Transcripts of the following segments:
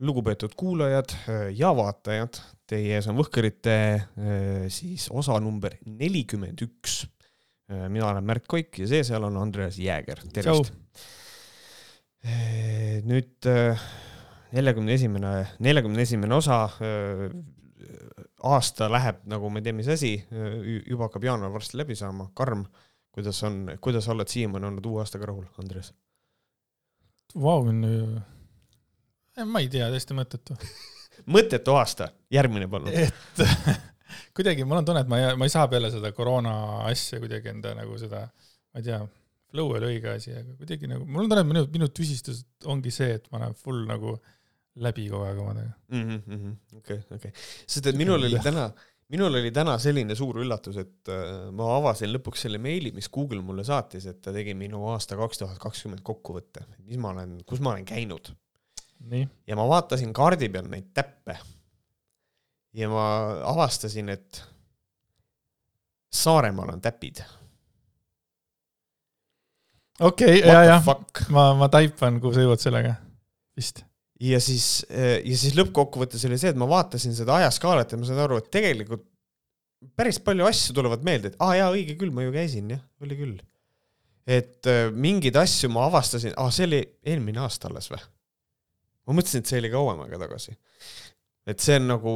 lugupeetud kuulajad äh, ja vaatajad, teie ees on Võhkerite äh, siis osa number nelikümmend üks. Äh, mina olen Märt Koik ja see seal on Andreas Jääger, tervist. nüüd neljakümne esimene, neljakümne esimene osa. aasta läheb, nagu me ei tea, mis asi, juba hakkab jaanuar varsti läbi saama, karm. kuidas on, kuidas oled siiamaani olnud uue aastaga rahul, Andres? Vau, ma ei tea, täiesti mõttetu. Mõttetu aasta, järgmine palun. et kuidagi mul on tunne, et ma ei, ma ei saa peale seda koroona asja kuidagi enda nagu seda, ma ei tea, flow ole õige asi, aga kuidagi nagu, mul on tunne, et minu, minu tüsistus ongi see, et ma olen full nagu läbi kogu aeg omadega. Mhm, okei, okei, sest et minul oli täna, minul oli täna selline suur üllatus, et äh, ma avasin lõpuks selle meili, mis Google mulle saatis, et ta tegi minu aasta kaks tuhat kakskümmend kokkuvõtte, mis ma olen, kus ma olen käinud ja ma vaatasin kaardi peal neid täppe. ja ma avastasin, et Saaremaal on täpid. okei okay,, ja, ja ma, ma taipan, kuhu sa jõuad sellega, vist. ja siis, ja siis lõppkokkuvõttes oli see, et ma vaatasin seda ajaskaalat ja ma sain aru, et tegelikult päris palju asju tulevad meelde, et aa ah, jaa, õige küll, ma ju käisin jah, oli küll. et äh, mingeid asju ma avastasin, aa, see oli eelmine aasta alles või? Ma mõtlesin, et see oli kauem aega tagasi. et see on nagu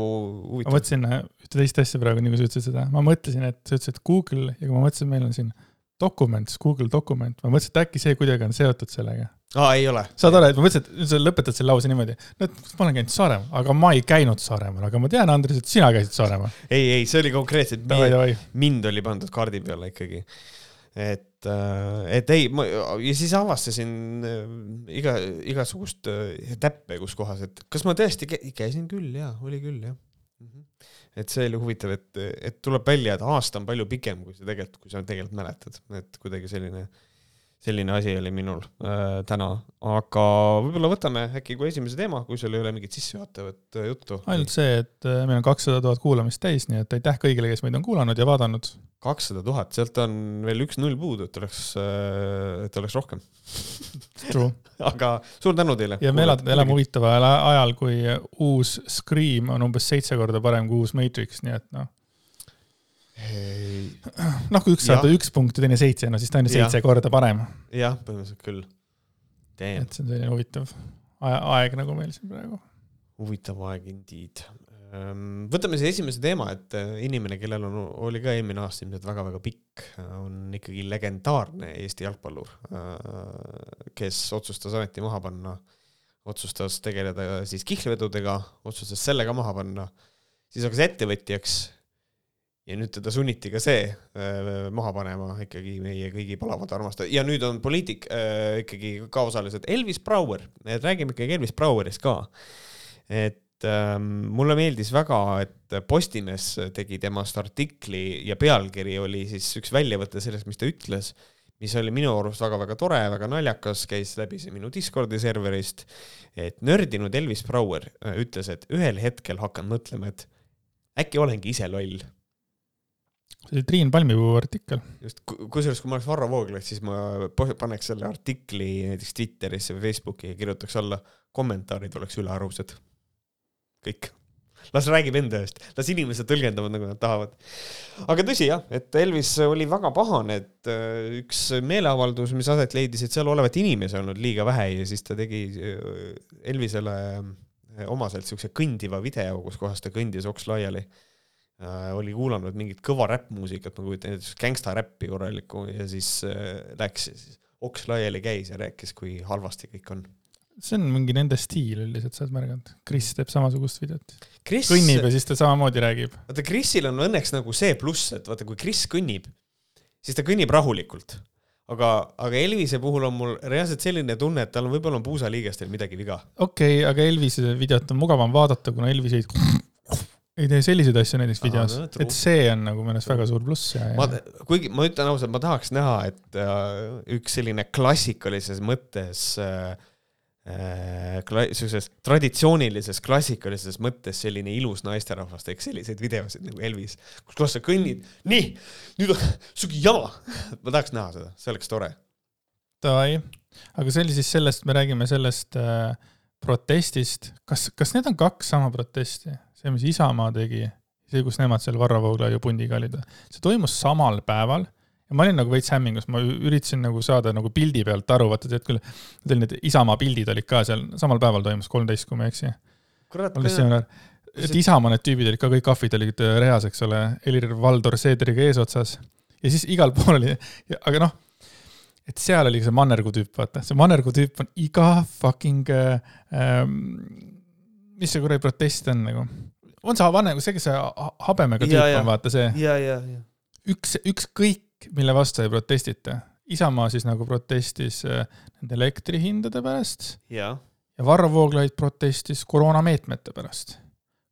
huvitav. ma mõtlesin äh, ühte teist asja praegu, nii kui sa ütlesid seda, ma mõtlesin, et sa ütlesid Google ja kui ma mõtlesin, meil on siin Documents, Google dokument, ma mõtlesin, et äkki see kuidagi on seotud sellega. aa, ei ole. saad aru, et ma mõtlesin, et sa lõpetad selle lause niimoodi, no et ma olen käinud Saaremaal, aga ma ei käinud Saaremaal, aga ma tean, Andres, et sina käisid Saaremaal. ei, ei, see oli konkreetselt, mind oli pandud kaardi peale ikkagi et, äh, et ei, ma ja siis avastasin äh, iga, igasugust äh, täppe, kus kohas, et kas ma tõesti käisin küll ja oli küll jah mm. -hmm. et see oli huvitav, et, et tuleb välja, et aasta on palju pikem, kui sa tegelikult, kui sa tegelikult mäletad, et kuidagi selline, selline asi oli minul äh, täna, aga võib-olla võtame äkki kui esimese teema, kui sul ei ole mingit sissejuhatavat juttu. ainult see, et meil on kakssada tuhat kuulamist täis, nii et aitäh kõigile, kes meid on kuulanud ja vaadanud kakssada tuhat, sealt on veel üks null puudu, et oleks, äh, et oleks rohkem aga suur tänu teile. ja me elame, elame huvitaval ajal, kui uus Scream on umbes seitse korda parem kui uus Matrix, nii et noh. Noh, kui üks saab üks punkt ja teine seitse, no siis ta on ju seitse korda parem. jah, põhimõtteliselt küll. et see on selline huvitav aeg nagu meil siin praegu. huvitav aeg indeed Ehm, võtame siis esimese teema, et äh, inimene, kellel on, oli ka eelmine aasta ilmselt väga-väga pikk, on ikkagi legendaarne Eesti jalgpallur, äh, kes otsustas ameti maha panna, otsustas tegeleda siis kihlvedudega, otsustas selle ka maha panna, siis hakkas ettevõtjaks ja nüüd teda sunniti ka see äh, maha panema ikkagi meie kõigi palavad armastajad ja nüüd on poliitik äh, ikkagi ka osalised. Elvis Brouer, räägime ikkagi Elvis Brouerist ka. et ähm, mulle meeldis väga, et Postimees tegi temast artikli ja pealkiri oli siis üks väljavõte sellest, mis ta ütles, mis oli minu arust väga-väga tore, väga naljakas, käis läbi see minu Discordi serverist, et nördinud Elvis Brouer äh, ütles, et ühel hetkel hakkan mõtlema, et äkki olengi ise loll see oli Triin Palmipuu artikkel. just, kusjuures kui ma oleks Varro Vooglaid, siis ma paneks selle artikli näiteks Twitterisse või Facebooki ja kirjutaks alla, kommentaarid oleks ülearused kõik. las räägib enda eest, las inimesed tõlgendavad, nagu nad tahavad. aga tõsi jah, et Elvis oli väga pahane, et äh, üks meeleavaldus, mis aset leidis, et seal olevat inimesi olnud liiga vähe ja siis ta tegi äh, Elvisele äh, omaselt siukse kõndiva video, kus kohas ta kõndis oks laiali. Oli kuulanud mingit kõva räppmuusikat, ma kujutan ette, gängsta räppi korralikku ja siis äh, läks, siis oks laiali käis ja rääkis, kui halvasti kõik on see on mingi nende stiil üldiselt, sa oled märganud? Kris teeb samasugust videot Chris.... kõnnib ja siis ta samamoodi räägib. vaata, Krisil on õnneks nagu see pluss, et vaata, kui Kris kõnnib, siis ta kõnnib rahulikult. aga, aga Elvise puhul on mul reaalselt selline tunne, et tal on võib-olla on puusaliigestel midagi viga. okei okay,, aga Elvise videot on mugavam vaadata, kuna Elvis ei ei tee selliseid asju näiteks videos, et see on nagu minu arust väga suur pluss ja, ja. kuigi ma ütlen ausalt, ma tahaks näha, et äh, üks selline klassikalises mõttes äh, Äh, sihukeses traditsioonilises klassikalises mõttes selline ilus naisterahvas teeks selliseid videosid nagu Elvis, kus kohas sa kõnnid, nii, nüüd on sihuke jama. ma tahaks näha seda, see oleks tore. Davai, aga see oli siis sellest, me räägime sellest äh, protestist, kas, kas need on kaks sama protesti? see, mis Isamaa tegi, see, kus nemad seal Varro Vooglaiu pundiga olid, see toimus samal päeval. Ja ma olin nagu veits hämmingus, ma üritasin nagu saada nagu pildi pealt aru, vaata tead küll, need olid need Isamaa pildid olid ka seal, samal päeval toimus, kolmteist, kui ma ei eksi. et Isamaa need tüübid olid ka kõik ahvid olid äh, reas, eks ole, Helir-Valdor Seederiga eesotsas. Ja siis igal pool oli, aga noh, et seal oli see mannergu tüüp, vaata, see mannergu tüüp on iga fucking äh,, ähm, mis see kuradi protest on nagu, on see mannergu, see, kes see ha- habemega tüüp jaa. on, vaata see, ja, ja, ja. üks, ükskõik, mille vastu ei protestita. Isamaa siis nagu protestis äh, nende elektrihindade pärast ja, ja Varro Vooglaid protestis koroonameetmete pärast.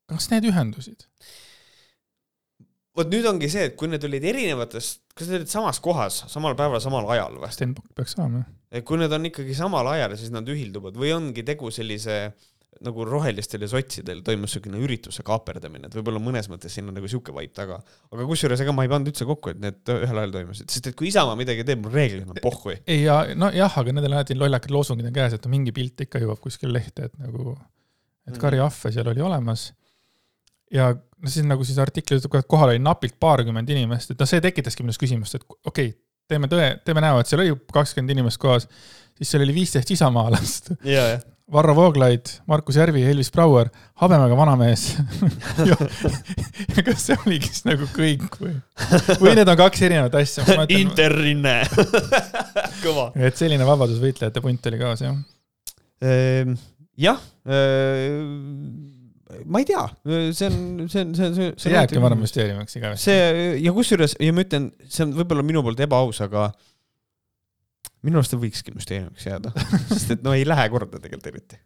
kas need ühendusid? vot nüüd ongi see, et kui need olid erinevates, kas need olid samas kohas, samal päeval, samal ajal või? Stenbock peaks saama. kui need on ikkagi samal ajal, siis nad ühilduvad või ongi tegu sellise nagu rohelistel ja sotsidel toimus niisugune ürituse kaaperdamine, et võib-olla mõnes mõttes siin on nagu sihuke vibe taga. aga kusjuures ega ma ei pannud üldse kokku, et need ühel ajal toimusid, sest et kui Isamaa midagi teeb, mul reeglina pohhui. ei ja nojah, aga nendel alati lollakad loosungid on käes, et mingi pilt ikka jõuab kuskile lehte, et nagu, et Kari Ahve seal oli olemas. ja no siis nagu siis artiklis ütleb ka, et kohal oli napilt paarkümmend inimest, et noh, see tekitaski minus küsimust, et okei okay,, teeme tõe, teeme näo, et seal oli kakskümmend inimest kohas, siis seal oli viisteist isamaalast. ja, ja. Varro Vooglaid, Markus Järvi, Elvis Brouer, habemega vanamees kas see oligi siis nagu kõik või, või need on kaks erinevat asja? Interrinne. kõva. et selline vabadusvõitlejate punt oli kaas jah. Ehm, jah, ma ei tea, see on, see on, see on, see on. see jääbki varem müsteeriumiks igavesti. see ja kusjuures ja ma ütlen, see on võib-olla minu poolt ebaaus, aga minu arust see võikski müsteeriumiks jääda, sest et no ei lähe korda tegelikult eriti.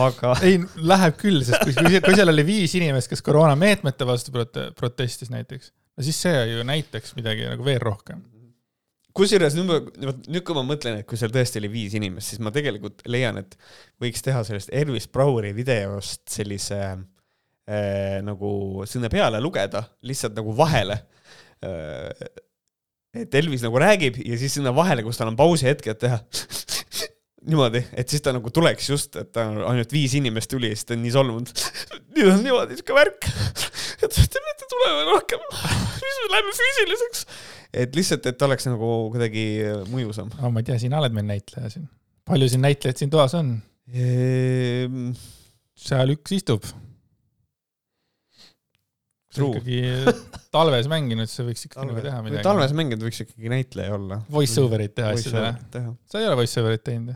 aga ei, läheb küll, sest kui, kui, kui seal oli viis inimest, kes koroonameetmete vastu prote, protestis näiteks, no siis see ju näitaks midagi nagu veel rohkem. kusjuures nüüd ma, nüüd kui ma mõtlen, et kui seal tõesti oli viis inimest, siis ma tegelikult leian, et võiks teha sellest Elvis Braueri videost sellise äh, nagu sinna peale lugeda, lihtsalt nagu vahele äh,. Et Elvis nagu räägib ja siis sinna vahele, kus tal on pausi hetk, et teha niimoodi, et siis ta nagu tuleks just, et ta on ainult viis inimest tuli ja siis ta on nii solvunud. nüüd on niimoodi siuke värk, et te peate tulema rohkem, siis me läheme füüsiliseks. et lihtsalt, et oleks nagu kuidagi mõjusam. no ma ei tea, sina oled meil näitleja siin. palju siin näitlejaid siin toas on? Ehm, seal üks istub. Ikkagi talves mänginud, siis sa võiks ikkagi nagu teha midagi. talves mänginud võiks ikkagi näitleja olla. Voice over'it teha asjadele. sa ei ole voice over'it teinud?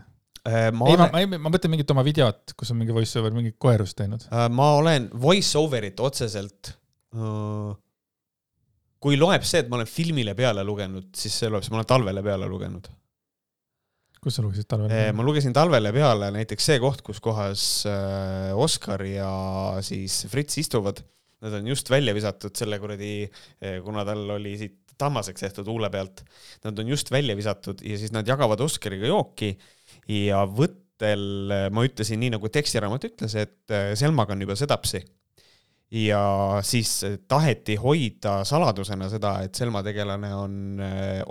ma ei, ma olen,, ma, ei- ma mõtlen mingit oma videot, kus on mingi voice over, mingi koerust teinud. ma olen voice over'it otseselt. kui loeb see, et ma olen filmile peale lugenud, siis see loeb, ma olen talvele peale lugenud. kus sa lugesid talvel? ma lugesin talvele peale näiteks see koht, kus kohas äh, Oskar ja siis Fritz istuvad. Nad on just välja visatud selle kuradi, kuna tal oli siit tammaseks tehtud huule pealt. Nad on just välja visatud ja siis nad jagavad Oskariga jooki ja võttel ma ütlesin nii nagu tekstiraamat ütles, et äh, Selmaga on juba sedapsi. ja siis taheti hoida saladusena seda, et Selma tegelane on,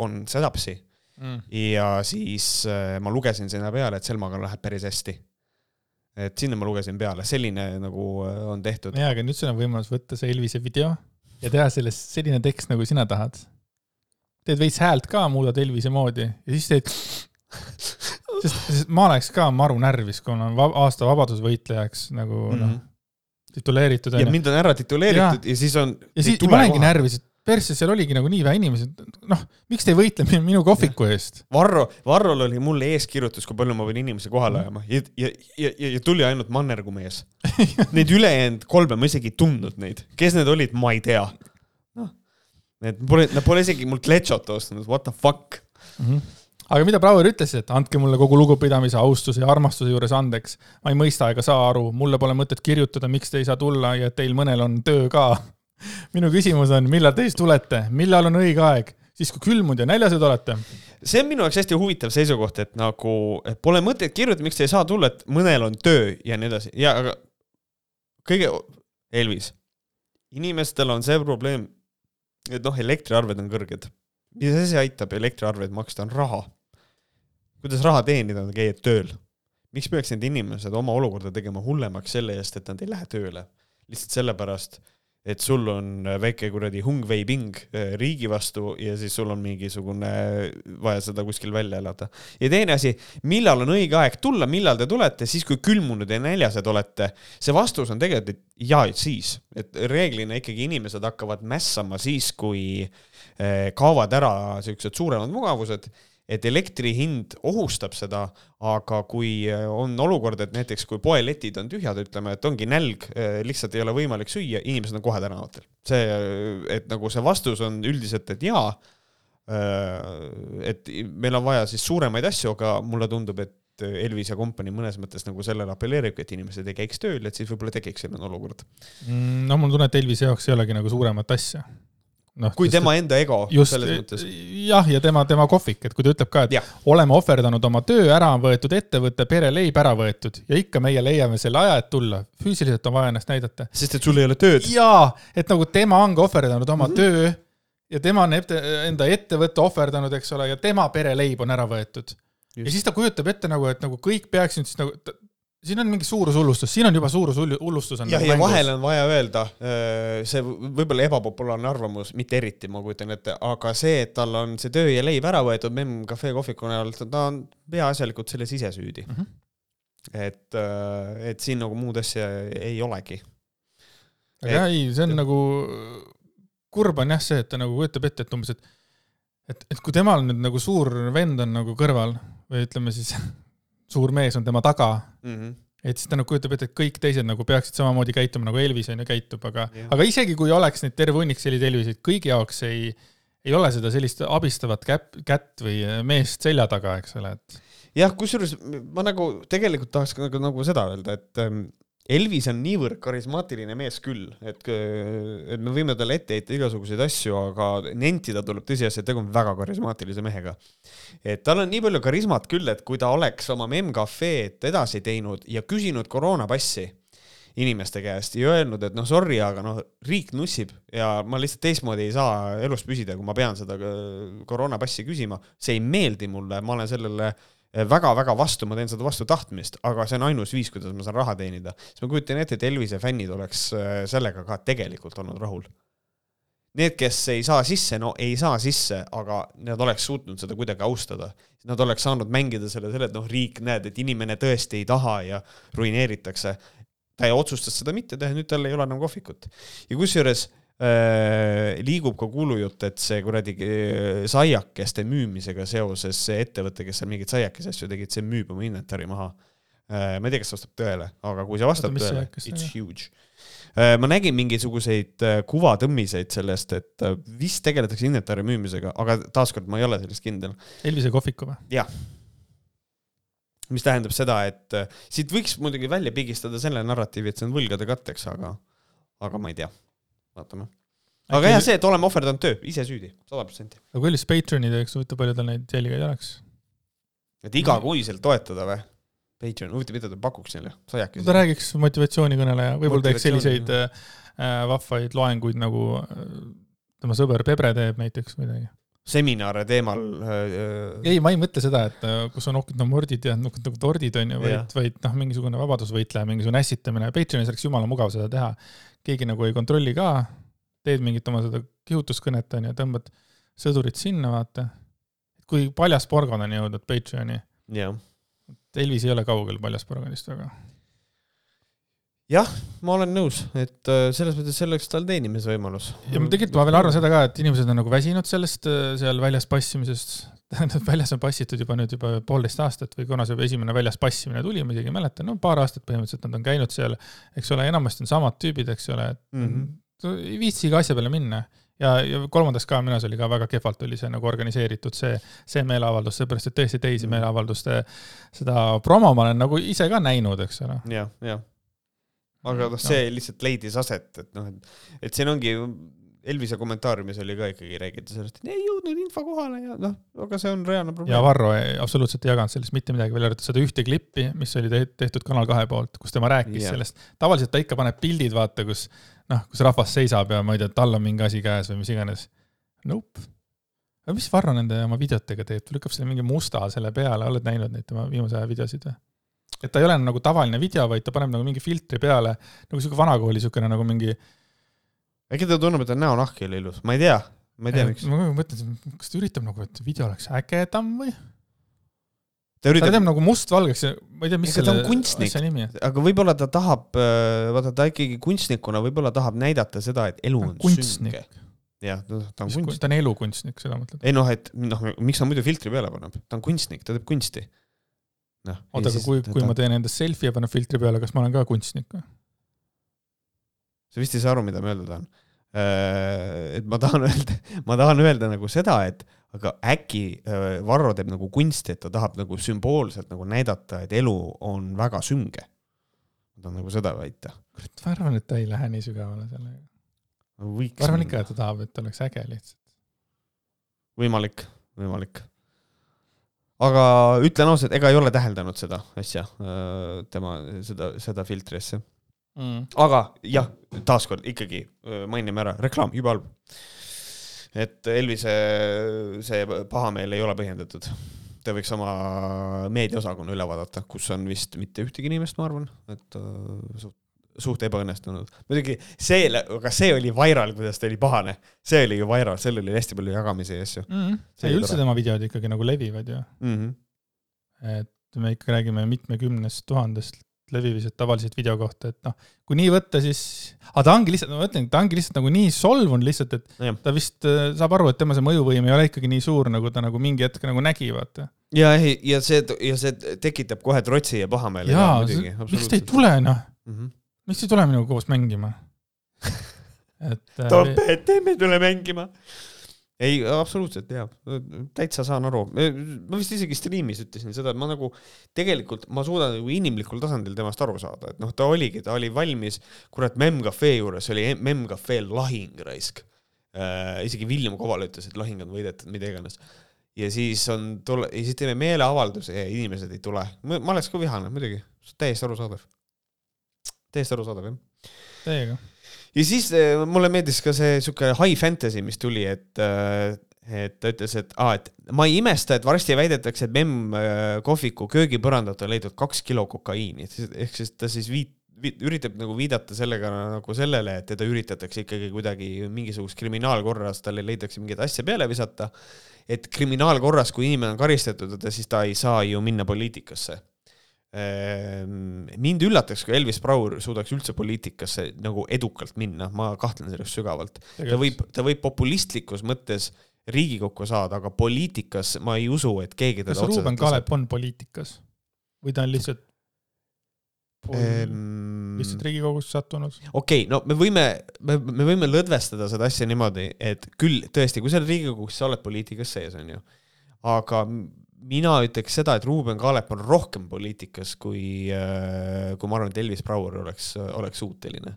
on sedapsi mm.. ja siis ma lugesin sinna peale, et Selmaga läheb päris hästi. Et sinna ma lugesin peale, selline nagu äh, on tehtud. jaa, aga nüüd sul on võimalus võtta see Elvise video ja teha sellest selline tekst, nagu sina tahad. teed veits häält ka, muudad Elvise moodi ja siis teed, sest, sest ma oleks ka maru närvis, kui ma olen va aasta vabadusvõitlejaks nagu mm -hmm. noh, tituleeritud ja mind on ära tituleeritud ja, ja siis on. ja siis ma olengi. närvis, et persse, seal oligi nagu nii vähe inimesi, noh, miks te ei võitle minu- kohviku eest? Varro, Varrol oli mulle eeskirjutus, kui palju ma võin inimesi kohale ajama ja, ja, ja, ja, ja tuli ainult mannergu mees. Neid ülejäänud kolme ma isegi ei tundnud neid, kes need olid, ma ei tea. noh, need pole, nad pole isegi mult lechot ostnud, what the fuck. mm. -hmm. aga mida Brouer ütles, et andke mulle kogu lugupidamise, austuse ja armastuse juures andeks. ma ei mõista ega saa aru, mulle pole mõtet kirjutada, miks te ei saa tulla ja et teil mõnel on töö ka. minu küsimus on, millal te siis tulete, millal on õige aeg, siis kui külmunud ja näljased olete? see on minu jaoks hästi huvitav seisukoht, et nagu et pole mõtet kirjutada, miks te ei saa tulla, et mõnel on töö ja nii edasi ja aga kõige, Elvis, inimestel on see probleem, et noh, elektriarved on kõrged. mis asi aitab elektriarveid maksta, on raha. kuidas raha teenida, on käia tööl. miks peaks need inimesed oma olukorda tegema hullemaks selle eest, et nad ei lähe tööle? lihtsalt sellepärast, et sul on väike kuradi hungveiping äh, riigi vastu ja siis sul on mingisugune vaja seda kuskil välja elada. ja teine asi, millal on õige aeg tulla, millal te tulete, siis kui külmunud ja näljased olete. see vastus on tegelikult, et jaa, siis, et reeglina ikkagi inimesed hakkavad mässama siis, kui äh, kaovad ära siuksed suuremad mugavused et elektri hind ohustab seda, aga kui äh, on olukord, et näiteks kui poeletid on tühjad, ütleme, et ongi nälg, äh, lihtsalt ei ole võimalik süüa, inimesed on kohe tänavatel. see, et nagu see vastus on üldiselt, et jaa, äh, et meil on vaja siis suuremaid asju, aga mulle tundub, et Elvis ja kompanii mõnes mõttes nagu sellele apelleeribki, et inimesed ei käiks tööl, et siis võib-olla tekiks selline olukord. Mm, no mul on tunne, et Elvise jaoks ei olegi nagu suuremat asja noh. kui tema enda ego just, selles mõttes. jah, ja tema, tema kohvik, et kui ta ütleb ka, et ja. oleme ohverdanud oma töö, ära on võetud ettevõte, pereleib ära võetud ja ikka meie leiame selle aja, et tulla. füüsiliselt on vaja ennast näidata. sest et sul ei ole tööd. jaa, et nagu tema ongi ohverdanud oma mm -hmm. töö ja tema on ette, enda ettevõtte ohverdanud, eks ole, ja tema pereleib on ära võetud. ja siis ta kujutab ette nagu, et nagu kõik peaksid siis nagu, siin on mingi suurushullustus, siin on juba suurushullustus on jah, ja nagu vahel on vaja öelda, äh, see võib-olla ebapopulaarne arvamus, mitte eriti, ma kujutan ette, aga see, et tal on see töö ja leib ära võetud Memm Cafe kohviku näol, ta on peaasjalikult selles ise süüdi mm. -hmm. et, äh, et siin nagu muud asja ei olegi. aga jah, ei, see on et... nagu, kurb on jah see, et ta nagu kujutab ette, et umbes, et et, et kui temal nüüd nagu suur vend on nagu kõrval või ütleme siis suur mees on tema taga mm. -hmm et siis ta nagu kujutab ette, et kõik teised nagu peaksid samamoodi käituma nagu Elvis on ju käitub, aga, aga isegi kui oleks neid terve hunnik selliseid Elviseid, kõigi jaoks ei, ei ole seda sellist abistavat käpp, kätt või meest selja taga, eks ole, et. jah, kusjuures ma nagu tegelikult tahaks nagu, nagu seda öelda, et ähm, Elvis on niivõrd karismaatiline mees küll, et, et me võime talle ette heita igasuguseid asju, aga nentida tuleb tõsiasi, et tegu on väga karismaatilise mehega. et tal on nii palju karismat küll, et kui ta oleks oma MEM-cafe'd edasi teinud ja küsinud koroonapassi inimeste käest ja öelnud, et noh, sorry, aga noh, riik nussib ja ma lihtsalt teistmoodi ei saa elus püsida, kui ma pean seda koroonapassi küsima, see ei meeldi mulle, ma olen sellele äh, väga-väga vastu, ma teen seda vastu tahtmist, aga see on ainus viis, kuidas ma saan raha teenida. siis ma kujutan ette, et Elvise fännid oleks äh, sellega ka tegelikult olnud rahul. Need, kes ei saa sisse, no ei saa sisse, aga nad oleks suutnud seda kuidagi austada. Nad oleks saanud mängida selle, selle, et noh, riik näed, et inimene tõesti ei taha ja ruineeritakse. ta otsustas seda mitte teha, nüüd tal ei ole enam kohvikut. ja kusjuures Äh, liigub ka kuulujutt, et see kuradi äh, saiakeste müümisega seoses see ettevõte, kes seal mingeid saiakese asju tegid, see müüb oma inventari maha. Äh, ma ei tea, kas see vastab tõele, aga kui see vastab Oota, tõele, it's huge. ma nägin mingisuguseid kuvatõmmiseid sellest, et vist tegeletakse inventari müümisega, aga taaskord ma ei ole selles kindel. Elvise kohviku või? jah mis tähendab seda, et siit võiks muidugi välja pigistada selle narratiivi, et see on võlgade katteks, aga, aga ma ei tea vaatame. aga jah, see, et oleme ohverdanud töö, ise süüdi, sada protsenti. aga kui lihtsalt Patreoni teeks, huvitav, palju tal neid jälgijaid oleks? et igakuiselt toetada või? Patreon, huvitav, mida ta pakuks neile, sajakesi? ta räägiks motivatsioonikõneleja, võib-olla teeks selliseid äh, vahvaid loenguid, nagu äh, tema sõber Pebre teeb näiteks midagi seminare teemal äh,. ei, ma ei mõtle seda, et äh, kus on nokitnomordid ja nokitordid on ju, vaid, vaid noh, mingisugune vabadusvõitleja, mingisugune ässitamine. Patreonis oleks jumala mugav seda teha keegi nagu ei kontrolli ka, teed mingit oma seda kihutuskõnet, on ju, tõmbad sõdurit sinna, vaata. kui paljasporgand on jõudnud Patreoni. Elvis ei ole kaugel paljasporgandist väga. Jah, ma olen nõus, et äh, selles mõttes see oleks tal teenimisvõimalus. ja ma tegelikult, ma veel arvan seda ka, et inimesed on nagu väsinud sellest äh, seal väljas passimisest, tähendab, väljas on passitud juba nüüd juba poolteist aastat või kuna see esimene väljas passimine tuli, ma isegi ei mäleta, no paar aastat põhimõtteliselt nad on käinud seal, eks ole, enamasti on samad tüübid, eks ole, et mm -hmm. ei viitsigi asja peale minna. ja, ja kolmandas kaaminas oli ka väga kehvalt oli see nagu organiseeritud, see, see meeleavaldus, seepärast et tõesti teisi mm -hmm. meeleavalduste seda promo ma olen nagu ise ka näinud, eks ole. jah, jah aga noh, see lihtsalt leidis aset, et noh, et, et siin ongi Elvise kommentaariumis oli ka ikkagi räägiti sellest, et ei jõudnud info kohale ja noh, aga see on reaalne probleem. ja Varro ei, absoluutselt ei jaganud sellest mitte midagi, välja arvatud seda ühte klippi, mis oli tehtud Kanal kahe poolt, kus tema rääkis yeah. sellest. tavaliselt ta ikka paneb pildid, vaata, kus noh, kus rahvas seisab ja ma ei tea, tal on mingi asi käes või mis iganes. Nope. aga mis Varro nende oma videotega teeb, ta lükkab selle mingi musta selle peale, oled näinud neid tema viimase aja videosid või? Et ta ei ole nagu tavaline video, vaid ta paneb nagu mingi filtri peale, nagu sihuke vanakooli siukene nagu mingi. äkki ta tunneb, et ta näonahk ei ole ilus, ma ei tea, ma ei tea, miks. ma mõtlen, kas ta üritab nagu, et video oleks ägedam või? ta üritab, ta teeb nagu mustvalgeks ja ma ei tea, mis Ega ta on selle asja nimi on. aga võib-olla ta tahab, vaata ta ikkagi kunstnikuna võib-olla tahab näidata seda, et elu on kunstnik. jah, ta on kunstnik. kun- ta on elukunstnik, seda mõtled? ei noh, et noh, miks ta muidu filtri peale paneb, ta on kunstnik, ta teeb kunsti. Noh. oota, aga kui, kui ma teen endast selfie ja panen filtri peale, kas ma olen ka kunstnik või? sa vist ei saa aru, mida ma öelda tahan. et ma tahan öelda, ma tahan öelda nagu seda, et aga äkki äh, Varro teeb nagu kunsti, et ta tahab nagu sümboolselt nagu näidata, et elu on väga sünge. ma tahan nagu seda väita. kurat, ma arvan, et ta ei lähe nii sügavale sellega. võiks. ma arvan ikka, et ta tahab, et oleks äge lihtsalt. võimalik, võimalik. Aga ütlen ausalt, ega ei ole täheldanud seda asja, tema seda, seda filtri asja. Mm. aga jah, taaskord ikkagi öö, mainime ära, reklaam, jube halb. et Elvise see pahameel ei ole põhjendatud. ta võiks oma meediaosakonna üle vaadata, kus on vist mitte ühtegi inimest, ma arvan, et öö, suht, suht ebaõnnestunud. muidugi see, aga see oli viral, kuidas ta oli pahane. see oli ju viral, sellel oli hästi palju jagamisi ja asju Mm. See ei, üldse tema videod ikkagi nagu levivad ju. mm. -hmm. et me ikka räägime mitmekümnest tuhandest levimised tavaliselt video kohta, et noh, kui nii võtta, siis, aga ta ongi lihtsalt, ma mõtlen, ta ongi lihtsalt nagu nii solvunud lihtsalt, et Jah. ta vist äh, saab aru, et tema see mõjuvõim ei ole ikkagi nii suur, nagu ta nagu mingi hetk nagu nägi, vaata. ja ei, ja see, ja see tekitab kohe trotsi ja pahameele. jaa, miks te ei tule, noh, mm -hmm. Miks ei tule minuga koos mängima? et äh, Topet, teeme tule mängima. ei, absoluutselt jaa, täitsa saan aru. ma vist isegi striimis ütlesin seda, et ma nagu tegelikult ma suudan nagu inimlikul tasandil temast aru saada, et noh, ta oligi, ta oli valmis, kurat, Memcafe juures oli Memcafe lahing raisk äh,. isegi William Koval ütles, et lahing on võidetud, mida iganes. ja siis on tule, ja siis teeme meeleavalduse ja inimesed ei tule. ma oleks ka vihane, muidugi, täiesti arusaadav. Täiesti arusaadav, jah teiega. ja siis äh, mulle meeldis ka see sihuke high fantasy, mis tuli, et äh, et ta ütles, et aa, et ma ei imesta, et varsti väidetakse, et Memm äh, kohviku köögipõrandalt on leidnud kaks kilo kokaiini, ehk siis ta siis viit-, üritab nagu viidata sellega nagu sellele, et teda üritatakse ikkagi kuidagi mingisugust kriminaalkorras, talle leitakse mingeid asja peale visata. et kriminaalkorras, kui inimene on karistatud, siis ta ei saa ju minna poliitikasse mind üllataks, kui Elvis Braur suudaks üldse poliitikasse nagu edukalt minna, ma kahtlen selles sügavalt. ta võib, ta võib populistlikus mõttes Riigikokku saada, aga poliitikas ma ei usu, et keegi teda kas Ruuben Kaalep on poliitikas või ta on lihtsalt Ehm, lihtsalt Riigikogusse sattunud? okei okay,, no me võime, me, me võime lõdvestada seda asja niimoodi, et küll tõesti, kui sa oled Riigikogus, sa oled poliitikas sees, onju. aga mina ütleks seda, et Ruuben Kaalep on rohkem poliitikas, kui, kui ma arvan, et Elvis Brouer oleks, oleks suuteline.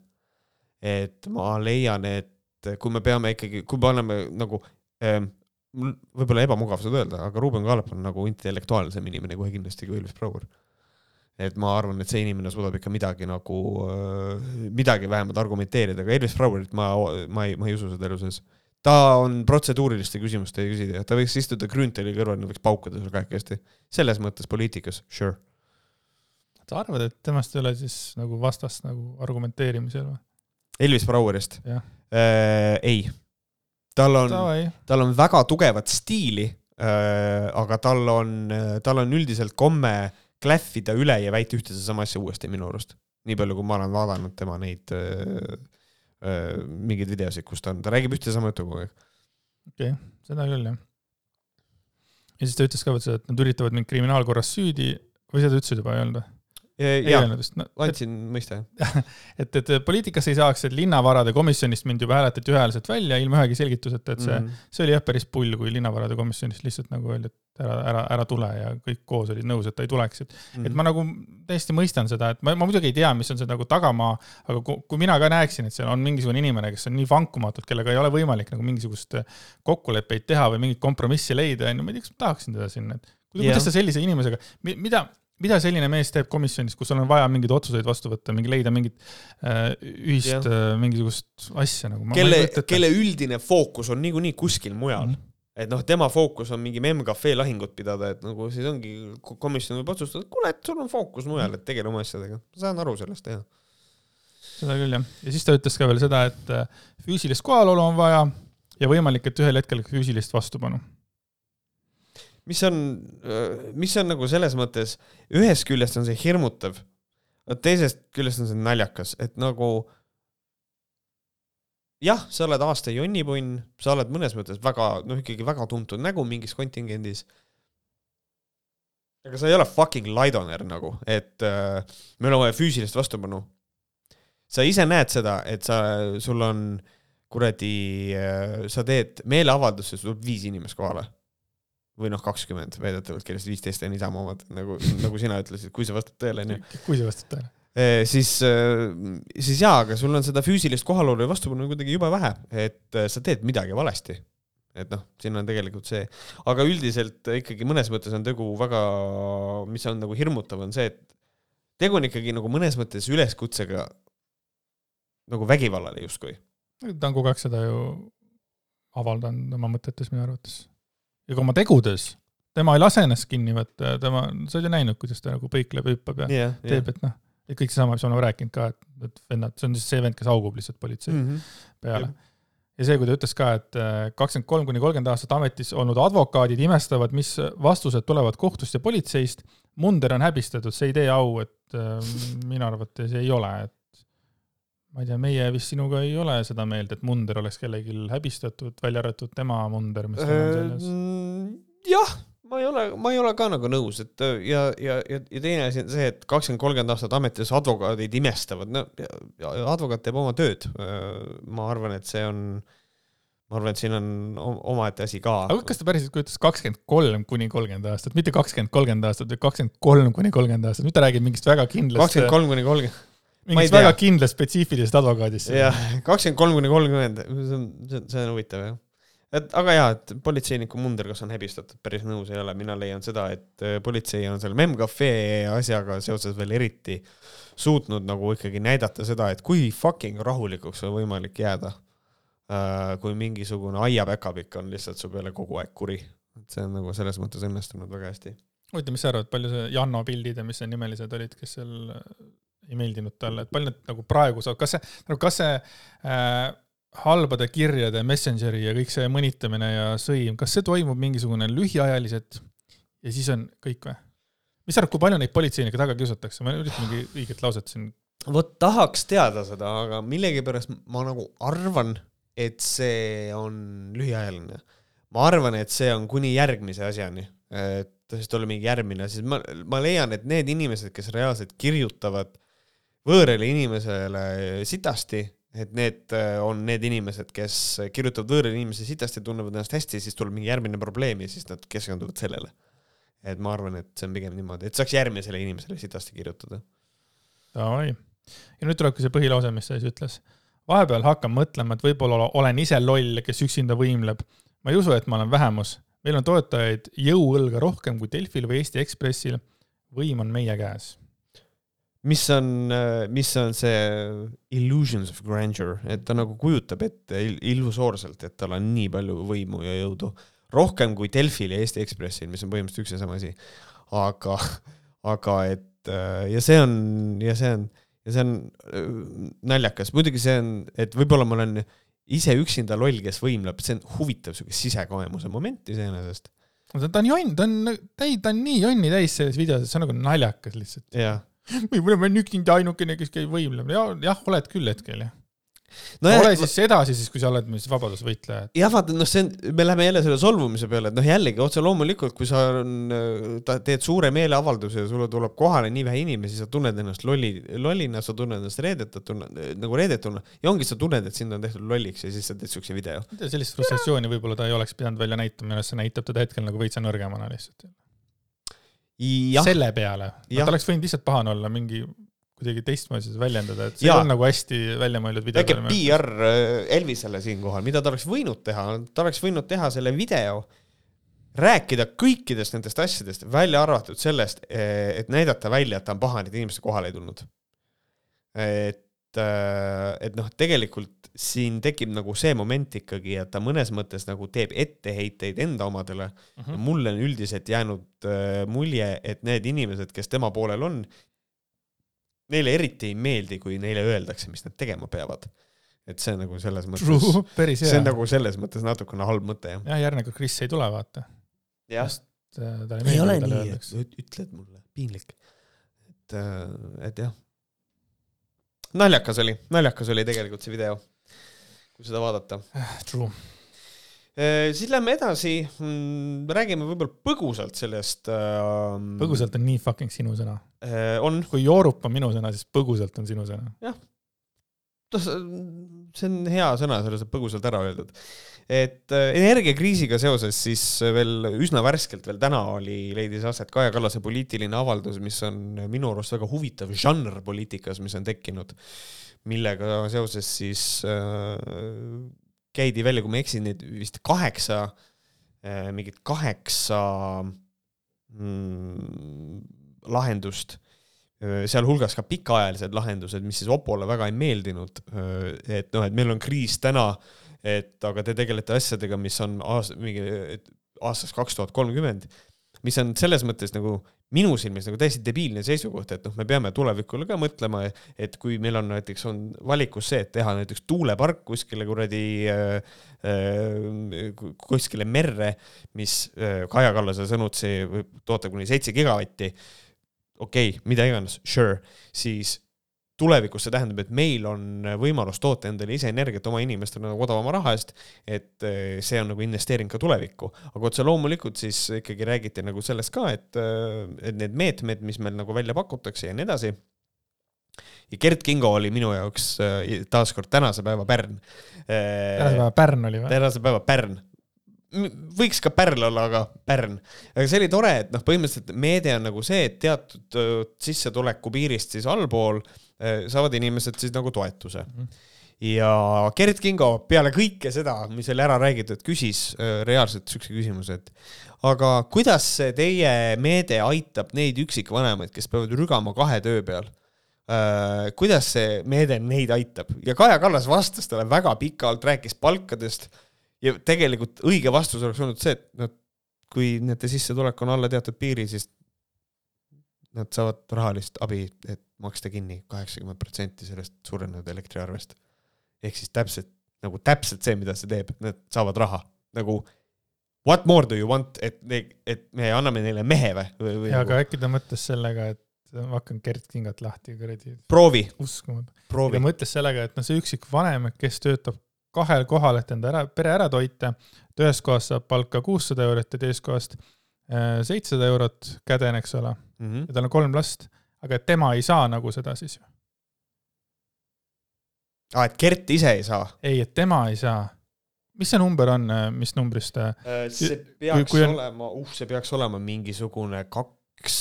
et ma leian, et kui me peame ikkagi, kui me anname nagu ähm, võib-olla ebamugav seda öelda, aga Ruuben Kaalep on nagu intellektuaalsem inimene kohe kindlasti kui Elvis Brouer et ma arvan, et see inimene suudab ikka midagi nagu, midagi vähemalt argumenteerida, aga Elvis Brouerit ma, ma ei, ma ei usu seda elu sees. Ta on protseduuriliste küsimuste küsija, ta võiks istuda Grünthali kõrval ja võiks paukada seal kahekesti. selles mõttes poliitikas, sure. sa arvad, et temast ei ole siis nagu vastast nagu argumenteerimisel või? Elvis Brouerist? äh,. ei. tal on, tal on väga tugevat stiili äh,, aga tal on, tal on üldiselt komme klähvida üle ja väita ühte sedasama asja uuesti minu arust. nii palju, kui ma olen vaadanud tema neid äh, mingeid videosid, kus ta on, ta räägib ühte sama juttu kogu aeg. okei okay,, seda küll jah. ja siis ta ütles ka veel seda, et nad üritavad mind kriminaalkorras süüdi või seda ütlesid juba, ei olnud või? Ei öelnud vist no,. andsin mõista, jah. et, et poliitikasse ei saaks, et linnavarade komisjonist mind juba hääletati ühehäälselt välja ilma ühegi selgituseta, et see mm, -hmm. see oli jah päris pull, kui linnavarade komisjonist lihtsalt nagu öeldi, et ära, ära, ära tule ja kõik koos olid nõus, et ta ei tuleks, et mm, -hmm. et ma nagu täiesti mõistan seda, et ma, ma muidugi ei tea, mis on see nagu tagamaa, aga kui, kui mina ka näeksin, et seal on mingisugune inimene, kes on nii vankumatult, kellega ei ole võimalik nagu mingisugust kokkuleppeid teha või mingit kompromissi leida, on ju, ma ei tea, kas ma tahaksin teda sinna, et kuidas sa sellise inimesega, mida, mida selline mees teeb komisjonis, kus sul on vaja mingeid otsuseid vastu võtta, mingi leida mingit äh, ühist äh, mingisugust asja nagu. kelle, kelle üldine fookus on niikuinii kuskil mujal mm. -hmm et noh, tema fookus on mingi MEM-cafe lahingut pidada, et nagu siis ongi, komisjon võib otsustada, et kuule, et sul on fookus mujal, et tegele oma asjadega. saan aru sellest, jah. seda küll jah, ja siis ta ütles ka veel seda, et äh, füüsilist kohalolu on vaja ja võimalik, et ühel hetkel füüsilist vastupanu. Mis on, mis on nagu selles mõttes, ühest küljest on see hirmutav, teisest küljest on see naljakas, et nagu jah, sa oled aasta jonnipunn, sa oled mõnes mõttes väga, noh ikkagi väga tuntud nägu mingis kontingendis. aga sa ei ole fucking Laidoner nagu, et äh, meil on vaja füüsilist vastupanu. sa ise näed seda, et sa, sul on kuradi, sa teed meeleavalduse, sul tuleb viis inimest kohale või noh, kakskümmend väidetavalt, kellest viisteist on Isamaa omad, nagu, nagu sina ütlesid, kui see vastab tõele, onju. kui see vastab tõele. siis, siis jaa, aga sul on seda füüsilist kohalolu ja vastupanu kuidagi jube vähe, et äh, sa teed midagi valesti. et noh, siin on tegelikult see, aga üldiselt ikkagi mõnes mõttes on tegu väga, mis on nagu hirmutav, on see, et tegu on ikkagi nagu mõnes mõttes üleskutsega nagu vägivallale justkui. ta on kogu aeg seda ju avaldanud oma mõtetes minu arvates. Ja ka oma tegudes. tema ei lase ennast kinni võtta ja tema, sa oled ju näinud, kuidas ta nagu põikleb, hüppab ja jah, teeb, et noh, et kõik seesama, mis me oleme rääkinud ka, et, et vennad, see on siis see vend, kes haugub lihtsalt politsei mm. Mhm. peale. ja see, kui ta ütles ka, et äh, kakskümmend kolm kuni kolmkümmend aastat ametis olnud advokaadid imestavad, mis vastused tulevad kohtust ja politseist. Munder on häbistatud, see ei tee au, et äh, minu arvates ei ole, et ma ei tea, meie vist sinuga ei ole seda meelt, et Munder oleks kellelgi häbistatud, välja arvatud tema Munder, mis tal on seljas. Jah, ma ei ole, ma ei ole ka nagu nõus, et ja, ja, ja, ja teine asi on see, et kakskümmend, kolmkümmend aastat ametis advokaadid imestavad, no advokaat teeb oma tööd. ma arvan, et see on, ma arvan, et siin on omaette asi ka. aga kas ta päriselt kujutas kakskümmend kolm kuni kolmkümmend aastat, mitte kakskümmend, kolmkümmend aastat, vaid kakskümmend kolm kuni kolmkümmend aastat, nüüd ta räägib mingist väga kindlast, kakskümmend kolm kuni kolmkümmend, mingist väga kindlast spetsiifilisest advokaadist. jah, kakskümmend kolm kuni kolmkümmend, see on, see on, see on huvitav jah. Et aga jaa, et politseiniku munder, kas on häbistatud, päris nõus ei ole, mina leian seda, et äh, politsei on selle MEM-cafe asjaga seoses veel eriti suutnud nagu ikkagi näidata seda, et kui fucking rahulikuks on võimalik jääda. kui mingisugune aiapäkapikk on lihtsalt su peale kogu aeg kuri, et see on nagu selles mõttes õnnestunud väga hästi. huvitav, mis sa arvad, palju see Janno pildid ja mis need nimelised olid, kes seal äh, ei meeldinud talle, et palju need nagu praegu saavad, kas see, nagu kas see äh, halbade kirjade, Messengeri ja kõik see mõnitamine ja sõim, kas see toimub mingisugune lühiajaliselt ja siis on kõik või? mis sa arvad, kui palju neid politseinikke taga kiusatakse, ma üritan mingi õiget lauset siin, vot tahaks teada seda, aga millegipärast ma nagu arvan, et see on lühiajaline. ma arvan, et see on kuni järgmise asjani, et siis tuleb mingi järgmine, siis ma, ma leian, et need inimesed, kes reaalselt kirjutavad võõrale inimesele sitasti, et need äh, on need inimesed, kes kirjutavad võõrale inimesele sitasti, tunnevad ennast hästi, siis tuleb mingi järgmine probleem ja siis nad keskenduvad sellele. et ma arvan, et see on pigem niimoodi, et saaks järgmisele inimesele sitasti kirjutada. davai. ja nüüd tulebki see põhilause, mis ta siis ütles. vahepeal hakkan mõtlema, et võib-olla olen ise loll, kes üksinda võimleb. ma ei usu, et ma olen vähemus. meil on toetajaid jõuõlga rohkem kui Delfil või Eesti Ekspressil. võim on meie käes. Mis on, mis on see illusions of grandeur, et ta nagu kujutab ette il- illusoorselt, et tal on nii palju võimu ja jõudu. rohkem kui Delfil ja Eesti Ekspressil, mis on põhimõtteliselt üks ja sama asi. aga, aga et äh, ja see on, ja see on, ja see on äh, naljakas, muidugi see on, et võib-olla ma olen ise üksinda loll, kes võimleb, see on huvitav siuke sisekogemuse moment iseenesest. ta ta on jonn, ta on täi-, ta on nii jonni täis selles videos, et see on nagu naljakas lihtsalt. jah, võib-olla ma olen üksinda ainukene, kes käib võimleb. ja, jah, oled küll hetkel jah. nojah ole, siis edasi siis, kui sa oled mis vabadusvõitleja. jah, vaata, noh, see on, me läheme jälle selle solvumise peale, et noh, jällegi otse loomulikult, kui sa on, teed suure meeleavalduse ja sulle tuleb kohale nii vähe inimesi, sa tunned ennast lolli, lollina, sa tunned ennast reedetult, tunned nagu reedetuna ja ongi, sa tunned, et sind on tehtud lolliks ja siis sa teed siukse video. sellist frustratsiooni võib-olla ta ei oleks pidanud välja näitama, minu arust see näitab teda hetkel nagu veitsa nõrgemana lihtsalt. Selle peale, ta oleks võinud lihtsalt pahane olla, mingi kuidagi teistmoodi seda väljendada, et see Jaa. on nagu hästi välja mõeldud video. väike PR Elvisele siinkohal, mida ta oleks võinud teha, ta oleks võinud teha selle video, rääkida kõikidest nendest asjadest, välja arvatud sellest, et näidata välja, et ta on pahane, et inimesed kohale ei tulnud. et et noh, tegelikult siin tekib nagu see moment ikkagi, et ta mõnes mõttes nagu teeb etteheiteid enda omadele uh. Mhm. -huh. mulle on üldiselt jäänud mulje, et need inimesed, kes tema poolel on, neile eriti ei meeldi, kui neile öeldakse, mis nad tegema peavad. et see on nagu selles mõttes, see on nagu selles mõttes natukene halb mõte, jah. jah, järgmine kord Kris ei tule, vaata. jah. ei ole nii, ütled mulle, piinlik. et, et jah naljakas oli, naljakas oli tegelikult see video, kui seda vaadata. True. siis lähme edasi, mm, räägime võib-olla põgusalt sellest äh,. põgusalt on nii fucking sinu sõna äh,. on. kui joorup on minu sõna, siis põgusalt on sinu sõna. jah. see on hea sõna, selle saab põgusalt ära öeldud et äh, energiakriisiga seoses siis veel üsna värskelt, veel täna oli, leidis aset Kaja Kallase poliitiline avaldus, mis on minu arust väga huvitav žanr poliitikas, mis on tekkinud, millega seoses siis äh, käidi välja, kui ma ei eksi, neid vist kaheksa äh,, mingid kaheksa mm, lahendust äh, sealhulgas ka pikaajalised lahendused, mis siis Opole väga ei meeldinud. Äh, et noh, et meil on kriis täna et aga te tegelete asjadega, mis on aasta, mingi aastast kaks tuhat kolmkümmend, mis on selles mõttes nagu minu silmis nagu täiesti debiilne seisukoht, et noh, me peame tulevikule ka mõtlema, et kui meil on näiteks on valikus see, et teha näiteks tuulepark kuskile kuradi äh, äh, kuskile merre, mis äh, Kaja Kallase sõnutsi võib toota kuni seitse gigavatti. okei okay,, mida iganes, sure, siis tulevikus see tähendab, et meil on võimalus toota endale ise energiat oma inimestele nagu odavama raha eest, et eh, see on nagu investeering ka tulevikku. aga otse loomulikult siis ikkagi räägiti nagu sellest ka, et, eh, et need meetmed, mis meil nagu välja pakutakse ja nii edasi, ja Gert Kingo oli minu jaoks eh, taaskord tänase päeva pärn. tänase päeva pärn oli või? tänase päeva pärn võiks ka pärl olla, aga pärn. aga see oli tore, et noh, põhimõtteliselt meede on nagu see, et teatud sissetuleku piirist siis allpool saavad inimesed siis nagu toetuse mm. -hmm ja Gerd Kingo peale kõike seda, mis oli ära räägitud, küsis reaalselt siukse küsimuse, et aga kuidas see teie meede aitab neid üksikvanemaid, kes peavad rügama kahe töö peal? kuidas see meede neid aitab ja Kaja Kallas vastas talle väga pikalt, rääkis palkadest ja tegelikult õige vastus oleks olnud see, et noh, kui nende sissetulek on alla teatud piiri, siis nad saavad rahalist abi, et maksta kinni kaheksakümmend protsenti sellest suurenenud elektriarvest. ehk siis täpselt nagu täpselt see, mida see teeb, nad saavad raha nagu what more do you want, et, et me anname neile mehe või, või, jaa, aga nagu... äkki ta mõtles sellega, et ma hakkan Gerd Kingat lahti kuradi. proovi. uskumatu. ta mõtles sellega, et noh, see üksikvanem, kes töötab kahel kohal, et enda ära, pere ära toita. et ühest kohast saab palka kuussada eurot ja teisest kohast äh, seitsesada eurot käden, eks ole mm. -hmm. ja tal on kolm last, aga et tema ei saa nagu seda siis ju. aa, et Gert ise ei saa? ei, et tema ei saa. mis see number on, äh, mis numbrist? Äh, see peaks kui on... olema, uh, see peaks olema mingisugune kaks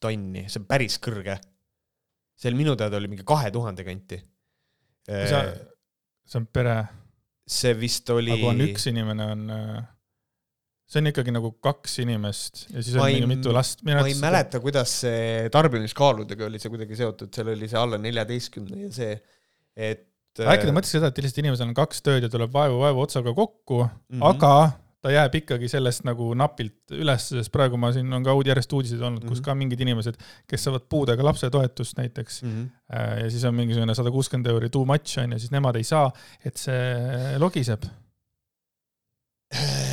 tonni, see on päris kõrge. seal minu teada oli mingi kahe tuhande kanti. see on pere. see vist oli. aga kui on üks inimene, on, äh, see on ikkagi nagu kaks inimest ja siis on mingi mitu last. ma ei mäleta, kuidas see tarbimiskaaludega oli see kuidagi seotud, seal oli see alla neljateistkümne ja see, et. äkki ta mõtles seda, et lihtsalt inimesel on kaks tööd ja tuleb vaevu-vaevu otsaga kokku mm, -hmm. aga ta jääb ikkagi sellest nagu napilt üles, sest praegu ma siin on ka järjest uudiseid olnud mm, -hmm. kus mhm. ka mingid inimesed, kes saavad puudega lapse toetust näiteks mm. -hmm. ja siis on mingisugune sada kuuskümmend euri too much on ju, siis nemad ei saa, et see logiseb.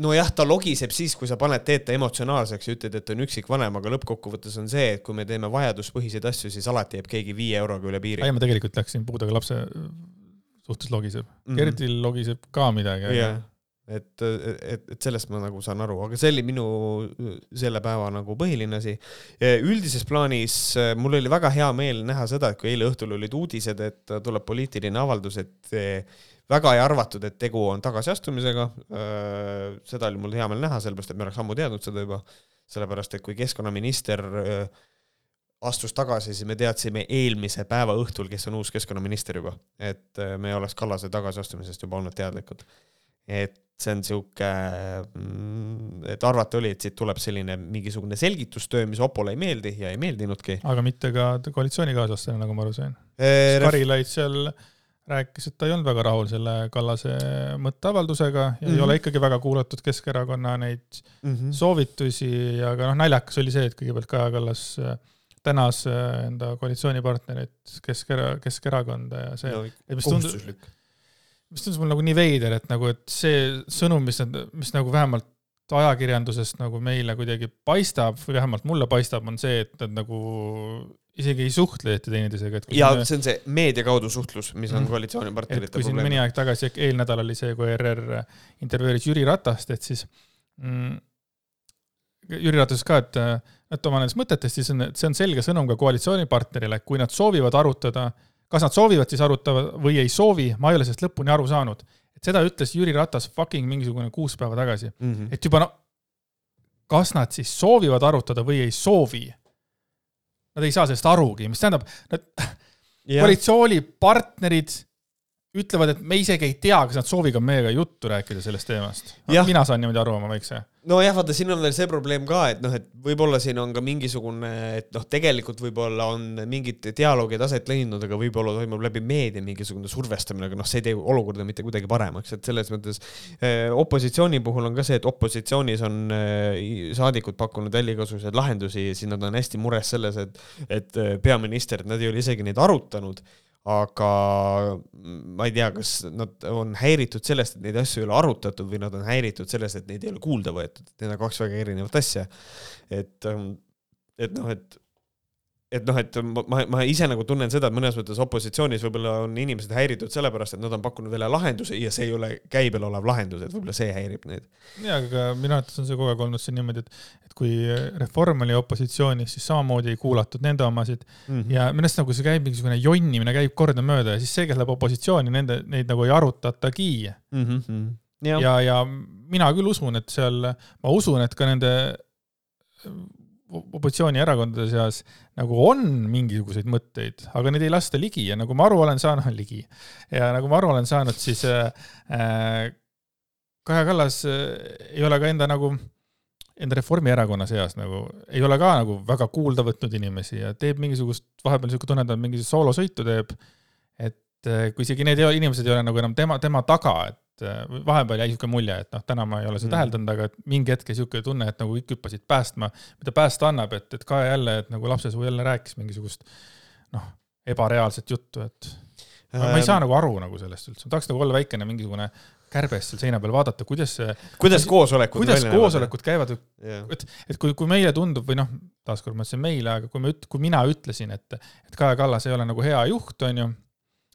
nojah, ta logiseb siis, kui sa paned teete emotsionaalseks ja ütled, et on üksikvanem, aga lõppkokkuvõttes on see, et kui me teeme vajaduspõhiseid asju, siis alati jääb keegi viie euroga üle piiri. ei, ma tegelikult läksin puudega lapse suhtes logiseb mm. -hmm. Gerdil logiseb ka midagi yeah et, et, et sellest ma nagu saan aru, aga see oli minu selle päeva nagu põhiline asi. üldises plaanis mul oli väga hea meel näha seda, et kui eile õhtul olid uudised, et tuleb poliitiline avaldus, et väga ei arvatud, et tegu on tagasiastumisega. seda oli mul hea meel näha, sellepärast et me oleks ammu teadnud seda juba, sellepärast et kui keskkonnaminister astus tagasi, siis me teadsime eelmise päeva õhtul, kes on uus keskkonnaminister juba, et me oleks Kallase tagasiastumisest juba olnud teadlikud. et see on sihuke, mm, et arvata oli, et siit tuleb selline mingisugune selgitustöö, mis Opole ei meeldi ja ei meeldinudki. aga mitte ka koalitsioonikaaslastele, nagu ma aru sain. Karilaid seal rääkis, et ta ei olnud väga rahul selle Kallase mõtteavaldusega ja mm -hmm. ei ole ikkagi väga kuulatud Keskerakonna neid mm -hmm. soovitusi, aga noh, naljakas oli see, et kõigepealt Kaja Kallas äh, tänas äh, enda koalitsioonipartnerit Keskera-, Keskerakonda ja see no,, tundus, mis tundus mulle nagu nii veider, et nagu, et see sõnum, mis nad, mis nagu vähemalt ajakirjandusest nagu meile kuidagi paistab või vähemalt mulle paistab, on see, et nad nagu isegi ei suhtle teineteisega. ja me... see on see meedia kaudu suhtlus, mis on mm. koalitsioonipartnerite probleem. kui siin mõni aeg tagasi, eelnädal oli see, kui ERR intervjueeris Jüri Ratast, et siis mm, Jüri Ratas ka, et, et oma nendest mõtetest, siis on, see on selge sõnum ka koalitsioonipartnerile, kui nad soovivad arutada, kas nad soovivad siis arutada või ei soovi, ma ei ole sellest lõpuni aru saanud. et seda ütles Jüri Ratas fucking mingisugune kuus päeva tagasi mm. -hmm. et juba no, kas nad siis soovivad arutada või ei soovi Nad ei saa sellest arugi, mis tähendab, nad koalitsioonipartnerid ütlevad, et me isegi ei tea, kas nad soovivad meiega juttu rääkida sellest teemast. mina saan niimoodi aru oma väikse. nojah, vaata, siin on veel see probleem ka, et noh, et võib-olla siin on ka mingisugune, et noh, tegelikult võib-olla on mingid dialoogid aset leidnud, aga võib-olla toimub läbi meedia mingisugune survestamine, aga noh, see ei tee olukorda mitte kuidagi paremaks, et selles mõttes eh, opositsiooni puhul on ka see, et opositsioonis on eh, saadikud pakkunud välja igasuguseid lahendusi ja siis nad on hästi mures selles, et, et eh, peaminister, et nad ei ole isegi neid arutanud aga ma ei tea, kas nad on häiritud sellest, et neid asju ei ole arutatud või nad on häiritud sellest, et neid ei ole kuulda võetud, et need on kaks väga erinevat asja. et, et noh, et et noh, et ma, ma ise nagu tunnen seda, et mõnes mõttes opositsioonis võib-olla on inimesed häiritud sellepärast, et nad on pakkunud välja lahenduse ja see ei ole käibel olev lahendus, et võib-olla see häirib neid. jaa, aga minu arvates on see kogu aeg olnud see niimoodi, et, et kui Reform oli opositsioonis, siis samamoodi ei kuulatud nende omasid mm -hmm. ja minu arust nagu see käib mingisugune jonnimine käib kordamööda ja siis see, kes läheb opositsiooni, nende, neid nagu ei arutatagi mm. -hmm. Ja. ja, ja mina küll usun, et seal, ma usun, et ka nende opositsioonierakondade seas nagu on mingisuguseid mõtteid, aga neid ei lasta ligi ja nagu ma aru olen saanud, ligi, ja nagu ma aru olen saanud, siis äh, Kaja Kallas äh, ei ole ka enda nagu, enda Reformierakonna seas nagu, ei ole ka nagu väga kuulda võtnud inimesi ja teeb mingisugust, vahepeal niisugune tunne, et ta mingisugust soolosõitu teeb, et äh, kui isegi need inimesed ei ole nagu enam tema, tema taga, et et äh, vahepeal jäi niisugune mulje, et noh, täna ma ei ole seda mm. täheldanud, aga et mingi hetk niisugune tunne, et nagu kõik hüppasid päästma, mida päästa annab, et, et ka jälle, et nagu lapsesuu jälle rääkis mingisugust noh, ebareaalset juttu, et ma, ma ei saa ähm. nagu aru nagu sellest üldse, ma tahaks nagu olla väikene mingisugune kärbes seal seina peal, vaadata, kuidas see kuidas koosolekud kuidas koosolekud käivad yeah., et, et kui, kui meile tundub või noh, taaskord ma ütlesin meile, aga kui me üt-, kui mina ütlesin, et, et Kaja Kallas ei ole nagu hea juht, on ju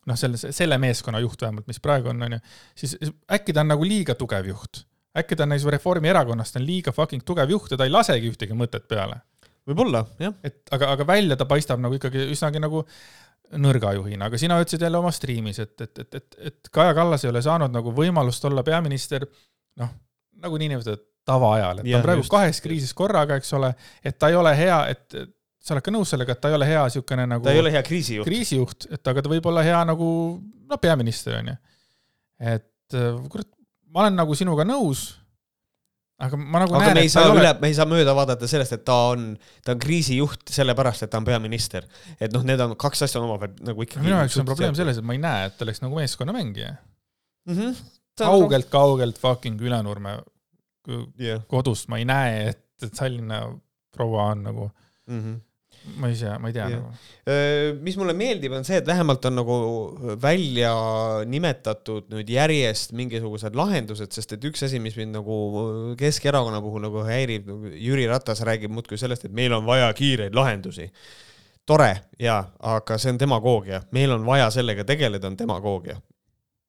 noh, selle, selle meeskonna juht vähemalt, mis praegu on, on ju, siis äkki ta on nagu liiga tugev juht. äkki ta on nagu Reformierakonnast on liiga fucking tugev juht ja ta ei lasegi ühtegi mõtet peale. võib-olla, jah. et aga, aga välja ta paistab nagu ikkagi üsnagi nagu nõrga juhina, aga sina ütlesid jälle oma striimis, et, et, et, et, et Kaja Kallas ei ole saanud nagu võimalust olla peaminister, noh, nagu niinimetatud tavaajal, et ja, ta on praegu just, kahes kriisis korraga, eks ole, et ta ei ole hea, et sa oled ka nõus sellega, et ta ei ole hea niisugune nagu ta ei ole hea kriisijuht. kriisijuht, et aga ta võib olla hea nagu noh, peaminister on ju. et äh, kurat, ma olen nagu sinuga nõus, aga ma nagu aga näen, me ei saa üle ole..., me ei saa mööda vaadata sellest, et ta on, ta on kriisijuht sellepärast, et ta on peaminister. et noh, need on kaks asja omavahel nagu ikkagi minu jaoks on probleem selles, et ma ei näe, et ta oleks nagu meeskonnamängija mm. -hmm. kaugelt, kaugelt fucking Ülenurme yeah. kodust ma ei näe, et, et Tallinna proua on nagu mm. -hmm ma tea, ma ei tea ja. nagu. mis mulle meeldib, on see, et vähemalt on nagu välja nimetatud nüüd järjest mingisugused lahendused, sest et üks asi, mis mind nagu Keskerakonna puhul nagu häirib, nagu Jüri Ratas räägib muudkui sellest, et meil on vaja kiireid lahendusi. tore ja, aga see on demagoogia, meil on vaja sellega tegeleda, on demagoogia.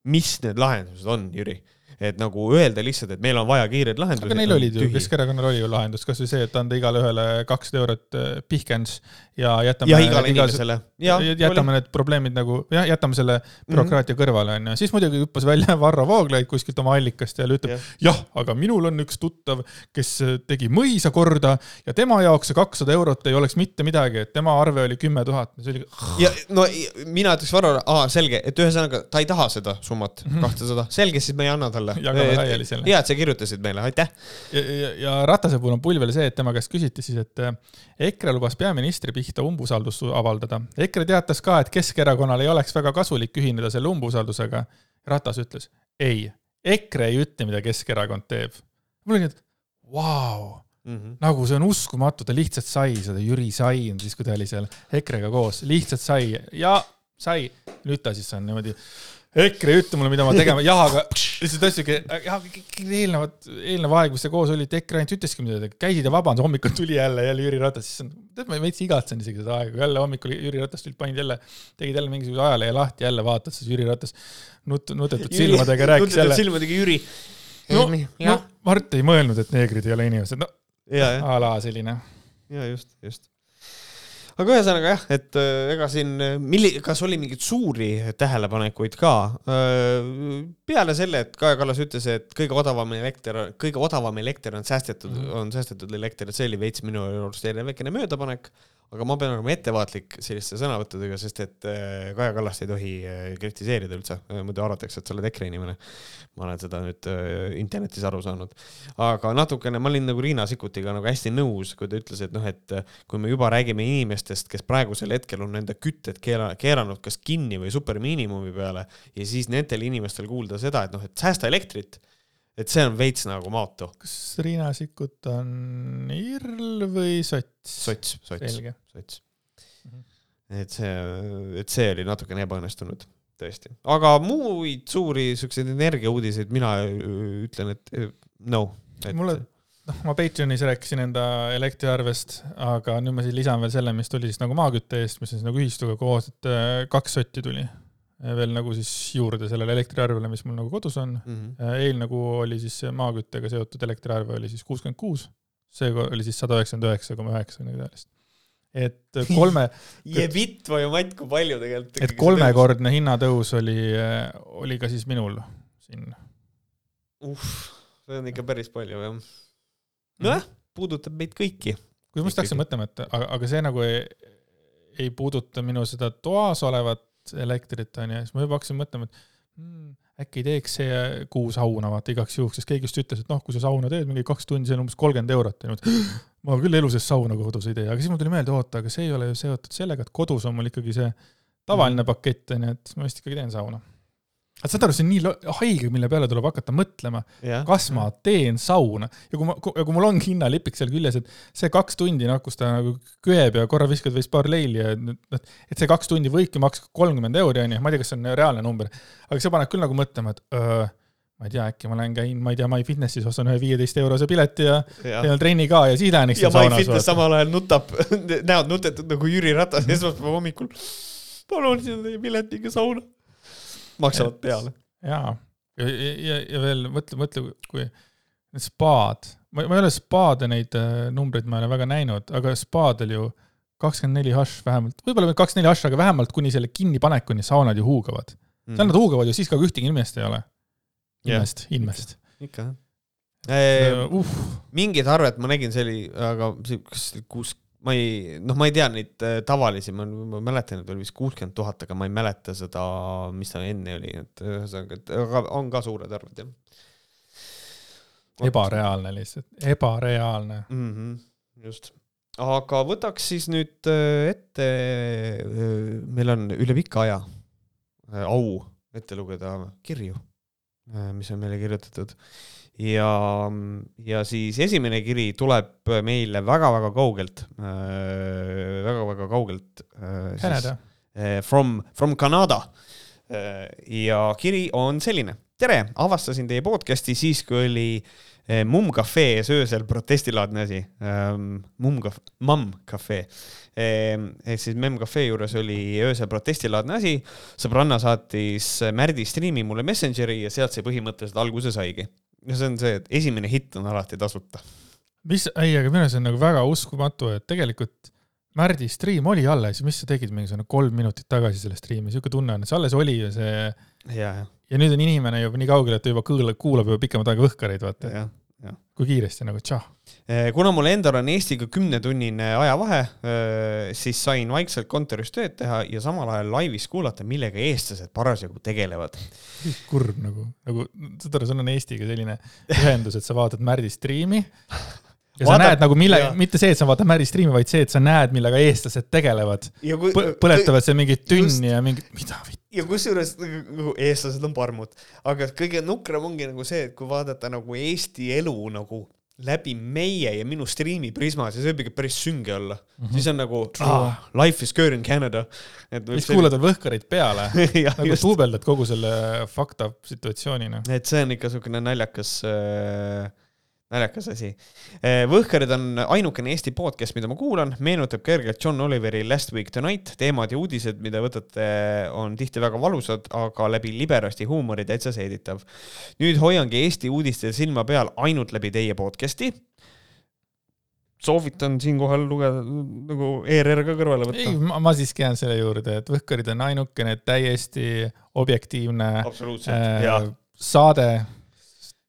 mis need lahendused on, Jüri? Et nagu öelda lihtsalt, et meil on vaja kiireid lahendusi. aga neil olid ju, Keskerakonnal oli ju lahendus, kasvõi see, et anda igale ühele kakssada eurot äh, pihkens ja jätame. ja igale inimesele. jätame oli. need probleemid nagu, jah, jätame selle bürokraatia mm -hmm. kõrvale, onju. siis muidugi hüppas välja Varro Vooglaid kuskilt oma allikast ja ütleb, jah, aga minul on üks tuttav, kes äh, tegi mõisa korda ja tema jaoks see kakssada eurot ei oleks mitte midagi, et tema arve oli kümme tuhat. ja no mina ütleks Varrole, aa, selge, et ühesõnaga ta ei taha seda summat, mhm. kahtesada, selge, siis me ei anna talle jälle. jagame laiali selle. hea, et sa kirjutasid meile, aitäh. ja, ja, ja Ratase puhul on pull veel see, et tema käest küsiti siis, et äh, EKRE lubas peaministri pihta umbusaldust avaldada. EKRE teatas ka, et Keskerakonnal ei oleks väga kasulik ühineda selle umbusaldusega. Ratas ütles ei, EKRE ei ütle, mida Keskerakond teeb. mul oli nii, et vau, Mhm. nagu see on uskumatu, ta lihtsalt sai seda, Jüri sai siis, kui ta oli seal EKRE-ga koos, lihtsalt sai ja sai. nüüd ta siis on niimoodi, EKRE ütle mulle, mida ma tegema, jah, aga lihtsalt ütleski, jah, eelnevad, eelnev aeg, mis sa koos olid, EKRE ainult ütleski midagi, käisid ja vabandas, hommikul tuli jälle, jälle Jüri Ratas, siis on, tead, ma veits igatsen isegi seda aega, jälle hommikul Jüri Ratas tulid, panid jälle, tegid jälle mingisuguse ajalehe lahti, jälle vaatad, siis Jüri Ratas nut-, nutetud silmadega rääkis jälle. silmadega Jüri. no, no Mart ei mõelnud, et neegrid ei ole inimesed, no a la selline. ja just, just. Aga ühesõnaga jah, et äh, ega siin, milli-, kas oli mingeid suuri tähelepanekuid ka? peale selle, et Kaja Kallas ütles, et kõige odavam elekter, kõige odavam elekter on säästetud mm. -hmm. on säästetud elekter, et see oli veits minu arust jälle väikene möödapanek. Aga ma pean olema ettevaatlik selliste sõnavõttudega, sest et äh, Kaja Kallast ei tohi äh, kritiseerida üldse, muidu arvatakse, et sa oled EKRE inimene. ma olen seda nüüd äh, internetis aru saanud. aga natukene, ma olin nagu Riina Sikkutiga nagu hästi nõus, kui ta ütles, et noh, et äh, kui me juba räägime inimestest, kes praegusel hetkel on enda kütted keera-, keeranud kas kinni või supermiinimumi peale ja siis nendel inimestel kuulda seda, et noh, et säästa elektrit, et see on veits nagu maotu. kas Riina Sikkut on IRL või sots? sots, sots, sots Mhm.. et see, et see oli natukene ebaõnnestunud, tõesti. aga muid suuri siukseid energiauudiseid mina öö, ütlen, et öö, no. Mulle- noh, ma Patreonis rääkisin enda elektriarvest, aga nüüd ma siis lisan veel selle, mis tuli siis nagu maakütte eest, mis on siis nagu ühistuga koos, et äh, kaks sotti tuli veel nagu siis juurde sellele elektriarvele, mis mul nagu kodus on. mm. -hmm. eelnägu oli siis maaküttega seotud elektriarve oli siis kuuskümmend kuus, see oli siis sada üheksakümmend üheksa koma üheksa midagi taolist. et kolme, Jebitt või Matt, kui palju tegelikult. et kolmekordne hinnatõus oli, oli ka siis minul siin. uh, see on ikka päris palju jah. nojah, puudutab meid kõiki. kui ma just hakkasin mõtlema, et aga, aga see nagu ei, ei puuduta minu seda toas olevat elektrit onju, siis ma juba hakkasin mõtlema, et hmm, äkki teeks see kuu sauna vaata igaks juhuks, sest keegi just ütles, et noh, kui sa sauna teed mingi kaks tundi, see on umbes kolmkümmend eurot ma küll elu sees sauna kodus ei tee, aga siis mul tuli meelde, oota, aga see ei ole ju seotud sellega, et kodus on mul ikkagi see tavaline pakett onju, et ma vist ikkagi teen sauna. Aga saad aru, see on nii haige, mille peale tuleb hakata mõtlema, kas ma teen sauna ja kui ma, ja kui mul ongi hinnalipik seal küljes, et see kaks tundi, noh, kus ta nagu köeb ja korra viskad veits paar leili ja noh, et see kaks tundi võibki maksta kolmkümmend euri, onju, ma ei tea, kas see on reaalne number, aga see paneb küll nagu mõtlema, et öö, ma ei tea, äkki ma lähen käin, ma ei tea, MyFitnessis ostan ühe viieteist eurose pileti ja ja, teen trenni ka ja siis lähen ja My saunas. Fitness samal ajal nutab, näod nutetud nagu Jüri Ratas esmaspäeva hommikul. palun sinna teie piletiga sauna. Maksavad peale. jaa, ja, ja, ja, ja veel mõtle, mõtle, kui spaad, ma, ma ei ole spaade neid äh, numbreid ma ei ole väga näinud, aga spaadel ju kakskümmend neli hash vähemalt, võib-olla kakskümmend neli hash, aga vähemalt kuni selle kinnipanekuni saunad ju huugavad mm.. seal nad huugavad ju siis ka, kui ühtegi inimest ei ole. Inimest, inimest. ikka jah. Uh, mingid arved ma nägin, see oli, aga see, kas kus, ma ei, noh, ma ei tea neid äh, tavalisi, ma, ma mäletan, et oli vist kuuskümmend tuhat, aga ma ei mäleta seda, mis ta enne oli, et ühesõnaga, et aga on ka suured arved jah. ebareaalne lihtsalt, ebareaalne. mm. -hmm, just, aga võtaks siis nüüd äh, ette, meil on üle pika aja äh, au ette lugeda kirju, mis on meile kirjutatud ja, ja siis esimene kiri tuleb meile väga-väga kaugelt, väga-väga kaugelt. Canada. From, from Canada. ja kiri on selline. tere, avastasin teie podcast'i siis, kui oli eh, Mumm Cafe ees öösel protestilaadne asi. Mumm Cafe, Mamm Cafe. ehk siis Memm Cafe juures oli öösel protestilaadne asi. sõbranna saatis Märdi striimi mulle Messengeri ja sealt see põhimõtteliselt alguse saigi ja see on see, et esimene hitt on alati tasuta. mis, ei, aga minu arust see on nagu väga uskumatu, et tegelikult Märdi stream oli alles, mis sa tegid mingisugune kolm minutit tagasi selle striimi, siuke tunne on, et see alles oli ja see ja, nüüd on inimene juba nii kaugel, et ta juba kuulab, kuulab juba pikemat aega Võhkareid, vaata. Kui kiiresti nagu tšah Eh, kuna mul endal on Eestiga kümnetunnine ajavahe, eh, siis sain vaikselt kontoris tööd teha ja samal ajal laivis kuulata, millega eestlased parasjagu tegelevad. kurb nagu, nagu saad aru, sul on Eestiga selline ühendus, et sa vaatad Märdi striimi ja sa Vaatad, näed nagu mille, mitte see, et sa vaatad Märdi striimi, vaid see, et sa näed, millega eestlased tegelevad. põletavad seal mingit tünni ja mingit, mida vitt. Ja kusjuures nagu eestlased on parmud, aga kõige nukram ongi nagu see, et kui vaadata nagu Eesti elu nagu läbi meie ja minu striimi prismas ja see võib ikka päris sünge olla mm. -hmm. siis on nagu ah, life is good in Canada. siis kuulad veel võhkarid peale nagu just. duubeldad kogu selle fucked up situatsioonina. et see on ikka siukene naljakas äh, naljakas asi. Eh, Võhkarid on ainukene Eesti podcast, mida ma kuulan, meenutab kergelt John Oliveri Last Week Tonight, teemad ja uudised, mida võtate, on tihti väga valusad, aga läbi liberasti huumori täitsa seeditav. nüüd hoiangi Eesti uudistel silma peal ainult läbi teie podcast'i soovitan siinkohal lugeda nagu ERR ka kõrvale võtta. ei, ma siiski jään selle juurde, et Võhkarid on ainukene täiesti objektiivne äh, saade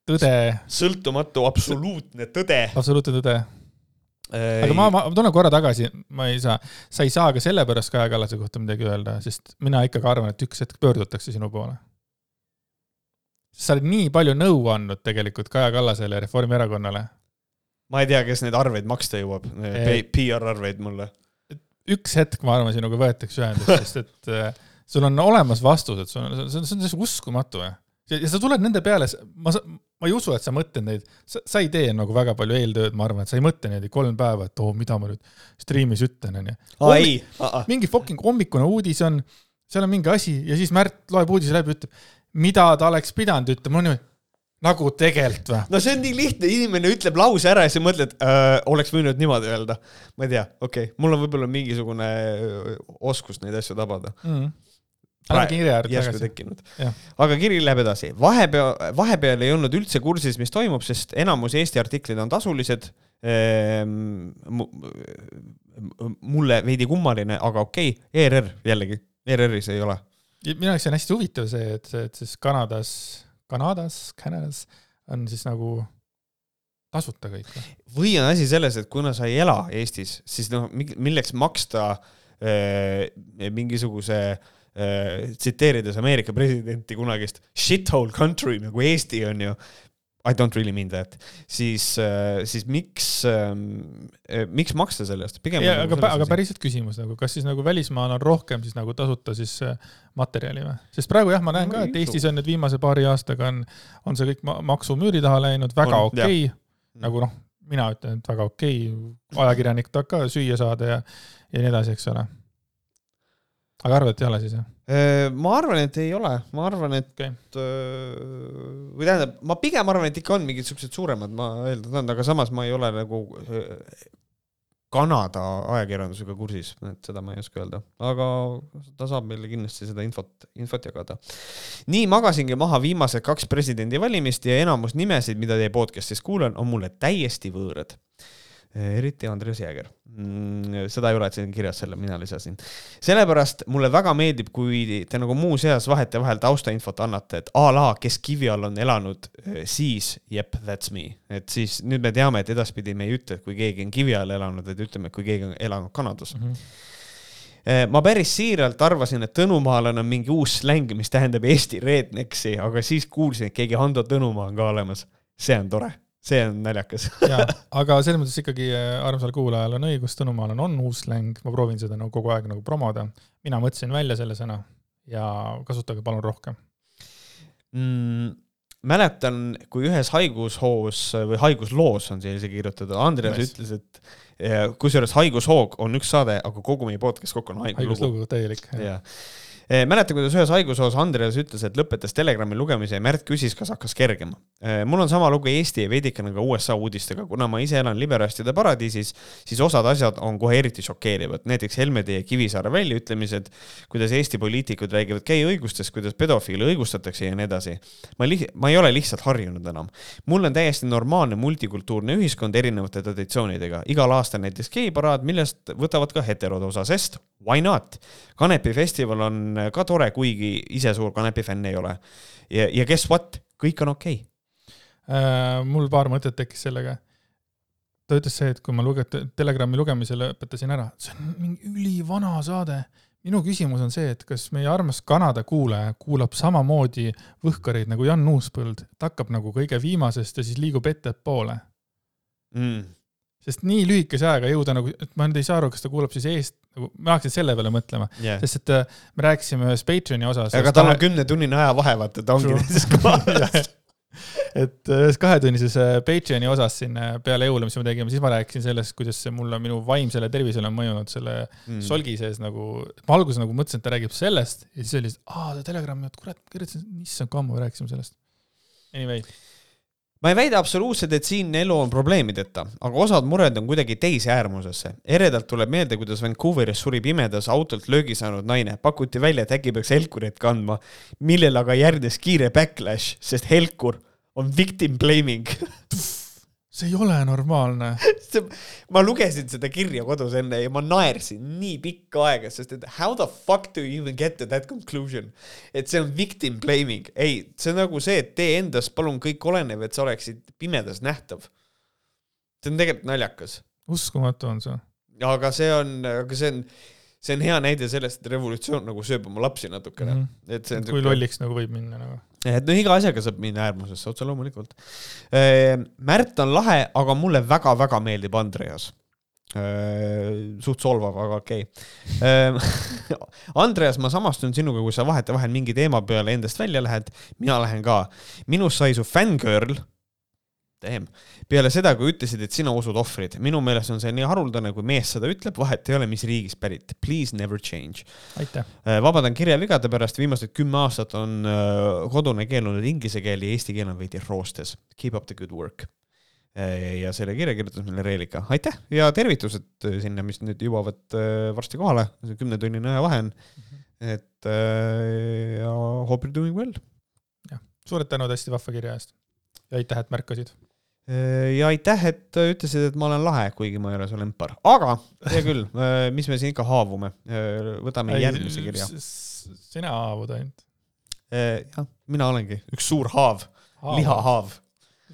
tõde. sõltumatu absoluutne tõde. absoluutne tõde. aga ma, ma tulen korra tagasi, ma ei saa, sa ei saa ka sellepärast Kaja Kallase kohta midagi öelda, sest mina ikkagi arvan, et üks hetk pöördutakse sinu poole. sa oled nii palju nõu andnud tegelikult Kaja Kallasele ja Reformierakonnale. ma ei tea, kes neid arveid maksta jõuab, PR-arveid mulle. üks hetk, ma arvan, sinuga võetakse ühendust, sest et äh, sul on olemas vastused, sul on, see on, see on uskumatu ja, ja sa tuled nende peale, ma, ma ei usu, et sa mõtled neid, sa ei tee nagu väga palju eeltööd, ma arvan, et sa ei mõtle niimoodi kolm päeva, et oo oh,, mida ma nüüd striimis ütlen, onju. mingi fucking hommikune uudis on, seal on mingi asi ja siis Märt loeb uudise läbi, ütleb, mida ta oleks pidanud ütlema, no niimoodi nagu tegelikult või? no see on nii lihtne, inimene ütleb lause ära ja sa mõtled äh,, oleks võinud niimoodi öelda. ma ei tea, okei okay., mul on võib-olla mingisugune oskus neid asju tabada mm. -hmm anna kirja äärde tagasi. aga kiri läheb edasi. vahepeal, vahepeal ei olnud üldse kursis, mis toimub, sest enamus Eesti artiklid on tasulised ehm,. mulle veidi kummaline, aga okei okay., ERR jällegi, ERR-is ei ole. minu jaoks on hästi huvitav see, et, et siis Kanadas, Kanadas, Kanadas on siis nagu tasuta kõik. või on asi selles, et kuna sa ei ela Eestis, siis noh, milleks maksta äh, mingisuguse äh, Äh, tsiteerides Ameerika presidenti kunagist shithole country nagu Eesti on ju, I don't really mean that, siis, äh, siis miks, ähm, äh, miks maksta selle eest, pigem. Nagu aga, aga päriselt küsimus nagu, kas siis nagu välismaal on rohkem siis nagu tasuta siis materjali või? sest praegu jah, ma näen ka, et Eestis on nüüd viimase paari aastaga on, on see kõik maksumüüri taha läinud, väga okei okay., nagu noh, mina ütlen, et väga okei okay., ajakirjanik tahab ka süüa saada ja, ja nii edasi, eks ole aga arvad, et ei ole siis, jah? Äh, ma arvan, et ei ole, ma arvan, et okay. või tähendab, ma pigem arvan, et ikka on mingid siuksed suuremad, ma eeldan aga samas ma ei ole nagu Kanada ajakirjandusega kursis, et seda ma ei oska öelda, aga ta saab meile kindlasti seda infot, infot jagada. nii magasingi maha viimased kaks presidendivalimist ja enamus nimesid, mida teie podcast'is kuulan, on mulle täiesti võõrad eriti Andres Jääger mm,. seda ei ole siin kirjas, selle mina lisasin. sellepärast mulle väga meeldib, kui te nagu muuseas vahetevahel taustainfot annate, et a la, kes kivi all on elanud, eh, siis jep, that's me. et siis nüüd me teame, et edaspidi me ei ütle, et kui keegi on kivi all elanud, vaid ütleme, et kui keegi on elanud Kanadas mm. -hmm. ma päris siiralt arvasin, et Tõnumaalane on mingi uus släng, mis tähendab Eesti rednex'i, aga siis kuulsin, et keegi Hando Tõnumaa on ka olemas. see on tore see on naljakas aga selles mõttes ikkagi äh, armsal kuulajal on õigus, Tõnumaal on, on uus släng, ma proovin seda nagu kogu aeg nagu promoda. mina mõtlesin välja selle sõna ja kasutage palun rohkem mm,. mäletan, kui ühes haigushoos või haigusloos on siia isegi kirjutatud, Andreas nice. ütles, et kusjuures haigushoog on üks saade, aga kogu meie podcast kokku on haiguslugu. haiguslugu, täielik. jah Eh, mäletan, kuidas ühes haigushoos Andreas ütles, et lõpetas Telegrami lugemise ja Märt küsis, kas hakkas kergema. Eh, mul on sama lugu Eesti ja veidikene ka USA uudistega, kuna ma ise elan liberastide paradiisis, siis osad asjad on kohe eriti šokeerivad, näiteks Helmede ja Kivisaare väljaütlemised, kuidas Eesti poliitikud räägivad gei õigustest, kuidas pedofiile õigustatakse ja nii edasi. ma li-, ma ei ole lihtsalt harjunud enam. mul on täiesti normaalne multikultuurne ühiskond erinevate traditsioonidega, igal aastal näiteks geiparaad, millest võtavad ka heterode osa, sest why not? Kanepi festival on ka tore, kuigi ise suur Kanepi fänn ei ole. ja, ja guess what, kõik on okei okay äh, mul paar mõtet tekkis sellega. ta ütles see, et kui ma luge-, Telegrami lugemise lõpetasin ära, see on mingi ülivana saade. minu küsimus on see, et kas meie armas Kanada kuulaja kuulab samamoodi võhkareid nagu Jan Uuspõld, ta hakkab nagu kõige viimasest ja siis liigub ettepoole mm. Sest nii lühikese ajaga jõuda nagu, et ma nüüd ei saa aru, kas ta kuulab siis eest, nagu ma hakkasin selle peale mõtlema Yeah. sest et äh, me rääkisime ühes Patreoni osas. aga tal on kümnetunnine ajavahe, vaata, ta ongi teises kohas. et äh, ühes kahetunnises äh, Patreoni osas siin peale jõule, mis me tegime, siis ma rääkisin sellest, kuidas see mulle minu vaimsele tervisele on mõjunud selle Mm. solgi sees nagu, ma alguses nagu mõtlesin, et ta räägib sellest ja siis oli, aa, ta Telegrami, et kurat, kirjutasin, issand, kui ammu me rääkisime sellest. Anyway, ma ei väida absoluutselt, et siin elu on probleemideta, aga osad mured on kuidagi teise äärmusesse. eredalt tuleb meelde, kuidas Vancouveris suri pimedas autolt löögi saanud naine, pakuti välja, et äkki peaks helkurit kandma, millele aga järgnes kiire backlash, sest helkur on victim blaming. see ei ole normaalne. ma lugesin seda kirja kodus enne ja ma naersin nii pikka aega, sest et how the fuck do you even get to that conclusion, et see on victim blaming, ei, see on nagu see, et tee endast palun kõik olenev, et sa oleksid pimedas nähtav. see on tegelikult naljakas, uskumatu on see. aga see on, aga see on, see on hea näide sellest, et revolutsioon nagu sööb oma lapsi natukene mm. -hmm. et see on kui lolliks nagu võib minna nagu. Et no iga asjaga saab minna äärmusesse, otse loomulikult. Märt on lahe, aga mulle väga-väga meeldib Andreas. suht solvav, aga okei okay. Andreas, ma samastun sinuga, kui sa vahetevahel mingi teema peale endast välja lähed, mina lähen ka. minust sai su fängirl. Damn, peale seda, kui ütlesid, et sina usud ohvrid, minu meelest on see nii haruldane, kui mees seda ütleb, vahet ei ole, mis riigist pärit. Please never change. Äh, vabandan kirjavigade pärast, viimased kümme aastat on äh, kodune keel olnud inglise keel ja eesti keel on veidi roostes. Keep up the good work. ja selle kirja kirjutas meile Reelika, aitäh ja tervitused äh, sinna, mis nüüd jõuavad äh, varsti kohale, kümnetunnine ajavahe on. et äh, ja hope you are doing well. suured tänud hästi vahva kirja eest. ja aitäh, et märkasid. Ja aitäh, et äh, ütlesid, et ma olen lahe, kuigi ma ei ole su lempar, aga hea küll, mis me siin ikka haavume, võtame järgmise kirja. sina haavud ainult. jah, mina olengi üks suur haav, lihahaav,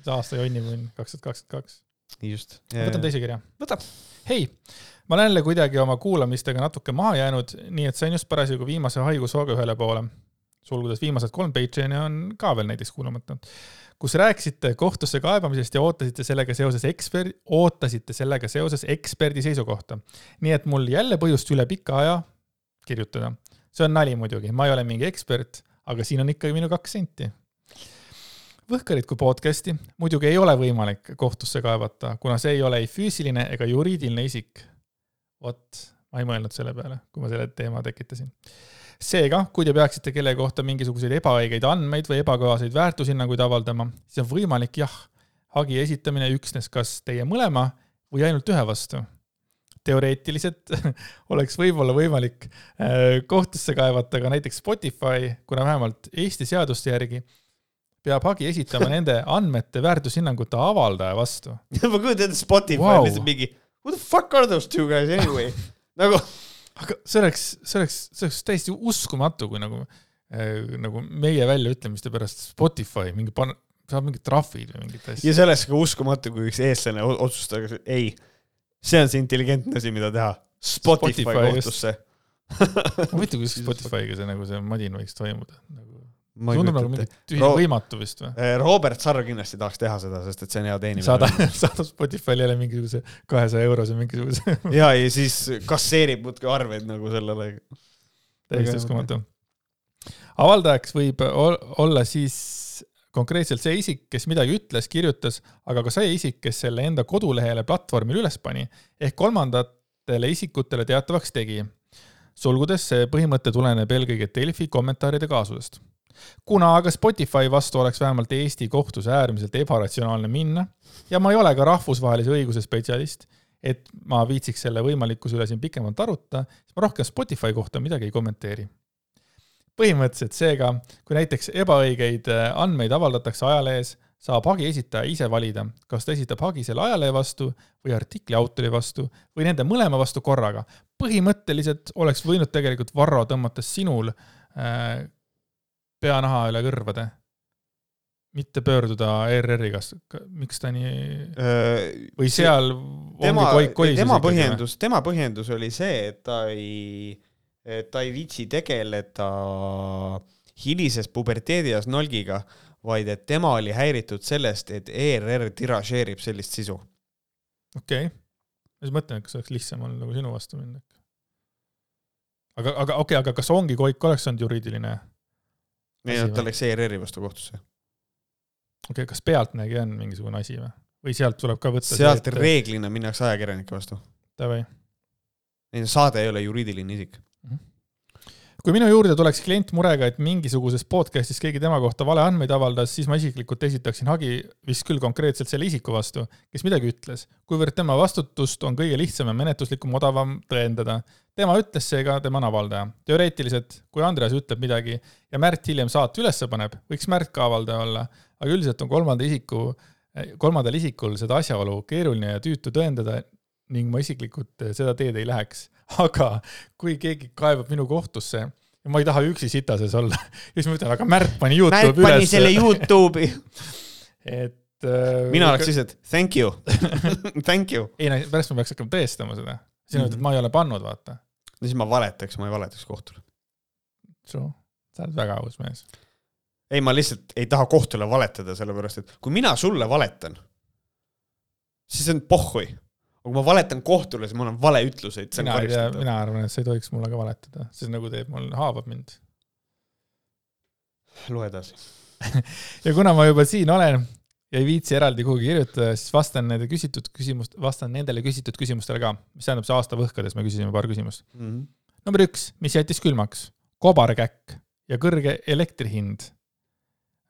aasta jonnimunn kaks tuhat kakskümmend kaks. just. võtan teise kirja. võta. hei, ma olen jälle kuidagi oma kuulamistega natuke maha jäänud, nii et sain just parasjagu viimase haigushooga ühele poole. sulgudes viimased kolm Patreoni on ka veel näiteks kuulamata. Kus rääkisite kohtusse kaebamisest ja ootasite sellega seoses eksperdi, ootasite sellega seoses eksperdi seisukohta. nii et mul jälle põhjust üle pika aja kirjutada. see on nali muidugi, ma ei ole mingi ekspert, aga siin on ikkagi minu kaks senti Võhkarit kui podcast'i muidugi ei ole võimalik kohtusse kaevata, kuna see ei ole ei füüsiline ega juriidiline isik. vot, ma ei mõelnud selle peale, kui ma selle teema tekitasin. seega, kui te peaksite kelle kohta mingisuguseid ebaõigeid andmeid või ebakohaseid väärtushinnanguid avaldama, siis on võimalik jah, hagi esitamine üksnes kas teie mõlema või ainult ühe vastu. teoreetiliselt oleks võib-olla võimalik äh, kohtusse kaevata ka näiteks Spotify, kuna vähemalt Eesti seaduste järgi peab hagi esitama nende andmete väärtushinnangute avaldaja vastu. ma kujutan ette Spotify wow. lihtsalt mingi who the fuck are those two guys anyway nagu aga see oleks, see oleks, see oleks täiesti uskumatu, kui nagu äh,, nagu meie väljaütlemiste pärast Spotify mingi pan-, saab mingid trahvid või mingit asja. ja see oleks ka uskumatu, kui üks eestlane o- otsustab, et ei, see on see intelligentne asi, mida teha. Spotify, Spotify kohtusse. huvitav, kuidas Spotify'ga see nagu see madin võiks toimuda nagu,. Tundub nagu mingi tühi Ro- võimatu vist või? Robert Sarv kindlasti tahaks teha seda, sest et see on hea teenimine. saada, saadab Spotify'le jälle mingisuguse kahesaja eurose mingisuguse, ja, ja siis kasseerib muudkui arveid nagu sellele. täiesti uskumatu. avaldajaks võib ol- olla siis konkreetselt see isik, kes midagi ütles, kirjutas, aga ka see isik, kes selle enda kodulehele platvormile üles pani ehk kolmandatele isikutele teatavaks tegi. sulgudes see põhimõte tuleneb eelkõige Delfi kommentaaride kaasusest. Kuna aga Spotify vastu oleks vähemalt Eesti kohtus äärmiselt ebaratsionaalne minna ja ma ei ole ka rahvusvahelise õiguse spetsialist, et ma viitsiks selle võimalikkuse üle siin pikemalt arutada, siis ma rohkem Spotify kohta midagi ei kommenteeri põhimõtteliselt seega, kui näiteks ebaõigeid äh, andmeid avaldatakse ajalehes, saab hagi esitaja ise valida, kas ta esitab hagi selle ajalehe vastu või artikli autori vastu või nende mõlema vastu korraga. põhimõtteliselt oleks võinud tegelikult Varro tõmmata sinul äh, peanaha üle kõrvade. mitte pöörduda ERR-i käest, miks ta nii või see- seal tema tema põhjendus, tema põhjendus oli see, et ta ei, et ta ei viitsi tegeleda hilises puberteedias nolgiga, vaid et tema oli häiritud sellest, et ERR tiražeerib sellist sisu. okei okay., ma siis mõtlen, et kas oleks lihtsam olnud nagu sinu vastu minna aga, aga okei okay,, aga kas ongi koik oleks olnud juriidiline? Ei no ta läks ERR-i vastu kohtusse. okei okay,, kas Pealtnägija on mingisugune asi või? või sealt tuleb ka võtta sealt reeglina minnakse ajakirjanike vastu. davai. ei, saade ei ole juriidiline isik. kui minu juurde tuleks klient murega, et mingisuguses podcast'is keegi tema kohta valeandmeid avaldas, siis ma isiklikult esitaksin hagi vist küll konkreetselt selle isiku vastu, kes midagi ütles, kuivõrd tema vastutust on kõige lihtsam ja menetluslikum odavam tõendada. Tema ütles seega, tema on avaldaja. teoreetiliselt, kui Andreas ütleb midagi ja Märt hiljem saate ülesse paneb, võiks Märt ka avaldaja olla, aga üldiselt on kolmanda isiku, kolmandal isikul seda asjaolu keeruline ja tüütu tõendada ning ma isiklikult seda teed ei läheks. aga kui keegi kaebab minu kohtusse ja ma ei taha üksi sita sees olla, siis ma ütlen, aga Märt pani Märt Youtube'i pani üles. selle Youtube'i. et äh, mina oleks lihtsalt thank you, thank you. ei no pärast ma peaks hakkama tõestama seda. Sina ütled, et ma ei ole pannud, vaata. no siis ma valetaks, ma ei valetaks kohtule. True, sa oled väga aus mees. ei, ma lihtsalt ei taha kohtule valetada, sellepärast et kui mina sulle valetan, siis on pohhui. aga kui ma valetan kohtule, siis mul on valeütluseid, see on mina ei tea, mina arvan, et sa ei tohiks mulle ka valetada, see nagu teeb mul, haavab mind. loe edasi. ja kuna ma juba siin olen ja ei viitsi eraldi kuhugi kirjutada, siis vastan nende küsitud küsimust, vastan nendele küsitud küsimustele ka, mis tähendab see aasta võhkades me küsisime paar küsimust. number üks, mis jättis külmaks? kobarkäkk ja kõrge elektri hind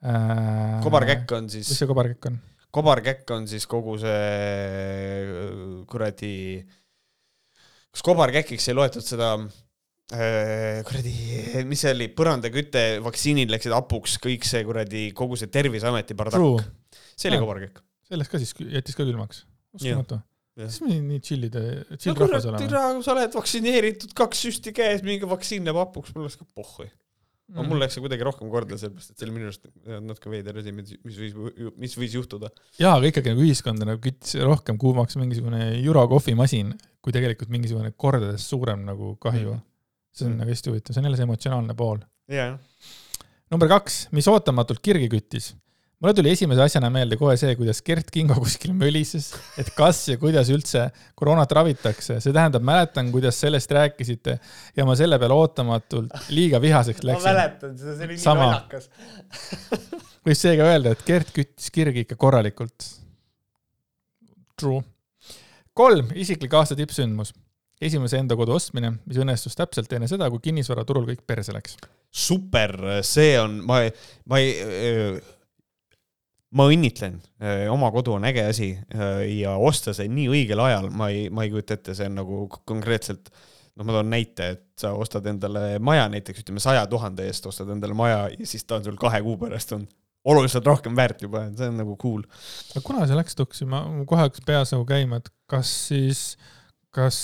äh,. kobarkäkk on mis siis, see kobarkäkk on? kobarkäkk on siis kogu see kuradi, kas kobarkäkiks ei loetud seda äh, kuradi, mis see oli, põrandaküte, vaktsiinid läksid hapuks, kõik see kuradi, kogu see Terviseameti True bardakk, see oli kobarkäkk. sellest ka siis jättis ka külmaks. uskumatu. Siis me nii chill'id, no chill kurat rahvas, oleme. türa, kui sa oled vaktsineeritud, kaks süsti käes, mingi vaktsiin läheb hapuks, mul oleks ka pohhui. Mm. aga mul läks see kuidagi rohkem korda, sellepärast et see oli minu arust natuke veider asi, mis võis, mis võis juhtuda. jaa, aga ikkagi nagu ühiskonda nagu küttis rohkem kuumaks mingisugune Juro kohvimasin, kui tegelikult mingisugune kordades suurem nagu kahju. see on Mm. nagu hästi huvitav, see on jälle see emotsionaalne pool. ja, jah. number kaks, mis ootamatult kirgi küttis. Mulle tuli esimese asjana meelde kohe see, kuidas Gert Kingo kuskil mölises, et kas ja kuidas üldse koroonat ravitakse. see tähendab, mäletan, kuidas sellest rääkisite ja ma selle peale ootamatult liiga vihaseks läksin. mäletan seda, see oli nii naljakas. võib seega öelda, et Gert küttis kirgi ikka korralikult. True. kolm, isiklik aasta tippsündmus. esimese enda kodu ostmine, mis õnnestus täpselt enne seda, kui kinnisvaraturul kõik perse läks. super, see on, ma, ma ei, ma õnnitlen, oma kodu on äge asi äh, ja osta see nii õigel ajal, ma ei, ma ei kujuta ette, see on nagu konkreetselt noh, ma toon näite, et sa ostad endale maja näiteks ütleme saja tuhande eest ostad endale maja ja siis ta on sul kahe kuu pärast on oluliselt rohkem väärt juba, see on nagu cool. kuna see läks tuksi, ma kohe hakkas peas nagu käima, et kas siis, kas,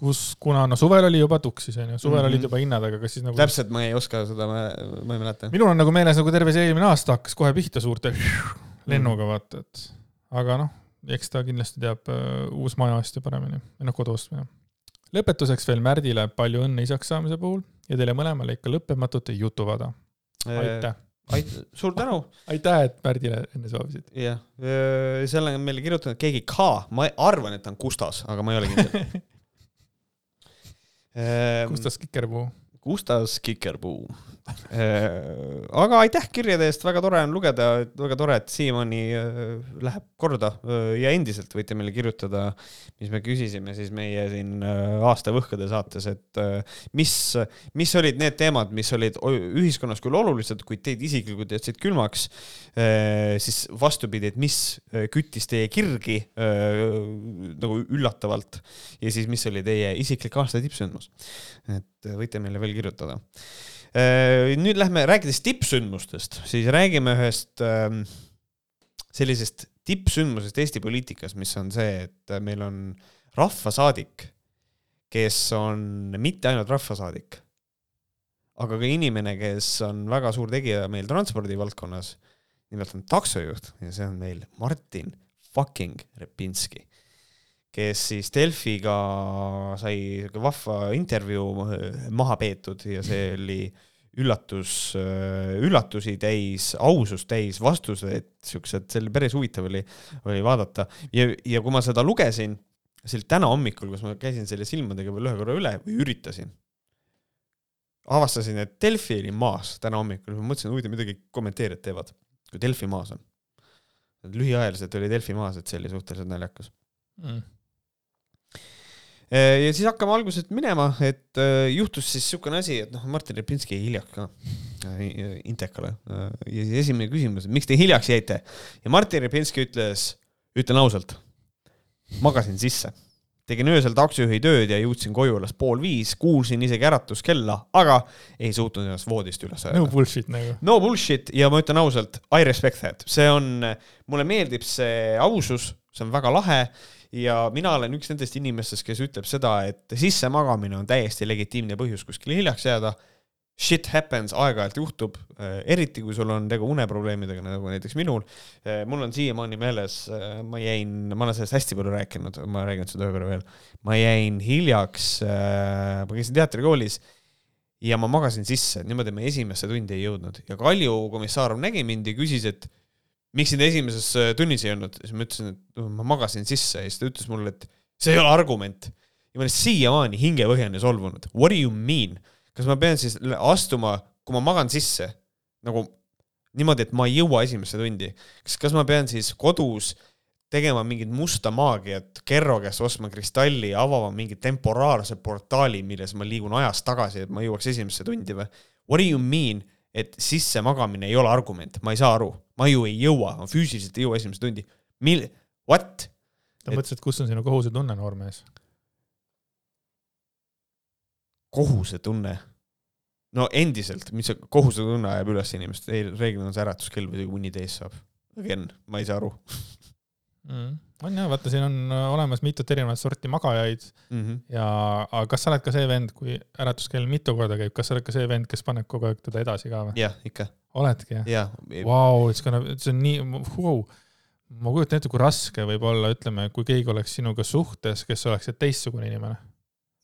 kus, kuna no suvel oli juba tuksis onju, suvel mm Mhm. -hmm. olid juba hinnad, aga kas siis nagu täpselt ma ei oska seda, ma ma ei mäleta. minul on nagu meeles nagu terve see eelmine aasta hakkas kohe pihta suurte lennuga vaata, et aga noh, eks ta kindlasti teab uh, uus maja ostja paremini või noh, kodu ostmine. lõpetuseks veel Märdile palju õnne isaks saamise puhul ja teile mõlemale ikka lõppematut jutuvada. aitäh. aitäh, suur tänu. aitäh, et Märdile enne soovisid. jah, selle on meile kirjutanud keegi K, ma arvan, et ta on Kustas, aga ma ei ole kindel. Kustas Kikerpuu. Kustas Kikerpuu. aga aitäh kirjade eest, väga tore on lugeda, väga tore, et siiamaani äh, läheb korda äh, ja endiselt võite meile kirjutada, mis me küsisime siis meie siin äh, aasta võhkade saates, et äh, mis, mis olid need teemad, mis olid ühiskonnas küll olulised, kuid teid isiklikult jätsid külmaks, siis vastupidi, et mis äh, küttis teie kirgi äh, nagu üllatavalt ja siis, mis oli teie isiklik aasta tippsündmus. et äh, võite meile veel kirjutada. nüüd lähme, rääkides tippsündmustest, siis räägime ühest ähm, sellisest tippsündmusest Eesti poliitikas, mis on see, et meil on rahvasaadik, kes on mitte ainult rahvasaadik, aga ka inimene, kes on väga suur tegija meil transpordi valdkonnas nimelt on taksojuht ja see on meil Martin fucking Repinski, kes siis Delfiga sai vahva intervjuu maha peetud ja see oli üllatus, üllatusi täis, ausust täis vastused, siuksed, see oli päris huvitav oli, oli vaadata ja, ja kui ma seda lugesin, see oli täna hommikul, kus ma käisin selle silmadega veel ühe korra üle või üritasin avastasin, et Delfi oli maas täna hommikul, ma mõtlesin, huvitav, midagi kommenteerijad teevad, kui Delfi maas on. lühiajaliselt oli Delfi maas, et see oli suhteliselt naljakas mm. Ja siis hakkame algusest minema, et äh, juhtus siis niisugune asi, et noh, Martin Repinski jäi hiljaks ka äh, Intekale ja siis esimene küsimus, miks te hiljaks jäite ja Martin Repinski ütles, ütlen ausalt, magasin sisse tegin öösel taksojuhi tööd ja jõudsin koju alles pool viis, kuulsin isegi äratuskella, aga ei suutnud ennast voodist üles ajada. no bullshit nagu. no bullshit ja ma ütlen ausalt, I respect that, see on, mulle meeldib see ausus, see on väga lahe ja mina olen üks nendest inimestest, kes ütleb seda, et sissemagamine on täiesti legitiimne põhjus kuskile hiljaks jääda shit happens, aeg-ajalt juhtub, äh, eriti kui sul on tegu uneprobleemidega, nagu näiteks minul. Äh, mul on siiamaani meeles, äh, ma jäin, ma olen sellest hästi palju rääkinud, ma räägin seda ühe korra veel. ma jäin hiljaks, ma käisin teatrikoolis ja ma magasin sisse, niimoodi ma esimesse tundi ei jõudnud ja Kalju Komissarov nägi mind ja küsis, et miks sind esimeses tunnis ei olnud, siis ma ütlesin, et ma magasin sisse ja siis ta ütles mulle, et see ei ole argument. ja ma olen siiamaani hingepõhjani solvunud. What do you mean? kas ma pean siis astuma, kui ma magan sisse nagu niimoodi, et ma ei jõua esimesse tundi, kas, kas ma pean siis kodus tegema mingit musta maagiat, Kerro käest ostma kristalli ja avama mingi temporaarse portaali, milles ma liigun ajas tagasi, et ma jõuaks esimesse tundi või? What do you mean, et sissemagamine ei ole argument, ma ei saa aru, ma ju ei jõua, ma füüsiliselt ei jõua esimesse tundi. mil-, what? ta et... mõtles, et kus on sinu kohusetunne, noormees kohusetunne. no endiselt, mis see kohusetunne ajab üles inimest, reeglina on see äratuskell või kuni tees saab. Again, ma ei saa aru mm.. on jah, vaata, siin on äh, olemas mitut erinevat sorti magajaid mm -hmm. ja, aga kas sa oled ka see vend, kui äratuskell mitu korda käib, kas sa oled ka see vend, kes paneb kogu aeg teda edasi ka või? jah, ikka. oledki jah? jah. Vau, see on nii wow., ma kujutan ette, kui raske võib olla, ütleme, kui keegi oleks sinuga suhtes, kes oleks teistsugune inimene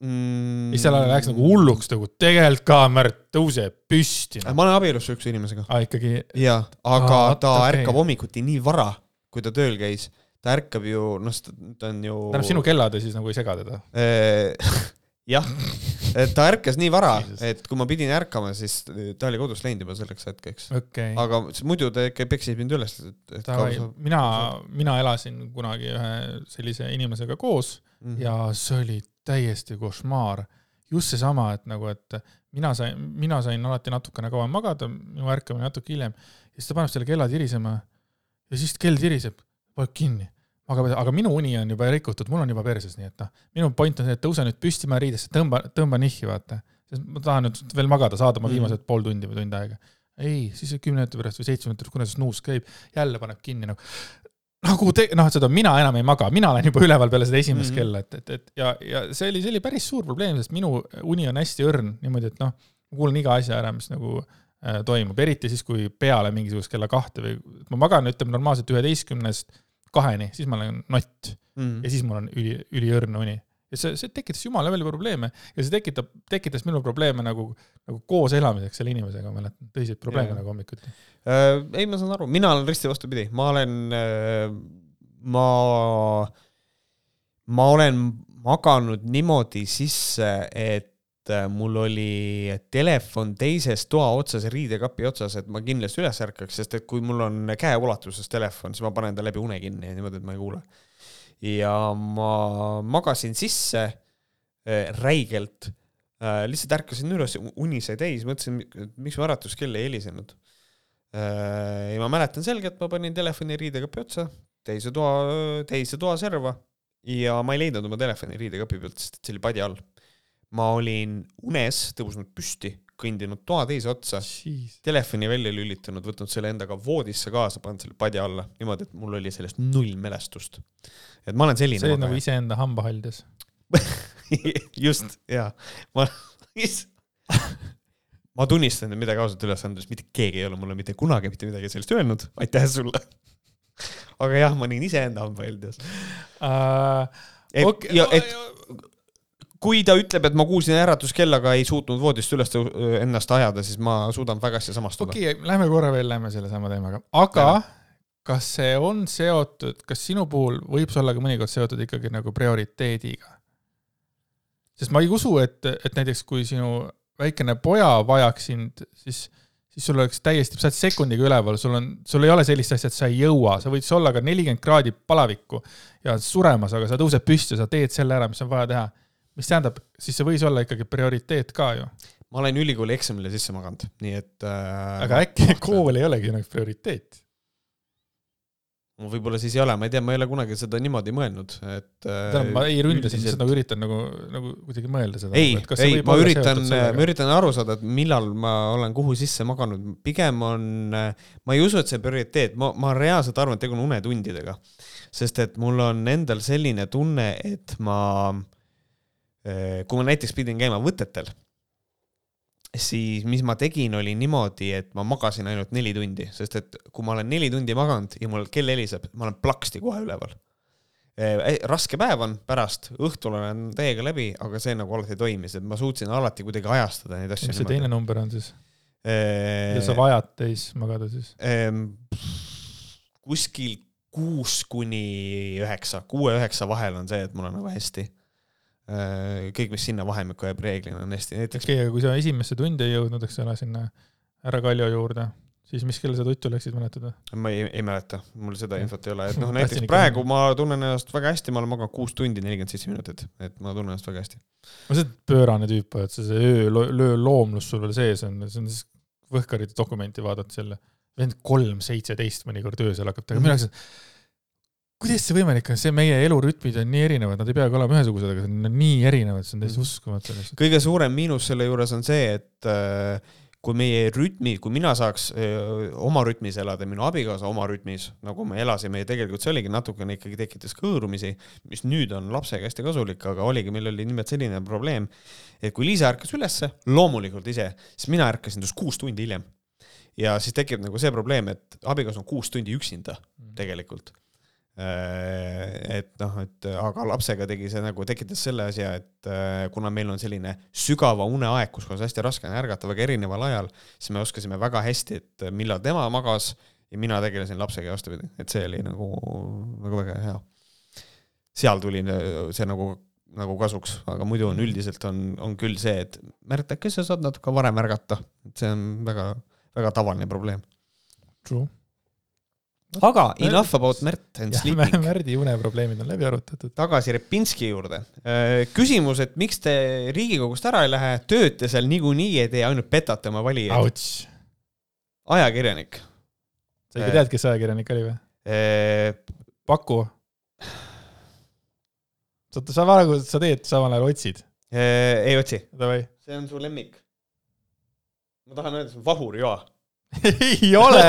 mm.. mis seal läheks nagu hulluks nagu, tegelikult ka, Märt, tõuse püsti no.. ma olen abielus sihukese inimesega. aa, ikkagi? jaa, aga ah, ta okay. ärkab hommikuti nii vara, kui ta tööl käis. Ta ärkab ju, noh, ta on ju. tähendab, sinu kellade siis nagu ei sega teda jah, ta ärkas nii vara, et kui ma pidin ärkama, siis ta oli kodust läinud juba selleks hetkeks okay.. aga muidu ta ikka peksis mind üles, et, et. mina, mina elasin kunagi ühe sellise inimesega koos mm -hmm. ja see oli täiesti košmaar. just seesama, et nagu, et mina sain, mina sain alati natukene kauem magada, minu ärkamine natuke hiljem, ja siis ta paneb selle kella tirisema ja siis kell tiriseb, paneb kinni magab, aga minu uni on juba rikutud, mul on juba perses, nii et noh, minu point on see, et tõuse nüüd püsti, ma riidesse, tõmba, tõmba nihhi, vaata. sest ma tahan nüüd veel magada, saada oma mm. viimased pool tundi või tund aega. ei, siis kümne minuti pärast või seitsme minuti pärast, kuna see snuus käib, jälle paneb kinni nagu nagu te-, noh, seda mina enam ei maga, mina olen juba üleval peale seda esimest mm -hmm. kella, et, et, et ja, ja see oli, see oli päris suur probleem, sest minu uni on hästi õrn niimoodi, et noh, ma kuulan iga asja ära, mis nagu äh, toimub, eriti siis, kui peale mingisugust kella kahte või ma magan, ütleme normaalselt üheteistkümnest kaheni, siis ma olen nott mm. ja siis mul on üli, üliõrn uni ja see, see tekitas jumala palju probleeme ja see tekitab, tekitas minul probleeme nagu, nagu koos elamiseks selle inimesega, ma mäletan, tõsiseid probleeme ja. nagu hommikuti äh,. ei, ma saan aru, mina olen risti vastupidi, ma olen äh,, ma, ma olen maganud niimoodi sisse, et äh, mul oli telefon teises toa otsas riidekapi otsas, et ma kindlasti üles ärkaks, sest et kui mul on käeulatuses telefon, siis ma panen ta läbi une kinni niimoodi, et ma ei kuule ja ma magasin sisse äh, räigelt äh,. lihtsalt ärkasin üles, uni sai täis, mõtlesin, miks mu äratuskell ei helisenud äh,. ja ma mäletan selgelt, ma panin telefoni riidekapi otsa, teise toa, teise toa serva ja ma ei leidnud oma telefoni riidekapi pealt, sest see oli padja all. Ma olin unes tõusnud püsti, kõndinud toa teise otsa, telefoni välja lülitanud, võtnud selle endaga voodisse kaasa, pannud selle padja alla niimoodi, et mul oli sellest null mälestust et ma olen selline. see on nagu iseenda hambahaldes just, jaa. ma, ma tunnistan midagi ausalt üles andes, mitte keegi ei ole mulle mitte kunagi mitte midagi sellist öelnud, aitäh sulle aga jah, ma olin iseenda hambaheldias uh,. Okay. ja et kui ta ütleb, et ma kuulsin äratuskella, aga ei suutnud voodist üles ennast ajada, siis ma suudan väga hästi samastuda. okei okay,, lähme korra veel, lähme sellesama teemaga, aga ja. kas see on seotud, kas sinu puhul võib see olla ka mõnikord seotud ikkagi nagu prioriteediga? sest ma ei usu, et, et näiteks kui sinu väikene poja vajaks sind, siis, siis sul oleks täiesti, sa oled sekundiga üleval, sul on, sul ei ole sellist asja, et sa ei jõua, sa võid olla ka nelikümmend kraadi palavikku ja suremas, aga sa tõused püsti, sa teed selle ära, mis on vaja teha. Mis tähendab, siis see võis olla ikkagi prioriteet ka ju. ma olen ülikooli eksamile sisse maganud, nii et äh,. aga äkki kool ei olegi nagu prioriteet? võib-olla siis ei ole, ma ei tea, ma ei ole kunagi seda niimoodi mõelnud, et. tähendab, ma ei ründa sind, lihtsalt nagu üritan nagu, nagu kuidagi mõelda seda. ei, ei, ma üritan, ma üritan aru saada, et millal ma olen kuhu sisse maganud, pigem on, ma ei usu, et see prioriteet, ma, ma reaalselt arvan, et tegu on unetundidega. sest et mul on endal selline tunne, et ma, kui ma näiteks pidin käima võtetel siis mis ma tegin, oli niimoodi, et ma magasin ainult neli tundi, sest et kui ma olen neli tundi maganud ja mul kell heliseb, ma olen plaksti kohe üleval. raske päev on pärast, õhtul olen täiega läbi, aga see nagu alati toimis, et ma suutsin alati kuidagi ajastada neid asju. mis see teine number on siis? mida sa vajad täis magada siis? kuskil kuus kuni üheksa, kuue-üheksa vahel on see, et mul on nagu hästi Äh, kõik, mis sinna vahemikku jääb, reeglina on hästi, näiteks. okei okay,, aga kui sa esimesse tundi ei jõudnud, eks ole, sinna härra Kaljo juurde, siis mis kell sa tuttu läksid, mäletad või? ma ei, ei mäleta, mul seda infot ei ole, et noh, näiteks praegu ma tunnen ennast väga hästi, ma olen maganud kuus tundi nelikümmend seitse minutit, et ma tunnen ennast väga hästi. no sa oled pöörane tüüp, et see öö, öö loomlus sul veel sees on, see on siis Võhkarite dokumenti vaadata selle, vend kolm seitseteist mõnikord öösel hakkab tegema, minu jaoks kuidas see võimalik on, see meie elurütmid on nii erinevad, nad ei peagi olema ühesugused, aga nad on nii erinevad, see on täiesti mhm. uskumatu. kõige suurem miinus selle juures on see, et äh, kui meie rütmi, kui mina saaks äh, oma rütmis elada, minu abikaasa oma rütmis, nagu me elasime ja tegelikult see oligi natukene ikkagi tekitas kõõrumisi, mis nüüd on lapsega hästi kasulik, aga oligi, meil oli nimelt selline probleem, et kui Liisa ärkas ülesse, loomulikult ise, siis mina ärkasin tast kuus tundi hiljem. ja siis tekib nagu see probleem, et abikaasa on kuus tundi üksinda mm. tegelikult Äh, et noh, et aga lapsega tegi see nagu, tekitas selle asja, et äh, kuna meil on selline sügava uneaeg, kus on hästi raske on ärgata väga erineval ajal, siis me oskasime väga hästi, et millal tema magas ja mina tegelesin lapsega ja vastupidi, et see oli nagu, nagu väga hea. seal tuli see nagu, nagu kasuks, aga muidu on üldiselt on, on küll see, et Märt, äkki sa saad natuke varem ärgata, et see on väga, väga tavaline probleem. True aga enough about Märt and sleeping. Märdi uneprobleemid on läbi arutatud. tagasi Repinski juurde. Äh, küsimus, et miks te Riigikogust ära ei lähe, tööte seal niikuinii ei tee, ainult petate oma valijaid. ajakirjanik. sa ikka tead, kes ajakirjanik oli või? Äh, paku. sa, sa praegu, sa teed, samal ajal otsid. Äh, ei otsi. see on su lemmik. ma tahan öelda, see on Vahur Joa ei ole,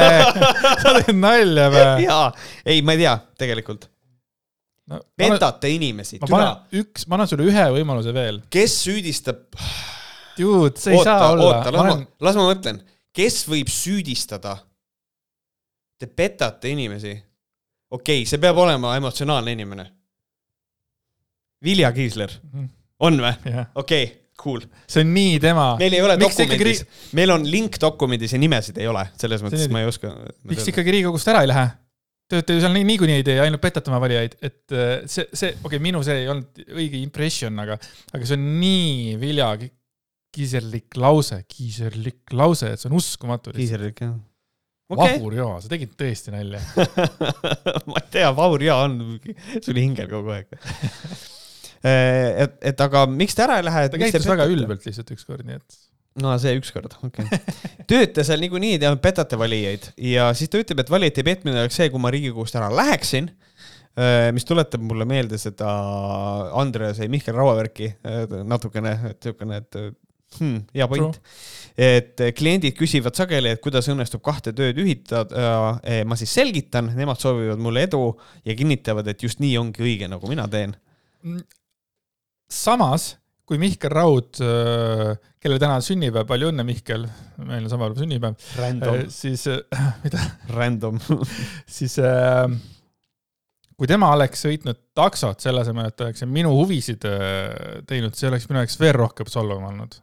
sa teed nalja või? jaa, ei, ma ei tea, tegelikult no,. petate inimesi, türa. üks, ma annan sulle ühe võimaluse veel. kes süüdistab? Dude, see ei oota, saa olla. oota, las ma, olen... las ma mõtlen, kes võib süüdistada? Te petate inimesi. okei okay,, see peab olema emotsionaalne inimene. Vilja Kiisler mm, -hmm. on või? okei Cool. see on nii tema. meil ei ole miks dokumendis ikkagi..., meil on link dokumendis ja nimesid ei ole, selles mõttes see ma ei oska. miks ikkagi Riigikogust ära ei lähe? Te olete ju seal niikuinii ei tee, ainult petate oma valijaid, et äh, see, see, okei okay,, minu see ei olnud õige impression, aga, aga see on nii vilja kiiserlik lause, kiiserlik lause, et see on uskumatu. kiiserlik, jah okay.. Vahur Joa, sa tegid tõesti nalja ma ei tea, Vahur Joa on sul hingel kogu aeg et, et aga miks te ära ei lähe? ta käitus väga ülbelt lihtsalt ükskord, nii et. no see ükskord, okei okay. tööte seal niikuinii, te petate valijaid ja siis ta ütleb, et valijate petmine oleks see, kui ma Riigikogust ära läheksin eh, mis tuletab mulle meelde seda Andrease ja Mihkel Raua värki eh, natukene, et niisugune, et hmm, hea point. et kliendid küsivad sageli, et kuidas õnnestub kahte tööd ühitada. ma siis selgitan, nemad soovivad mulle edu ja kinnitavad, et just nii ongi õige, nagu mina teen mm, samas, kui Mihkel Raud, kellel täna on sünnipäev, palju õnne, Mihkel, meil on samal päeval sünnipäev. Random. siis, mida? Random siis äh, kui tema oleks sõitnud taksot selle asemel, et ta oleks minu huvisid äh, teinud, see oleks minu jaoks veel rohkem solvav olnud.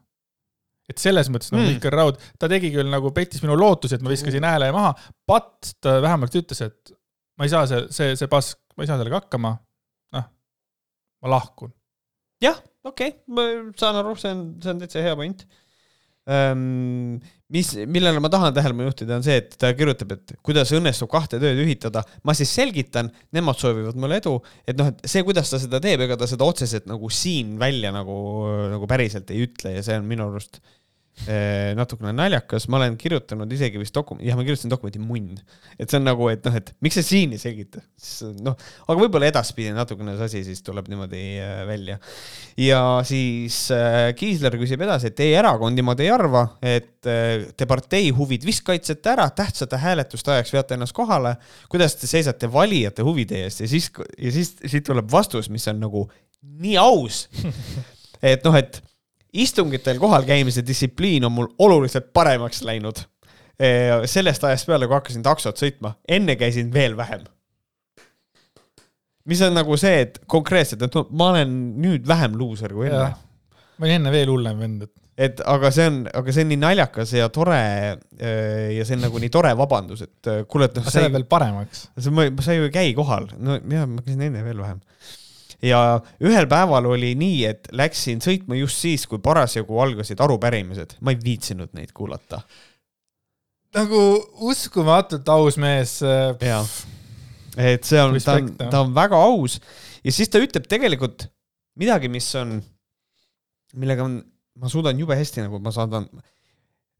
et selles mõttes nagu mm. Mihkel Raud, ta tegi küll nagu pettis minu lootusi, et ma viskasin mm. hääle maha. Patt, ta vähemalt ütles, et ma ei saa see, see, see pask, ma ei saa sellega hakkama. noh, ma lahkun. Jah, okei okay., ma saan aru, see on, see on täitsa hea point ähm, mis, millele ma tahan tähelepanu juhtida, on see, et ta kirjutab, et kuidas õnnestub kahte tööd ühitada. ma siis selgitan, nemad soovivad mulle edu, et noh, et see, kuidas ta seda teeb, ega ta seda otseselt nagu siin välja nagu, nagu päriselt ei ütle ja see on minu arust äh, natukene naljakas, ma olen kirjutanud isegi vist dokumendi, jah, ma kirjutasin dokumenti munn. et see on nagu, et noh, et miks sa siin ei selgita, noh, aga võib-olla edaspidi natukene see asi siis tuleb niimoodi äh, välja. ja siis äh, Kiisler küsib edasi, et teie erakond niimoodi ei arva, et äh, te partei huvid vist kaitsete ära, tähtsate hääletuste ajaks veate ennast kohale. kuidas te seisate valijate huvide eest ja siis, ja siis siit tuleb vastus, mis on nagu nii aus et noh, et istungitel kohal käimise distsipliin on mul oluliselt paremaks läinud. sellest ajast peale, kui hakkasin taksot sõitma, enne käisin veel vähem. mis on nagu see, et konkreetselt, et ma olen nüüd vähem luuser kui enne. ma olin enne veel hullem vend, et et aga see on, aga see on nii naljakas ja tore ja see on nagu nii tore vabandus, et kuule, et noh. see läheb veel paremaks. sa ju ei käi kohal, no jah, ma käisin enne veel vähem ja ühel päeval oli nii, et läksin sõitma just siis, kui parasjagu algasid arupärimised, ma ei viitsinud neid kuulata. nagu uskumatult aus mees. Äh, jah, et see on, ta on, ta on väga aus ja siis ta ütleb tegelikult midagi, mis on, millega on, ma suudan jube hästi nagu ma saadan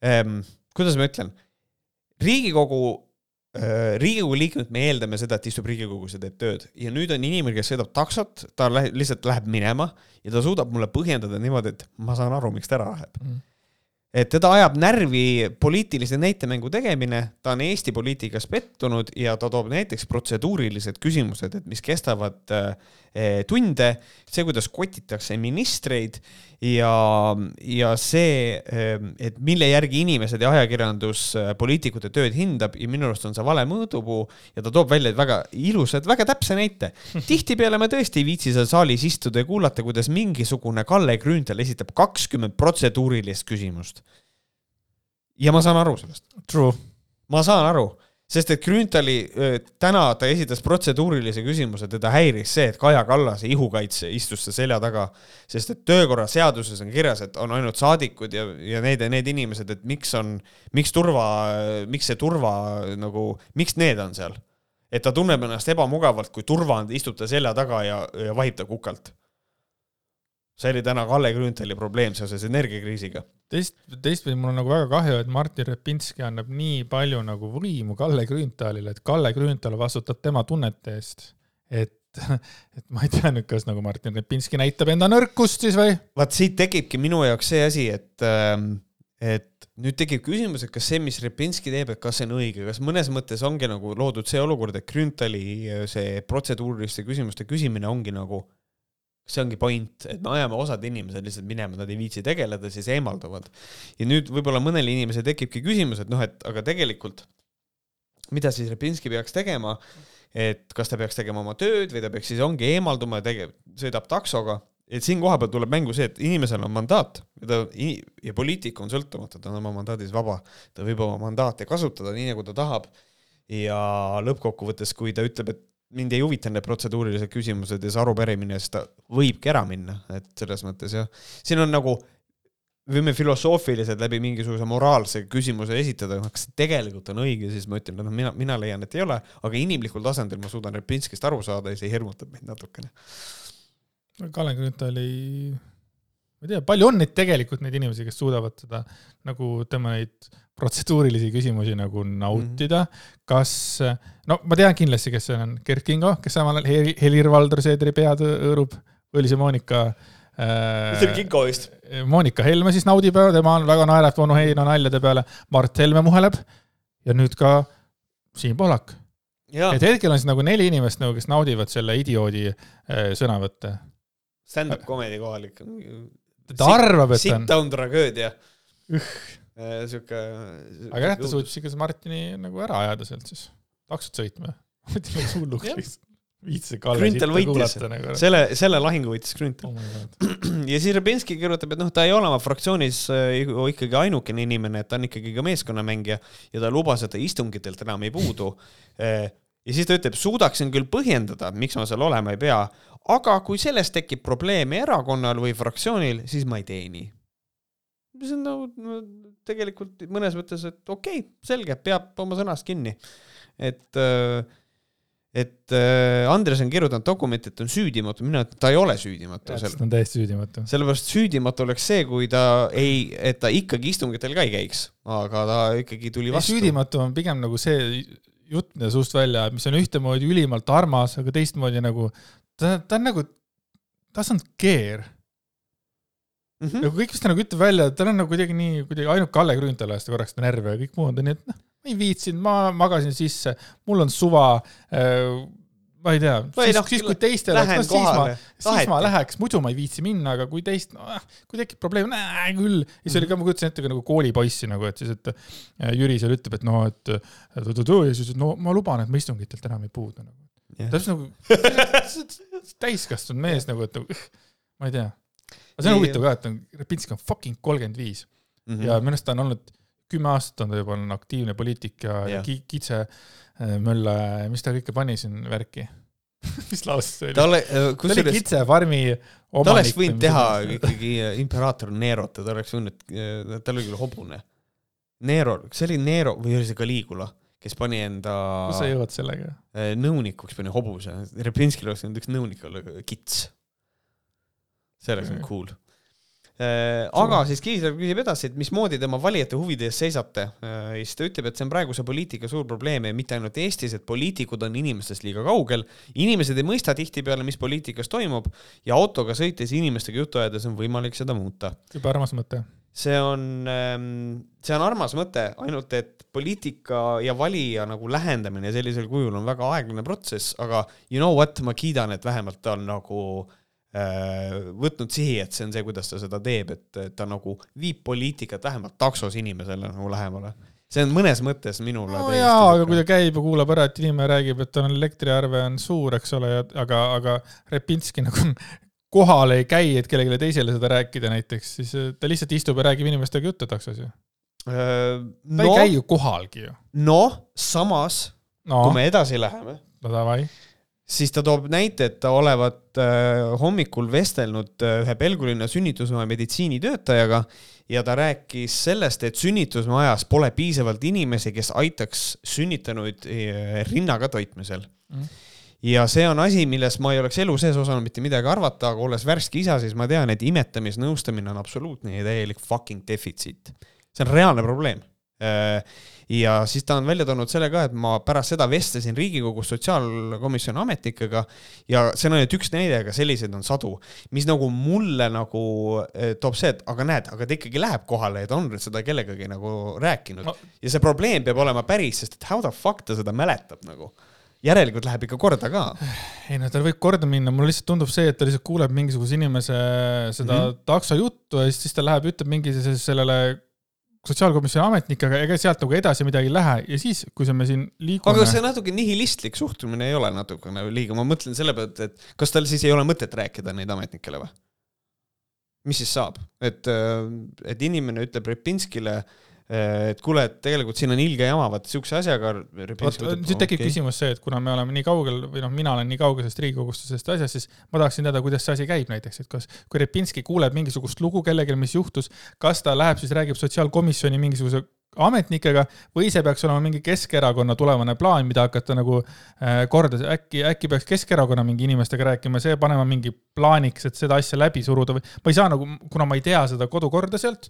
ähm,, kuidas ma ütlen, Riigikogu Riigikogu liikmed, me eeldame seda, et istub Riigikogus ja teeb tööd. Ja nüüd on inimene, kes sõidab taksot, ta läheb, lihtsalt läheb minema ja ta suudab mulle põhjendada niimoodi, et ma saan aru, miks ta ära läheb. Mm et teda ajab närvi poliitilise näitemängu tegemine, ta on Eesti poliitikas pettunud ja ta toob näiteks protseduurilised küsimused, et mis kestavad äh, tunde, see, kuidas kotitakse ministreid ja, ja see, äh, et mille järgi inimesed ja ajakirjandus äh, poliitikute tööd hindab ja minu arust on see vale mõõdupuu. Ja ta toob välja väga ilusad, väga täpse näite. tihtipeale me tõesti ei viitsi seal saalis istuda ja kuulata, kuidas mingisugune Kalle Grünthal esitab kakskümmend protseduurilist küsimust ja ma saan aru sellest. True. ma saan aru, sest et Grünthali täna ta esitas protseduurilise küsimuse, teda häiris see, et Kaja Kallase ihukaitse istus ta selja taga, sest et töökorraseaduses on kirjas, et on ainult saadikud ja, ja need ja need inimesed, et miks on, miks turva, miks see turva nagu, miks need on seal? et ta tunneb ennast ebamugavalt, kui turva on, istub ta selja taga ja, ja vahib ta kukalt see oli täna Kalle Grünthali probleem seoses energiakriisiga. teist, teistpidi mul on nagu väga kahju, et Martin Repinski annab nii palju nagu võimu Kalle Grünthalile, et Kalle Grünthal vastutab tema tunnete eest. et, et ma ei tea nüüd, kas nagu Martin Repinski näitab enda nõrkust siis või? vaat siit tekibki minu jaoks see asi, et ähm, et nüüd tekib küsimus, et kas see, mis Repinski teeb, et kas see on õige, kas mõnes mõttes ongi nagu loodud see olukord, et Grünthali see protseduuriliste küsimuste küsimine ongi nagu see ongi point, et me ajame osad inimesed lihtsalt minema, nad ei viitsi tegeleda, siis eemalduvad. ja nüüd võib-olla mõnel inimesel tekibki küsimus, et noh, et aga tegelikult mida siis Repinski peaks tegema, et kas ta peaks tegema oma tööd või ta peaks siis ongi eemalduma ja tege-, sõidab taksoga, et siin kohapeal tuleb mängu see, et inimesel on mandaat ja ta, ja poliitik on sõltumatu, ta on oma mandaadis vaba, ta võib oma mandaate kasutada nii, nagu ta tahab. Ja lõppkokkuvõttes, kui ta ütleb, et mind ei huvita need protseduurilised küsimused ja see arupärimine, siis ta võibki ära minna, et selles mõttes jah, siin on nagu võime filosoofiliselt läbi mingisuguse moraalse küsimuse esitada, kas tegelikult on õige, siis ma ütlen, noh, mina, mina leian, et ei ole, aga inimlikul tasandil ma suudan Repinskist aru saada ja see hirmutab mind natukene. Kalle Grünthali, ma ei tea, palju on neid tegelikult, neid inimesi, kes suudavad seda nagu tema neid protseduurilisi küsimusi nagu nautida mm. -hmm. kas, no ma tean kindlasti, kes see on, Kert Kingo, kes samal ajal Helir-Valdor Seedri pead hõõrub, see Monika äh,? see oli Kingo vist. Monika Helme siis naudib, tema on väga naerab onu Heino naljade peale, Mart Helme muheleb ja nüüd ka Siim Pohlak. et hetkel on siis nagu neli inimest nagu, kes naudivad selle idioodi äh, sõnavõtte. Stand-up comedy kohalik ta arvab, et on, down tragöödia. sihuke. aga jah, ta suutis ikka see Martini nagu ära ajada sealt siis, taksot sõitma. võttis nagu hulluks Jah. lihtsalt. viitsis Kalle sitta võitis. kuulata nagu. selle, selle lahingu võitis Grünthal. oh ja siis Rebinski kirjutab, et noh, ta ei ole oma fraktsioonis äh, ikkagi ainukene inimene, et ta on ikkagi ka meeskonnamängija ja ta lubas, et ta istungitelt enam ei puudu. Ja siis ta ütleb, suudaksin küll põhjendada, miks ma seal olema ei pea, aga kui sellest tekib probleeme erakonnal või fraktsioonil, siis ma ei tee nii. mis on nagu no, tegelikult mõnes mõttes, et okei okay,, selge, peab oma sõnast kinni. et, et äh, Andres on kirjutanud dokumenti, et on süüdimatu, mina ütlen, et ta ei ole süüdimatu ta on täiesti süüdimatu. sellepärast süüdimatu oleks see, kui ta ei, et ta ikkagi istungitel ka ei käiks, aga ta ikkagi tuli vastu. süüdimatu on pigem nagu see jutt, mida suust välja mis on ühtemoodi ülimalt armas, aga teistmoodi nagu ta, ta on nagu, doesn't care. mm. -hmm. nagu kõik, mis ta nagu ütleb välja, tal on nagu kuidagi nii, kuidagi ainult Kalle Grünthal ajas ta korraks ta närve ja kõik muud on nii, et noh, ma ei viitsinud, ma magasin sisse, mul on suva äh,. Ma ei tea, Või siis noh,, siis kui teistel oleks, Lähen no siis ma, siis ma läheks, muidu ma ei viitsi minna, aga kui teist no,, kui tekib probleem, näe küll. ja see oli ka, ma kujutasin ette ka nagu koolipoissi nagu, et siis, et äh, Jüri seal ütleb, et noh, et äh, ja siis, et no ma luban, et ma istungitelt enam ei puudu nagu. Täpselt nagu täiskasvanud mees nagu, et nagu, ma ei tea. aga see on huvitav ka, et on, Repinski on fucking kolmkümmend viis Mhm. ja minu arust ta on olnud kümme aastat on ta juba olnud aktiivne poliitik ja, ja ki- kitse äh, mölle, mis ta kõike pani siin värki mis lause see oli? ta ole, ta oli kusjuures kitsefarmi ta omanik. oleks võinud teha ikkagi imperaator Nerot ja ta oleks võinud, tal oli küll hobune. Nero, see oli Nero või oli see Caligula, kes pani enda kus sa jõuad sellega? nõunikuks pani hobuse. Repinskil oleks võinud üks nõunik olla kits. see oleks olnud cool. Aga siis Kiisler küsib edasi, et mismoodi tema valijate huvide eest seisate. siis ta ütleb, et see on praeguse poliitika suur probleem ja mitte ainult Eestis, et poliitikud on inimestest liiga kaugel. inimesed ei mõista tihtipeale, mis poliitikas toimub ja autoga sõites inimestega juttu ajades on võimalik seda muuta jube armas mõte. see on, see on armas mõte, ainult et poliitika ja valija nagu lähendamine sellisel kujul on väga aeglane protsess, aga you know what, ma kiidan, et vähemalt ta on nagu äh, võtnud sihi, et see on see, kuidas ta seda teeb, et ta nagu viib poliitikat vähemalt taksos inimesele nagu lähemale. see on mõnes mõttes minule no jaa, aga kui ta käib ja kuulab ära, et inimene räägib, et tal on elektriarve on suur, eks ole, aga, aga Repinski nagu kohal ei käi, et kellelegi teisele seda rääkida näiteks, siis äh, ta lihtsalt istub ja räägib inimestega juttu taksos ju. ta no, ei käi ju kohalgi ju. noh, samas no kui, me edasi läheme, no davai. Siis ta toob näite, et ta olevat äh, hommikul vestelnud äh, ühe Pelgulinna sünnitusmaja meditsiinitöötajaga ja ta rääkis sellest, et sünnitusmajas pole piisavalt inimesi, kes aitaks sünnitanuid äh, rinnaga toitmisel Mhm. ja see on asi, millest ma ei oleks elu sees osanud mitte midagi arvata, aga olles värske isa, siis ma tean, et imetamisnõustamine on absoluutne ja täielik fucking defitsiit. see on reaalne probleem. Ja siis ta on välja toonud selle ka, et ma pärast seda vestlesin Riigikogus sotsiaalkomisjoni ametnikega ja see on ainult üks näide, aga selliseid on sadu, mis nagu mulle nagu eh, toob see, et aga näed, aga ta ikkagi läheb kohale ja ta on seda kellegagi nagu rääkinud Ma- ja see probleem peab olema päris, sest et how the fuck ta seda mäletab nagu. järelikult läheb ikka korda ka. ei no tal võib korda minna, mulle lihtsalt tundub see, et ta lihtsalt kuuleb mingisuguse inimese seda mm. -hmm. taksojuttu ja siis siis ta läheb, ütleb mingi se- sellele sotsiaalkomisjoni ametnikega, ega sealt nagu edasi midagi ei lähe. Ja siis, kui see me siin liigume aga see natuke nihilistlik suhtumine ei ole natukene liiga, ma mõtlen selle pealt, et kas tal siis ei ole mõtet rääkida neid ametnikele või? mis siis saab, et, et inimene ütleb Repinskile, et kuule, et tegelikult siin on ilge jama, vaat siukse asjaga. nüüd tekib okay. küsimus see, et kuna me oleme nii kaugel või noh, mina olen nii kaugel sellest Riigikogust ja sellest asjast, siis ma tahaksin teada, kuidas see asi käib näiteks, et kas, kui Repinski kuuleb mingisugust lugu kellelgi, mis juhtus, kas ta läheb siis räägib sotsiaalkomisjoni mingisuguse ametnikega või see peaks olema mingi Keskerakonna tulevane plaan, mida hakata nagu äh, korda, äkki, äkki peaks Keskerakonna mingi inimestega rääkima, see panema mingi plaaniks, et seda asja läbi suruda või ma ei saa nagu, kuna ma ei tea seda kodukorda sealt,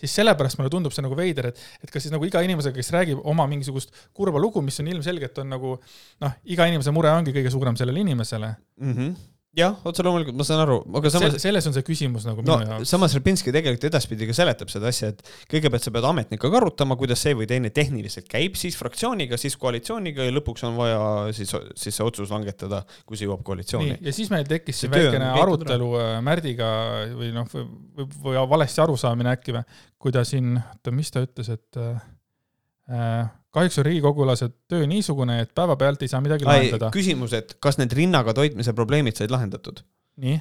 siis sellepärast mulle tundub see nagu veider, et, et kas siis nagu iga inimesega, kes räägib oma mingisugust kurba lugu, mis on ilmselgelt on nagu noh, iga inimese mure ongi kõige suurem sellele inimesele. mm. -hmm. jah, otse loomulikult ma saan aru, aga samas, selles on see küsimus nagu no minu jaoks. samas Repinski tegelikult edaspidi ka seletab seda asja, et kõigepealt sa pead ametnikuga arutama, kuidas see või teine tehniliselt käib, siis fraktsiooniga, siis koalitsiooniga ja lõpuks on vaja siis, siis see otsus langetada, kui see jõuab koalitsiooni., ja siis meil tekkis See on väikene arutelu äh, Märdiga või noh, või, või valesti arusaamine äkki või, kui ta siin, oota, mis ta ütles, et äh, kahjuks on riigikogulased töö niisugune, et päevapealt ei saa midagi lahendada. küsimus, et kas need rinnaga toitmise probleemid said lahendatud? nii,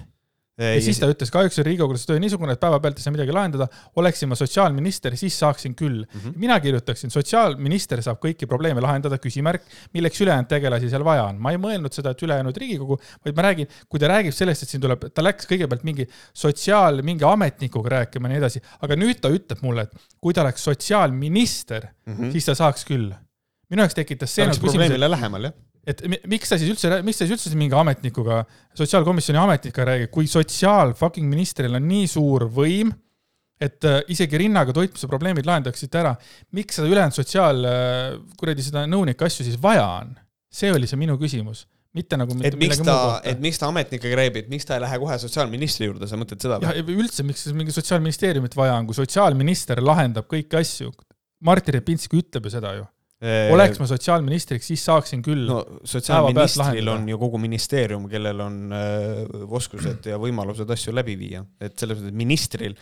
ja siis ta ütles, kahjuks on riigikogulased töö niisugune, et päevapealt ei saa midagi lahendada, oleksin ma sotsiaalminister, siis saaksin küll. Mhm. mina kirjutaksin, sotsiaalminister saab kõiki probleeme lahendada, küsimärk, milleks ülejäänud tegelasi seal vaja on. ma ei mõelnud seda, et ülejäänud Riigikogu, vaid ma räägin, kui ta räägib sellest, et siin tuleb, ta läks kõigepealt mingi sotsiaal, mingi ametnikuga rääkima ja nii edasi, aga nüüd ta ütleb mulle, et kui ta oleks sotsiaalminister, Mhm. siis ta saaks küll. minu jaoks tekitas see see oleks nagu probleemile lähemal, jah. Et mi- miks ta siis üldse, miks ta siis üldse mingi ametnikuga, sotsiaalkomisjoni ametnikuga räägib, kui sotsiaal fucking ministril on nii suur võim, et äh, isegi rinnaga toitmise probleemid lahendaksid ära. miks seda ülejäänud sotsiaal, kuradi seda nõunike asju siis vaja on? see oli see minu küsimus, mitte nagu et miks ta, et miks ta ametnikega räägib, et miks ta ei lähe kohe sotsiaalministri juurde, sa mõtled seda või? üldse, miks siis mingi sotsiaalministeeriumit vaja on, kui sotsiaalminister lahendab kõiki asju. Martin Repinski ütleb ju seda ju. Oleks ma sotsiaalministriks, siis saaksin küll no,. sotsiaalministril on ju kogu ministeerium, kellel on äh, oskused ja võimalused asju läbi viia, et selles mõttes, et ministril,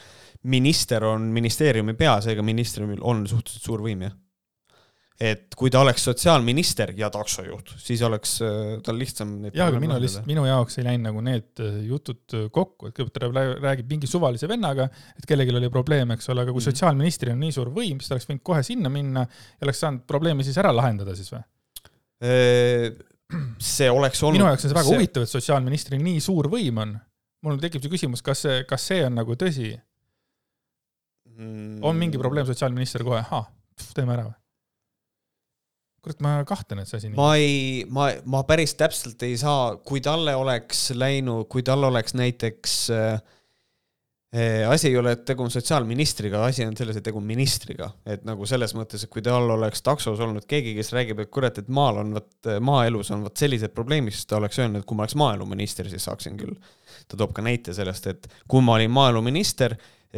minister on ministeeriumi pea, seega ministril on suhteliselt suur võim, jah. Et kui ta oleks sotsiaalminister ja taksojuht, siis oleks äh, tal lihtsam jaa, aga minu lihtsalt, minu jaoks ei läinud nagu need äh, jutud äh, kokku, et kõigepealt ta rää- räägib mingi suvalise vennaga, et kellelgi oli probleem, eks ole, aga kui Mhm. sotsiaalministril on nii suur võim, siis ta oleks võinud kohe sinna minna ja oleks saanud probleemi siis ära lahendada siis või? See oleks olnud minu jaoks on see väga huvitav, et sotsiaalministril nii suur võim on. mul tekib see küsimus, kas see, kas see on nagu tõsi, on mingi probleem, sotsiaalminister kohe, ahah, teeme ära või? kurat, ma kahtlen, et see asi nii. ma ei, ma, ma päris täpselt ei saa, kui talle oleks läinud, kui tal oleks näiteks äh, äh, asi ei ole, et tegu on sotsiaalministriga, asi on selles, et tegu on ministriga, et nagu selles mõttes, et kui tal oleks taksos olnud keegi, kes räägib, et kurat, et maal on vot, maaelus on vot sellised probleemid, siis ta oleks öelnud, et kui ma oleks maaeluminister, siis saaksin küll. ta toob ka näite sellest, et kui ma olin maaeluminister,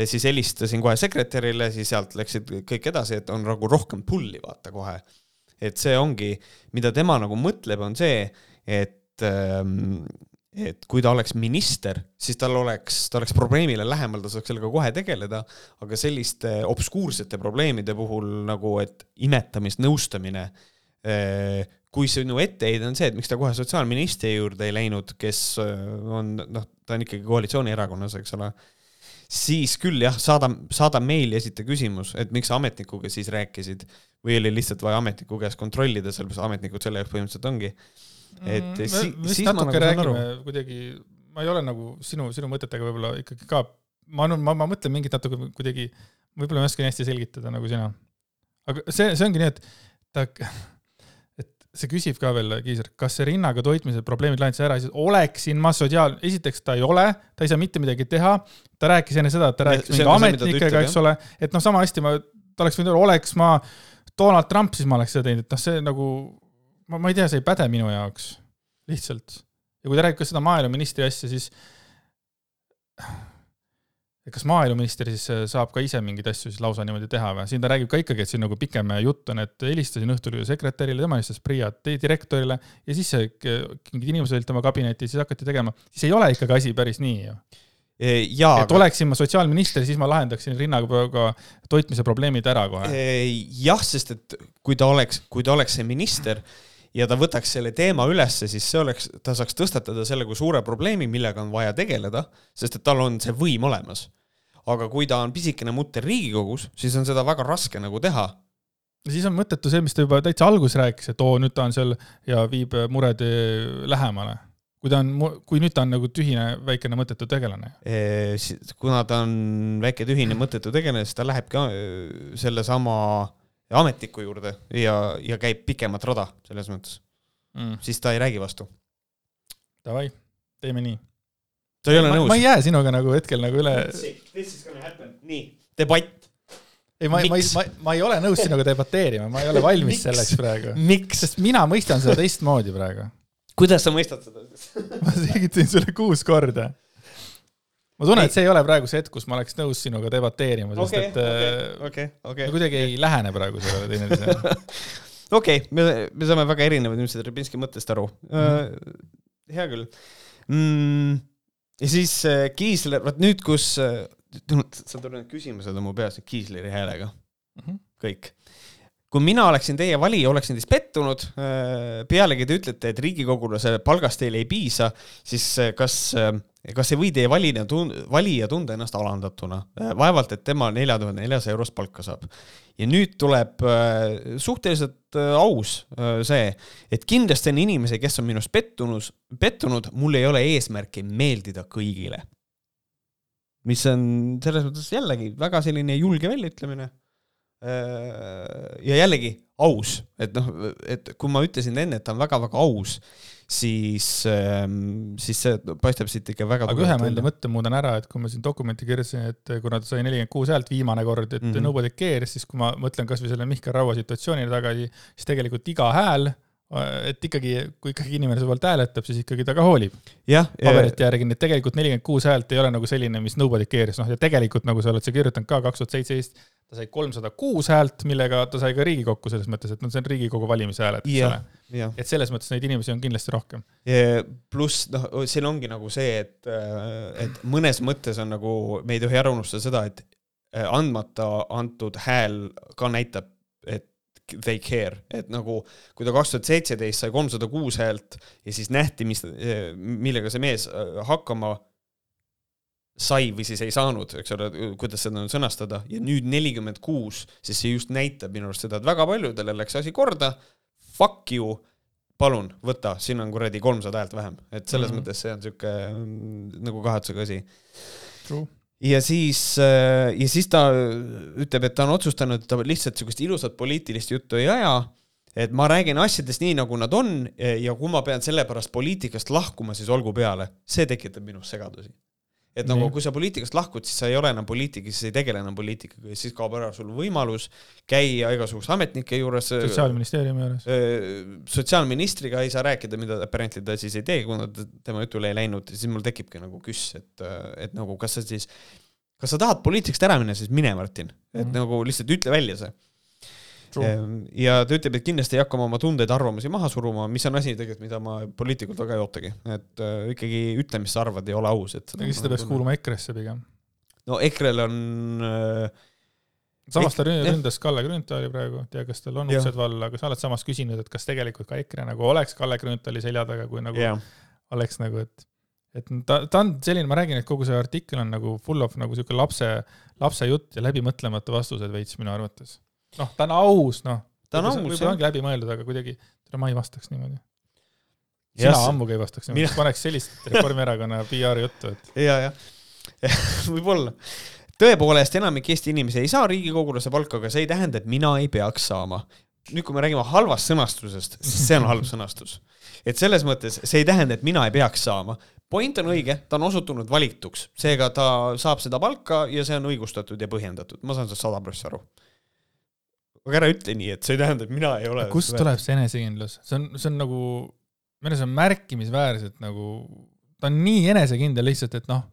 siis helistasin kohe sekretärile, siis sealt läksid kõik edasi, et on nagu rohkem pulli, vaata kohe et see ongi, mida tema nagu mõtleb, on see, et ähm, et kui ta oleks minister, siis tal oleks, ta oleks probleemile lähemal, ta saaks sellega kohe tegeleda, aga selliste obskuursete probleemide puhul nagu, et imetamist, nõustamine, kui sinu etteheide on see, et miks ta kohe sotsiaalministri juurde ei läinud, kes äh, on noh, ta on ikkagi koalitsioonierakonnas, eks ole siis küll jah, saada, saada meili, esita küsimus, et miks sa ametnikuga siis rääkisid või oli lihtsalt vaja ametniku käest kontrollida, sellepärast ametnikud selle jaoks põhimõtteliselt ongi. et Mm, si- vist siis ma natuke nagu saan aru. räägime kuidagi, ma ei ole nagu sinu, sinu mõtetega võib-olla ikkagi ka, ma, ma, ma mõtlen mingit natuke kuidagi, võib-olla ma ei oska nii hästi selgitada nagu sina. aga see, see ongi nii, et ta, et see küsib ka veel, Kiisar, kas see rinnaga toitmise probleemid lahendatakse ära, siis oleksin ma sotsiaal, esiteks ta ei ole, ta ei saa mitte midagi teha, ta rääkis enne seda, et ta rääkis mingi ametnikega, eks ole, et noh, sama hästi ma, ta oleks võinud öelda, oleks ma Donald Trump, siis ma oleks seda teinud, et noh, see nagu, ma, ma ei tea, see ei päde minu jaoks, lihtsalt. ja kui ta räägib ka seda maaeluministri asja, siis kas maaeluminister siis äh, saab ka ise mingeid asju siis lausa niimoodi teha või? siin ta räägib ka ikkagi, et siin nagu pikem jutt on, et helistasin õhtul sekretärile, tema helistas Priia di- direktorile ja siis k- mingid inimesed olid tema kabinetis, siis hakati tegema, siis ei ole ikkagi asi päris nii ju. jaa, et oleksin ma sotsiaalminister, siis ma lahendaksin rinnaga toitmise probleemid ära kohe. jah, sest et kui ta oleks, kui ta oleks see minister ja ta võtaks selle teema ülesse, siis see oleks, ta saaks tõstatada selle kui suure probleemi, millega on vaja tegeleda, sest et tal on see võim olemas. aga kui ta on pisikene mutter Riigikogus, siis on seda väga raske nagu teha. siis on mõttetu see, mis ta juba täitsa alguses rääkis, et oo, nüüd ta on seal ja viib mured eh, lähemale. Kui ta on, kui nüüd ta on nagu tühine väikene mõttetu tegelane. kuna ta on väike tühine mõttetu tegelane, siis ta lähebki äh, sellesama ametniku juurde ja, ja käib pikemat rada selles mõttes, mm.. siis ta ei räägi vastu. Davai, teeme nii. ta ei ole ma, nõus ma ei. jää sinuga nagu hetkel nagu üle, nii, debatt. ei, ma, ma ma, ma ei ole nõus sinuga debateerima, ma ei ole valmis selleks praegu. miks? sest mina mõistan seda teistmoodi praegu. Kuidas sa mõistad seda? ma selgitasin sulle kuus korda. ma tunnen, et see ei ole praegu see hetk, kus ma oleks nõus sinuga debateerima, sest okei, et äh, okei, okei me, kuidagi ei lähene praegu sellele teineteisele. okei, me, me saame väga erinevad ilmselt Repinski mõttest aru mm.. hea küll mm,. ja siis äh, Kiisler, vot nüüd, kus äh,, sa tuled need küsimused on mu peas nüüd Kiisleri häälega, Mhm. kõik. Kui mina oleksin teie valija, oleksin teis pettunud, pealegi te ütlete, et riigikogulase palgast teile ei piisa, siis äh, kas, kas ei või teie valija tun-, valija tunda ennast alandatuna? vaevalt, et tema nelja tuhande neljasaja eurost palka saab. ja nüüd tuleb äh, suhteliselt äh, aus äh, see, et kindlasti on inimesi, kes on minust pettunud, pettunud, mul ei ole eesmärki meeldida kõigile. mis on selles mõttes jällegi väga selline julge väljaütlemine. Ja jällegi aus, et noh, et kui ma ütlesin enne, et ta on väga-väga aus, siis, siis see paistab siit ikka väga aga ühe ma enda mõtte muudan ära, et kui ma siin dokumenti kirjutasin, et kuna ta sai nelikümmend kuus häält viimane kord, et mm. -hmm. nobody cares, siis kui ma mõtlen kasvõi selle Mihkel Raua situatsioonile tagasi, siis tegelikult iga hääl, et ikkagi, kui ikkagi inimene su poolt hääletab, siis ikkagi ta ka hoolib paberite järgi, nii et tegelikult nelikümmend kuus häält ei ole nagu selline, mis nobody cares, noh ja tegelikult nagu sa oled sa kirjutanud ka kaks tuhat seitseteist, ta sai kolmsada kuus häält, millega ta sai ka Riigikokku selles mõttes, et noh, see on Riigikogu valimisääled, eks ole. et selles mõttes neid inimesi on kindlasti rohkem. pluss noh, siin ongi nagu see, et, et mõnes mõttes on nagu, me ei tohi ära unustada seda, et äh, andmata antud hääl ka näitab, they care, et nagu kui ta kaks tuhat seitseteist sai kolmsada kuus häält ja siis nähti, mis, millega see mees äh, hakkama sai või siis ei saanud, eks ole, kuidas seda nüüd sõnastada ja nüüd nelikümmend kuus, siis see just näitab minu arust seda, et väga paljudele läks asi korda. Fuck you, palun võta, siin on kuradi kolmsada häält vähem, et selles mm. -hmm. mõttes see on sihuke mm, nagu kahetsusega asi. True. Ja siis, ja siis ta ütleb, et ta on otsustanud, et ta lihtsalt sihukest ilusat poliitilist juttu ei aja. et ma räägin asjadest nii, nagu nad on ja kui ma pean sellepärast poliitikast lahkuma, siis olgu peale, see tekitab minus segadusi. Et nagu kui sa poliitikast lahkud, siis sa ei ole enam poliitikas, siis ei tegele enam poliitikaga ja siis kaob ära sul võimalus käia igasuguste ametnike juures. sotsiaalministeeriumi juures. sotsiaalministriga ei saa rääkida, mida apparently ta siis ei tee, kuna ta- tema jutule ei läinud, siis mul tekibki nagu küss, et, et nagu kas sa siis, kas sa tahad poliitikast ära minna, siis mine, Martin, et mm. -hmm. nagu lihtsalt ütle välja see. Ja ta ütleb, et kindlasti ei hakka ma oma tundeid, arvamusi maha suruma, mis on asi tegelikult, mida ma poliitikult väga ei ootagi, et äh, ikkagi ütle, mis sa arvad, ei ole aus, et. siis ta peaks. kuuluma EKRE-sse pigem. no EKRE-l on äh, samas ta ründas Kalle Grünthali praegu, tea, kas tal on uksed valla, aga sa oled samas küsinud, et kas tegelikult ka EKRE nagu oleks Kalle Grünthali selja taga, kui nagu jah, oleks nagu, et et ta, ta on selline, ma räägin, et kogu see artikkel on nagu full of nagu sihuke lapse, lapse jutt ja läbimõtlemata vastused veits minu arvates. noh, ta on aus, noh. ta on aus, võib-olla ongi läbimõeldud, aga kuidagi, ma ei vastaks niimoodi. Jah, sina see- ammugi ei vastaks Mina- niimoodi, paneks sellist Reformierakonna PR juttu, et ja, jah, võib-olla. tõepoolest, enamik Eesti inimesi ei saa riigikogulase palka, aga see ei tähenda, et mina ei peaks saama. nüüd, kui me räägime halvast sõnastusest, siis see on halb sõnastus. et selles mõttes see ei tähenda, et mina ei peaks saama. point on õige, ta on osutunud valituks, seega ta saab seda palka ja see on õigustatud ja põhjendatud, ma saan sellest sada prossa aru. Aga ära ütle nii, et see ei tähenda, et mina ei ole. kust tuleb see enesekindlus, see on, see on nagu, minu arust on märkimisväärselt nagu, ta on nii enesekindel lihtsalt, et noh,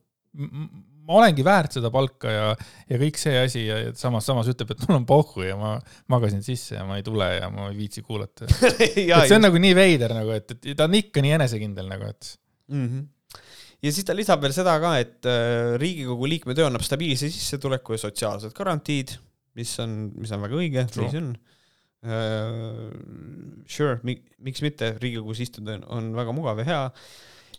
ma olengi väärt seda palka ja, ja kõik see asi ja, samas, samas ütleb, et mul on pohhu ja ma magasin sisse ja ma ei tule ja ma ei viitsi kuulata. et see on nagu nii veider nagu, et, et ta on ikka nii enesekindel nagu, et mm. -hmm. ja siis ta lisab veel seda ka, et äh, Riigikogu liikme töö annab stabiilse sissetuleku ja sotsiaalsed garantiid, mis on, mis on väga õige, nii see on uh,. Sure, miks mitte, Riigikogus istuda on, väga mugav ja hea.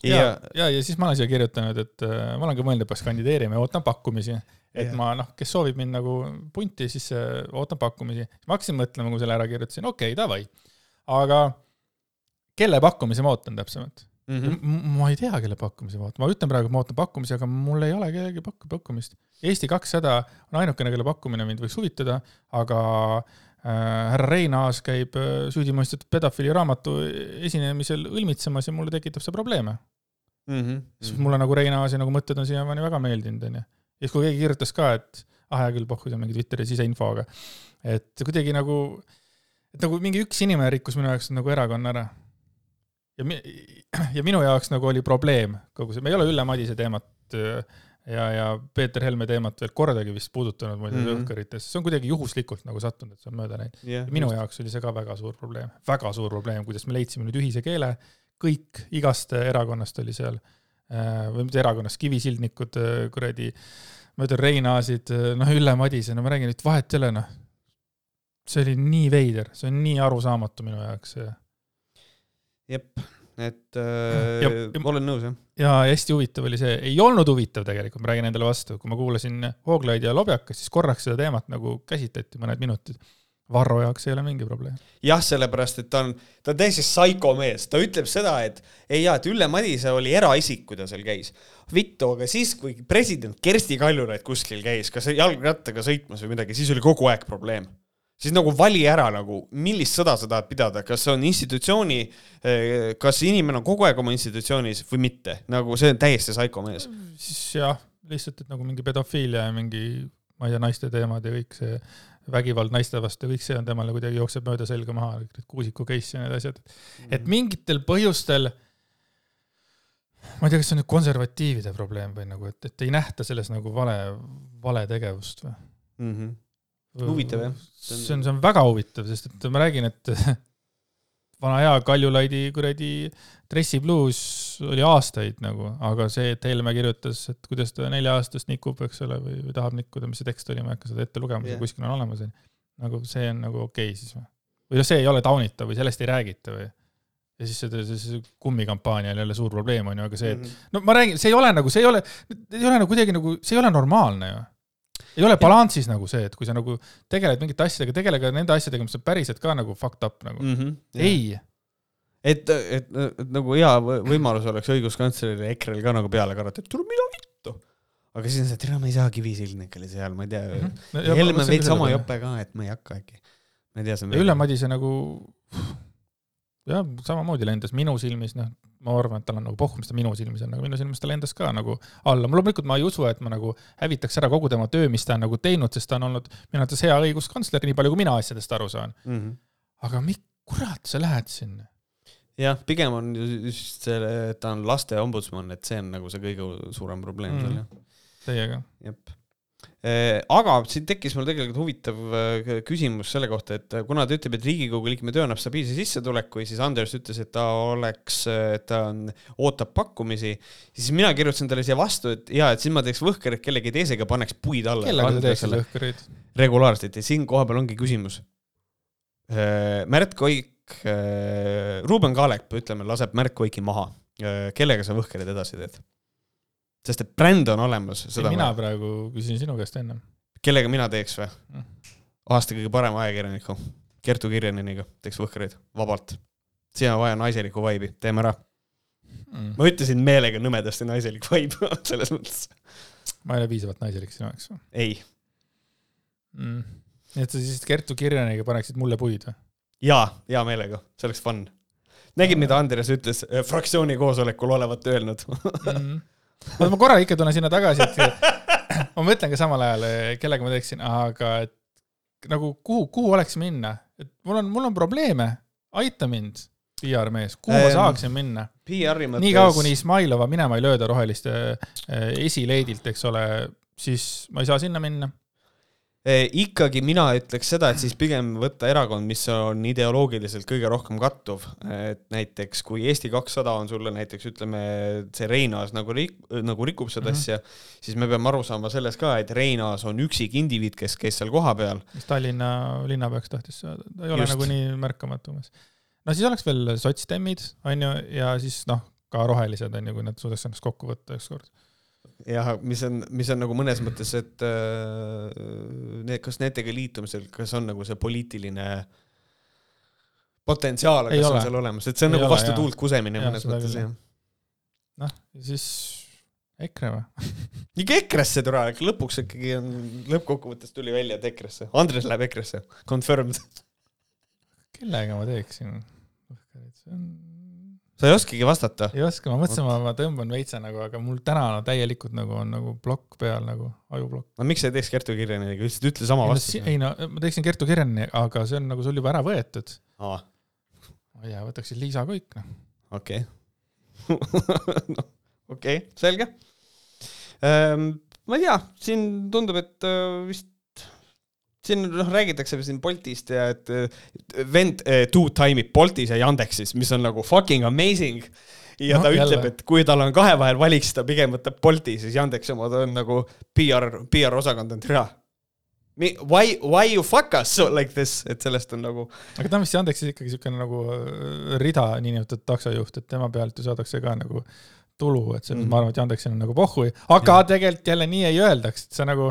ja, ja, ja, ja siis ma olen siia kirjutanud, et äh, ma olen ka mõelnud, et peaks kandideerima ja ootan pakkumisi. et Jah. ma noh, kes soovib mind nagu punti, siis äh, ootan pakkumisi. ma hakkasin mõtlema, kui selle ära kirjutasin, okei okay,, davai. aga kelle pakkumisi ma ootan täpsemalt mm. mm? -hmm. ma ei tea, kelle pakkumisi ma ootan, ma ütlen praegu, et ma ootan pakkumisi, aga mul ei ole kellegi pakku-, pakkumist. Eesti kakssada on ainukene, kelle pakkumine mind võiks huvitada, aga äh, härra Reinaas käib äh, süüdimõistetud pedofiili raamatu esinemisel õlmitsemas ja mulle tekitab see probleeme. Mm -hmm. sest mulle nagu Reinaasi nagu mõtted on siiamaani väga meeldinud, onju. ja siis, kui keegi kirjutas ka, et ah hea küll, pohhu, see on mingi Twitteri siseinfo, aga et kuidagi nagu, et nagu mingi üks inimene rikkus minu jaoks nagu erakonna ära. Ja mi-, ja minu jaoks nagu oli probleem kogu see, me ei ole Ülle Madise teemat ja, ja Peeter Helme teemat veel kordagi vist puudutanud muide mm. -hmm. õhkõrites, see on kuidagi juhuslikult nagu sattunud, et see on mööda läinud. jah, minu jaoks oli see ka väga suur probleem, väga suur probleem, kuidas me leidsime nüüd ühise keele, kõik igast erakonnast oli seal, või mitte erakonnast, kivisildnikud, kuradi, ma ütlen Reinaasid, noh, Ülle Madise, no ma räägin, et vahet ei ole, noh. see oli nii veider, see on nii arusaamatu minu jaoks ja jep, et äh, Ja- ma olen nõus jah. ja hästi huvitav oli see, ei olnud huvitav tegelikult, ma räägin endale vastu, kui ma kuulasin Vooglaid ja Lobjakat, siis korraks seda teemat nagu käsitleti mõned minutid. Varro jaoks ei ole mingi probleem. jah, sellepärast et ta on, ta on täiesti saikomees, ta ütleb seda, et ei jaa, et Ülle Madise oli eraisik, kui ta seal käis. vittu, aga siis, kui president Kersti Kaljulaid kuskil käis, kas jalgrattaga sõitmas või midagi, siis oli kogu aeg probleem. Siis nagu vali ära nagu, millist sõda sa tahad pidada, kas see on institutsiooni, kas inimene on kogu aeg oma institutsioonis või mitte, nagu see on täiesti saikomees. siis jah, lihtsalt, et nagu mingi pedofiilia ja mingi, ma ei tea, naiste teemad ja kõik see vägivald naiste vastu, kõik see on temale kuidagi jookseb mööda selga maha, Kuusiku case ja need asjad. et mingitel põhjustel, ma ei tea, kas see on nüüd konservatiivide probleem või nagu, et, et ei nähta selles nagu vale, vale tegevust või? mm. -hmm. Huvitav, jah. see on, see on väga huvitav, sest et ma räägin, et vana hea Kaljulaidi kuradi dressibluus oli aastaid nagu, aga see, et Helme kirjutas, et kuidas ta nelja-aastast nikub, eks ole, või, või tahab nikkuda, mis see tekst oli, ma ei hakka seda ette lugema yeah., kuskil on olemas. nagu see on nagu okei okay siis või? või noh, see ei ole taunitav või sellest ei räägita või? ja siis see, see, see kummikampaania oli jälle suur probleem on ju, aga see, et Mhm. no ma räägin, see ei ole nagu, see ei ole, ei ole nagu kuidagi nagu, see ei ole normaalne ju. Ei ole balansis nagu see, et kui sa nagu tegeled mingite asjadega, tegele ka nende asjadega, mis on päriselt ka nagu fucked up nagu mm. mm. -hmm. ei, et, et, et nagu hea võ- võimalus oleks õiguskantslerile EKRE-l ka nagu peale karata, et tule mida vittu. aga siis on see, et tere, ma ei saa kivisildnikele seal, ma ei tea mm. -hmm. Helme veits sama. jope ka, et ma ei hakka äkki. ma ei tea, see on ja Ülle Madise nagu jah, samamoodi lendas minu silmis, noh, ma arvan, et tal on nagu pohh, mis ta minu silmis on, aga minu silmis ta lendas ka nagu alla. mul loomulikult ma ei usu, et ma nagu hävitaks ära kogu tema töö, mis ta on nagu teinud, sest ta on olnud minu arvates hea õiguskantsler, nii palju kui mina asjadest aru saan. mm. -hmm. aga mi-, kurat, sa lähed sinna. jah, pigem on ju just selle, et ta on laste ombudsman, et see on nagu see kõige suurem probleem Mm. seal jah. Teiega. jep. Aga siin tekkis mul tegelikult huvitav äh, küsimus selle kohta, et äh, kuna ta ütleb, et Riigikogu liikme töö annab stabiilse sissetuleku ja siis Anders ütles, et ta oleks, ta on, ootab pakkumisi, siis mina kirjutasin talle siia vastu, et jaa, et siis ma teeks võhkerit kellegi teisega, paneks puid alla. kellega sa teeksid õhkõrreid? regulaarselt ja siin kohapeal ongi küsimus. Märt Koik, Ruuben Kaalep, ütleme, laseb Märt Koiki maha. kellega sa võhkerid edasi teed? Sest et bränd on olemas, mina ma- praegu küsin sinu käest ennem. kellega mina teeks või Mm.? aasta kõige parema ajakirjaniku, Kertu Kirjaneniga teeks võhkreid vabalt. siin on vaja naiselikku vaibi, teeme ära. Mm. ma ütlesin meelega nõmedasti naiselik vaib selles mõttes. ma ei ole piisavalt naiselik sinu jaoks või ei, mm.? nii et sa siis Kertu Kirjaniga paneksid mulle puid või? jaa, hea meelega, see oleks fun. nägid, mida Andres ütles äh, fraktsiooni koosolekul olevat öelnud mm.. oota, ma korra ikka tulen sinna tagasi, et ma mõtlen ka samal ajal, kellega ma teeksin, aga et nagu kuhu, kuhu oleks minna, et mul on, mul on probleeme, aita mind, PR-mees, kuhu ma Ähm, saaksin minna? Mõttes. niikaua, kuni Izmailova minema ei lööda roheliste eh, esileedilt, eks ole, siis ma ei saa sinna minna. Eh, ikkagi mina ütleks seda, et siis pigem võtta erakond, mis on ideoloogiliselt kõige rohkem kattuv, et näiteks kui Eesti kakssada on sulle näiteks ütleme, see Reinaas nagu rik-, nagu rikub seda mm. -hmm. asja, siis me peame aru saama selles ka, et Reinaas on üksik indiviid, kes käis seal kohapeal. mis Tallinna linnapeaks tahtis saada, ta ei ole Just. nagu nii märkamatu umbes. no siis oleks veel sotsdemmid, onju, ja siis noh, ka rohelised onju, kui nad suudaks ennast kokku võtta ükskord. jah, mis on, mis on nagu mõnes mõttes, et äh, need, kas nendega liitumisel, kas on nagu see poliitiline potentsiaal, kas ole. on seal olemas, et see on Ei nagu ole, vastu jaa. tuult kusemine Jaa, mõnes mõttes jah. noh, ja siis EKRE või? ikka EKRE-sse tule, lõpuks ikkagi on, lõppkokkuvõttes tuli välja, et EKRE-sse, Andres läheb EKRE-sse, confirmed. kellega ma teeksin? see on, sa ei oskagi vastata. ei oska, ma mõtlesin, ma, ma tõmban veitsa nagu, aga mul täna no, täielikult nagu on nagu plokk peal nagu, ajuplokk. no miks sa ei teeks Kertu Kirjaniga, ütlesid, ütle sama vastuse. ei no ma teeksin Kertu Kirjani, aga see on nagu sul juba ära võetud. ma ei tea, võtaksin Liisa Koik, noh. okei noh, okei okay, selge ähm,. ma ei tea, siin tundub, et äh, vist siin noh, räägitakse siin Boltist ja et vend uh, two time'ib Boltis ja Yandexis, mis on nagu fucking amazing. ja no, ta jälle. ütleb, et kui tal on kahe vahel valik, siis ta pigem võtab Bolti, siis Yandex omad on nagu PR, PR osakond on türa. Why, why you fuck us so like this, et sellest on nagu. aga ta on vist Yandexis ikkagi siukene nagu äh, rida, niinimetatud taksojuht, et tema pealt ju saadakse ka nagu tulu, et selles mm. -hmm. ma arvan, et Yandexil on nagu pohhui, aga tegelikult jälle nii ei öeldaks, et see nagu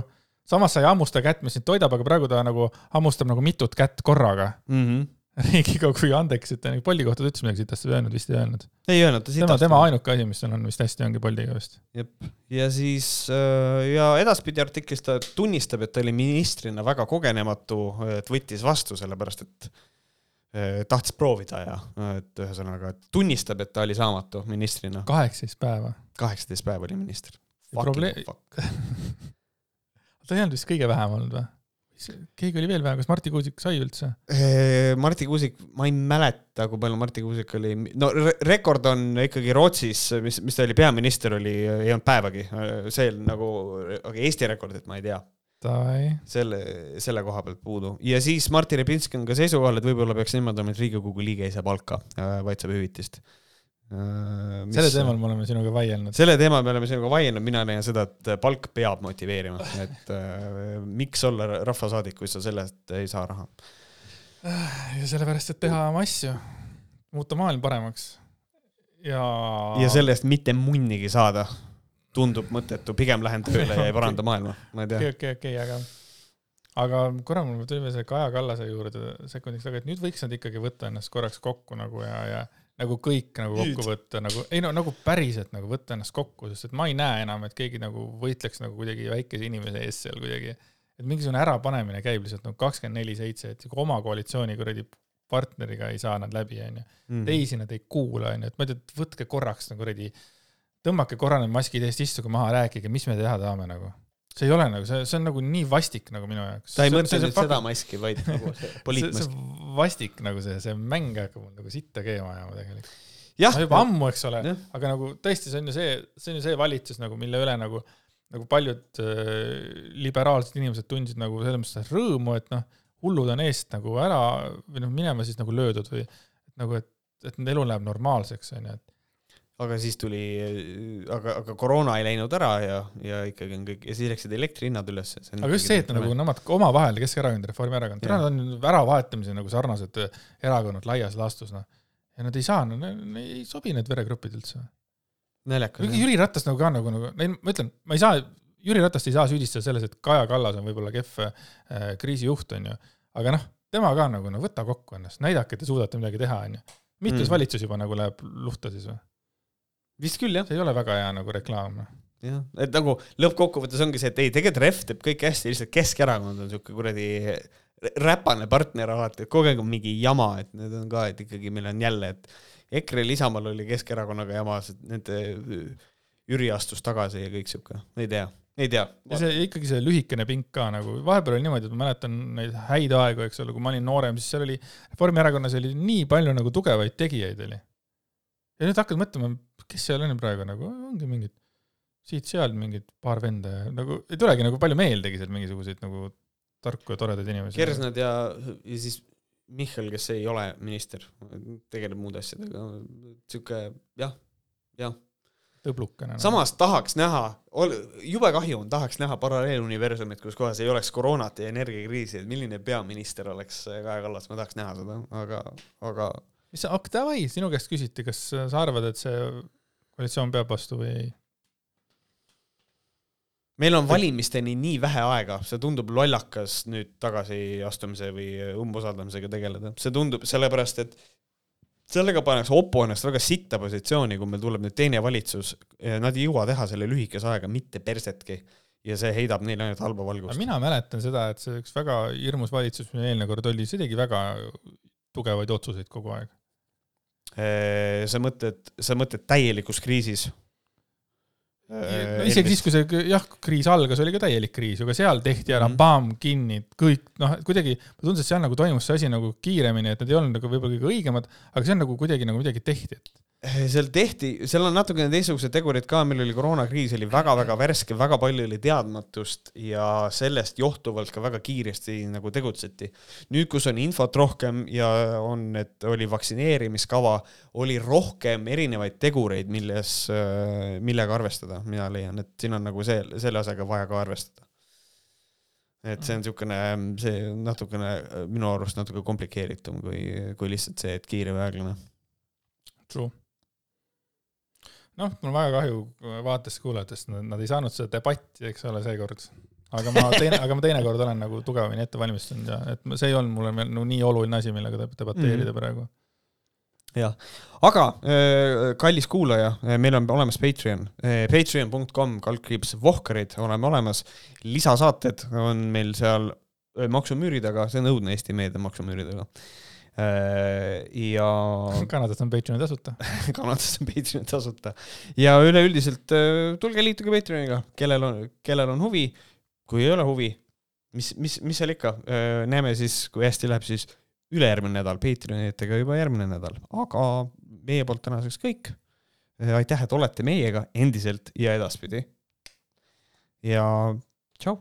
samas sa ei hammusta kätt, mis sind toidab, aga praegu ta nagu hammustab nagu mitut kätt korraga mm. -hmm. Riigikogu ja andeks, et ta nagu Bolti kohta ta ütles midagi sitast või öelnud, vist ei öelnud. ei öelnud, ta sitast. tema, tema ainuke asi, mis tal on vist hästi, ongi Boltiga vist. jep, ja siis äh, ja edaspidi artiklis ta tunnistab, et ta oli ministrina väga kogenematu, et võttis vastu, sellepärast et äh, tahtis proovida ja et ühesõnaga tunnistab, et ta oli saamatu ministrina. kaheksateist päeva. kaheksateist päeva oli minister. probleem ta ei olnud vist kõige vähem olnud või? keegi oli veel vähem, kas Marti Kuusik sai üldse? Marti Kuusik, ma ei mäleta, kui palju Marti Kuusik oli, no rekord on ikkagi Rootsis, mis, mis ta oli, peaminister oli, ei olnud päevagi, see nagu, aga Eesti rekordit ma ei tea. selle, selle koha pealt puudu ja siis Martin Repinski on ka seisukohal, et võib-olla peaks olema, et Riigikogu liige ei saa palka, vaid saab hüvitist mis... selle teemal me oleme sinuga vaielnud. selle teemal me oleme sinuga vaielnud, mina leian seda, et palk peab motiveerima, et äh, miks olla rahvasaadik, kui sa selle eest ei saa raha. ja sellepärast, et teha oma asju, muuta maailm paremaks ja. ja selle eest mitte munnigi saada tundub mõttetu, pigem lähen tööle ja ei paranda maailma, ma ei tea. okei, okei, okei, aga aga korra mul tuli veel see Kaja Kallase juurde sekundiks tagasi, et nüüd võiks nad ikkagi võtta ennast korraks kokku nagu ja, ja nagu kõik nagu kokku võtta, nagu ei no nagu päriselt nagu võtta ennast kokku, sest et ma ei näe enam, et keegi nagu võitleks nagu kuidagi väikese inimese eest seal kuidagi. et mingisugune ärapanemine käib lihtsalt nagu kakskümmend neli seitse, et oma koalitsiooni kuradi partneriga ei saa nad läbi, onju. Mhm. teisi nad ei kuula, onju, et ma ei tea, võtke korraks nagu kuradi, tõmmake korra need maskid eest, istuge maha, rääkige, mis me teha tahame nagu see ei ole nagu, see, see on nagu nii vastik nagu minu jaoks. ta ei mõtle nüüd seda maski, vaid nagu see poliitmask. see vastik nagu see, see mäng hakkab mul nagu sitta keema ajama tegelikult. no juba ammu, eks ole, aga nagu tõesti, see on ju see, see on ju see valitsus nagu, mille üle nagu, nagu paljud äh, liberaalsed inimesed tundsid nagu selles mõttes rõõmu, et noh, hullud on eest nagu ära või noh, minema siis nagu löödud või et nagu, et, et elu läheb normaalseks, onju, et aga siis tuli, aga, aga koroona ei läinud ära ja, ja ikkagi on kõik ja siis läksid elektrihinnad üles. aga just see, et nagu nemad omavahel, Keskerakond ja Reformierakond, nad on äravahetamise nagu sarnased erakonnad laias laastus, noh. ja nad ei saa no,, ei sobi need veregrupid üldse. naljakas. Jüri Ratas nagu ka nagu, nagu, ma ütlen, ma ei saa, Jüri Ratast ei saa süüdistada selles, et Kaja Kallas on võib-olla kehv äh, kriisijuht, onju. aga noh, tema ka nagu, no võta kokku ennast, näidake, et te suudate midagi teha, onju. mitus mm. valitsus juba nagu läheb luhta siis või? Vist küll, jah. see ei ole väga hea nagu reklaam. Noh. jah, et nagu lõppkokkuvõttes ongi see, et ei, tegelikult Ref teeb kõik hästi, lihtsalt Keskerakond on siuke kuradi räpane partner alati, et kogu aeg on mingi jama, et need on ka, et ikkagi meil on jälle, et EKRE-l, Isamaal oli Keskerakonnaga jama, nende Jüri astus tagasi ja kõik siuke, ei tea ei tea. ja see ikkagi see lühikene pink ka nagu, vahepeal oli niimoodi, et ma mäletan neid häid aegu, eks ole, kui ma olin noorem, siis seal oli, Reformierakonnas oli nii palju nagu tugevaid tegijaid oli. Ja nüüd hakkad mõtlema, kes seal on praegu nagu, ongi mingid siit-sealt mingid paar venda ja nagu ei tulegi nagu palju meeldegi sealt mingisuguseid nagu tarku ja toredaid inimesi. Kersnad ja, ja siis Michal, kes ei ole minister, tegeleb muude asjadega, sihuke jah, jah. tõblukene. samas tahaks näha, jube kahju on, tahaks näha paralleeluniversumit, kus kohas ei oleks koroonat ja energiakriisi, et milline peaminister oleks Kaja Kallas, ma tahaks näha seda, aga, aga mis sa, aga davai, sinu käest küsiti, kas sa arvad, et see koalitsioon peab vastu või ei? meil on valimisteni nii vähe aega, see tundub lollakas nüüd tagasiastumise või umbusaldamisega tegeleda, see tundub sellepärast, et sellega pannakse opo ennast väga sitta positsiooni, kui meil tuleb nüüd teine valitsus, nad ei jõua teha selle lühikese ajaga mitte persetki. Ja see heidab neile ainult halba valgust. mina mäletan seda, et see üks väga hirmus valitsus, mis eelmine kord oli, see tegi väga tugevaid otsuseid kogu aeg sa mõtled, sa mõtled täielikus kriisis? no äh, isegi siis, kui see jah, kriis algas, oli ka täielik kriis, aga seal tehti ära mm, -hmm. pamm, kinni, kõik noh, kuidagi ma tundsin, et seal nagu toimus see asi nagu kiiremini, et need ei olnud nagu võib-olla kõige õigemad, aga see on nagu kuidagi nagu midagi tehti, et seal tehti, seal on natukene teistsugused tegurid ka, meil oli koroonakriis, oli väga-väga värske, väga palju oli teadmatust ja sellest johtuvalt ka väga kiiresti nagu tegutseti. nüüd, kus on infot rohkem ja on, et oli vaktsineerimiskava, oli rohkem erinevaid tegureid, milles, millega arvestada, mina leian, et siin on nagu see, selle asjaga vaja ka arvestada et see on niisugune, see natukene minu arust natuke komplikeeritum kui, kui lihtsalt see, et kiire või aeglane. True noh, mul on väga kahju vaatest-kuulajatest, nad ei saanud seda debatti, eks ole, seekord. aga ma teine, aga ma teinekord olen nagu tugevamini ette valmistunud ja et see ei olnud mulle no, nii oluline asi, millega debateerida mm -hmm. praegu. jah, aga äh, kallis kuulaja, äh, meil on olemas Patreon, äh, patreon.com kaldkriips Vohkarid, oleme olemas, lisasaated on meil seal maksumüüri taga, see on õudne Eesti meedia maksumüüri taga ja. Kanadas on Patreon tasuta Kanadas on Patreon tasuta ja üleüldiselt äh, tulge liituge Patreoniga, kellel on, kellel on huvi. kui ei ole huvi, mis, mis, mis seal ikka, äh, näeme siis, kui hästi läheb, siis ülejärgmine nädal Patreonitega juba järgmine nädal, aga meie poolt tänaseks kõik. aitäh, et olete meiega endiselt ja edaspidi. ja tšau.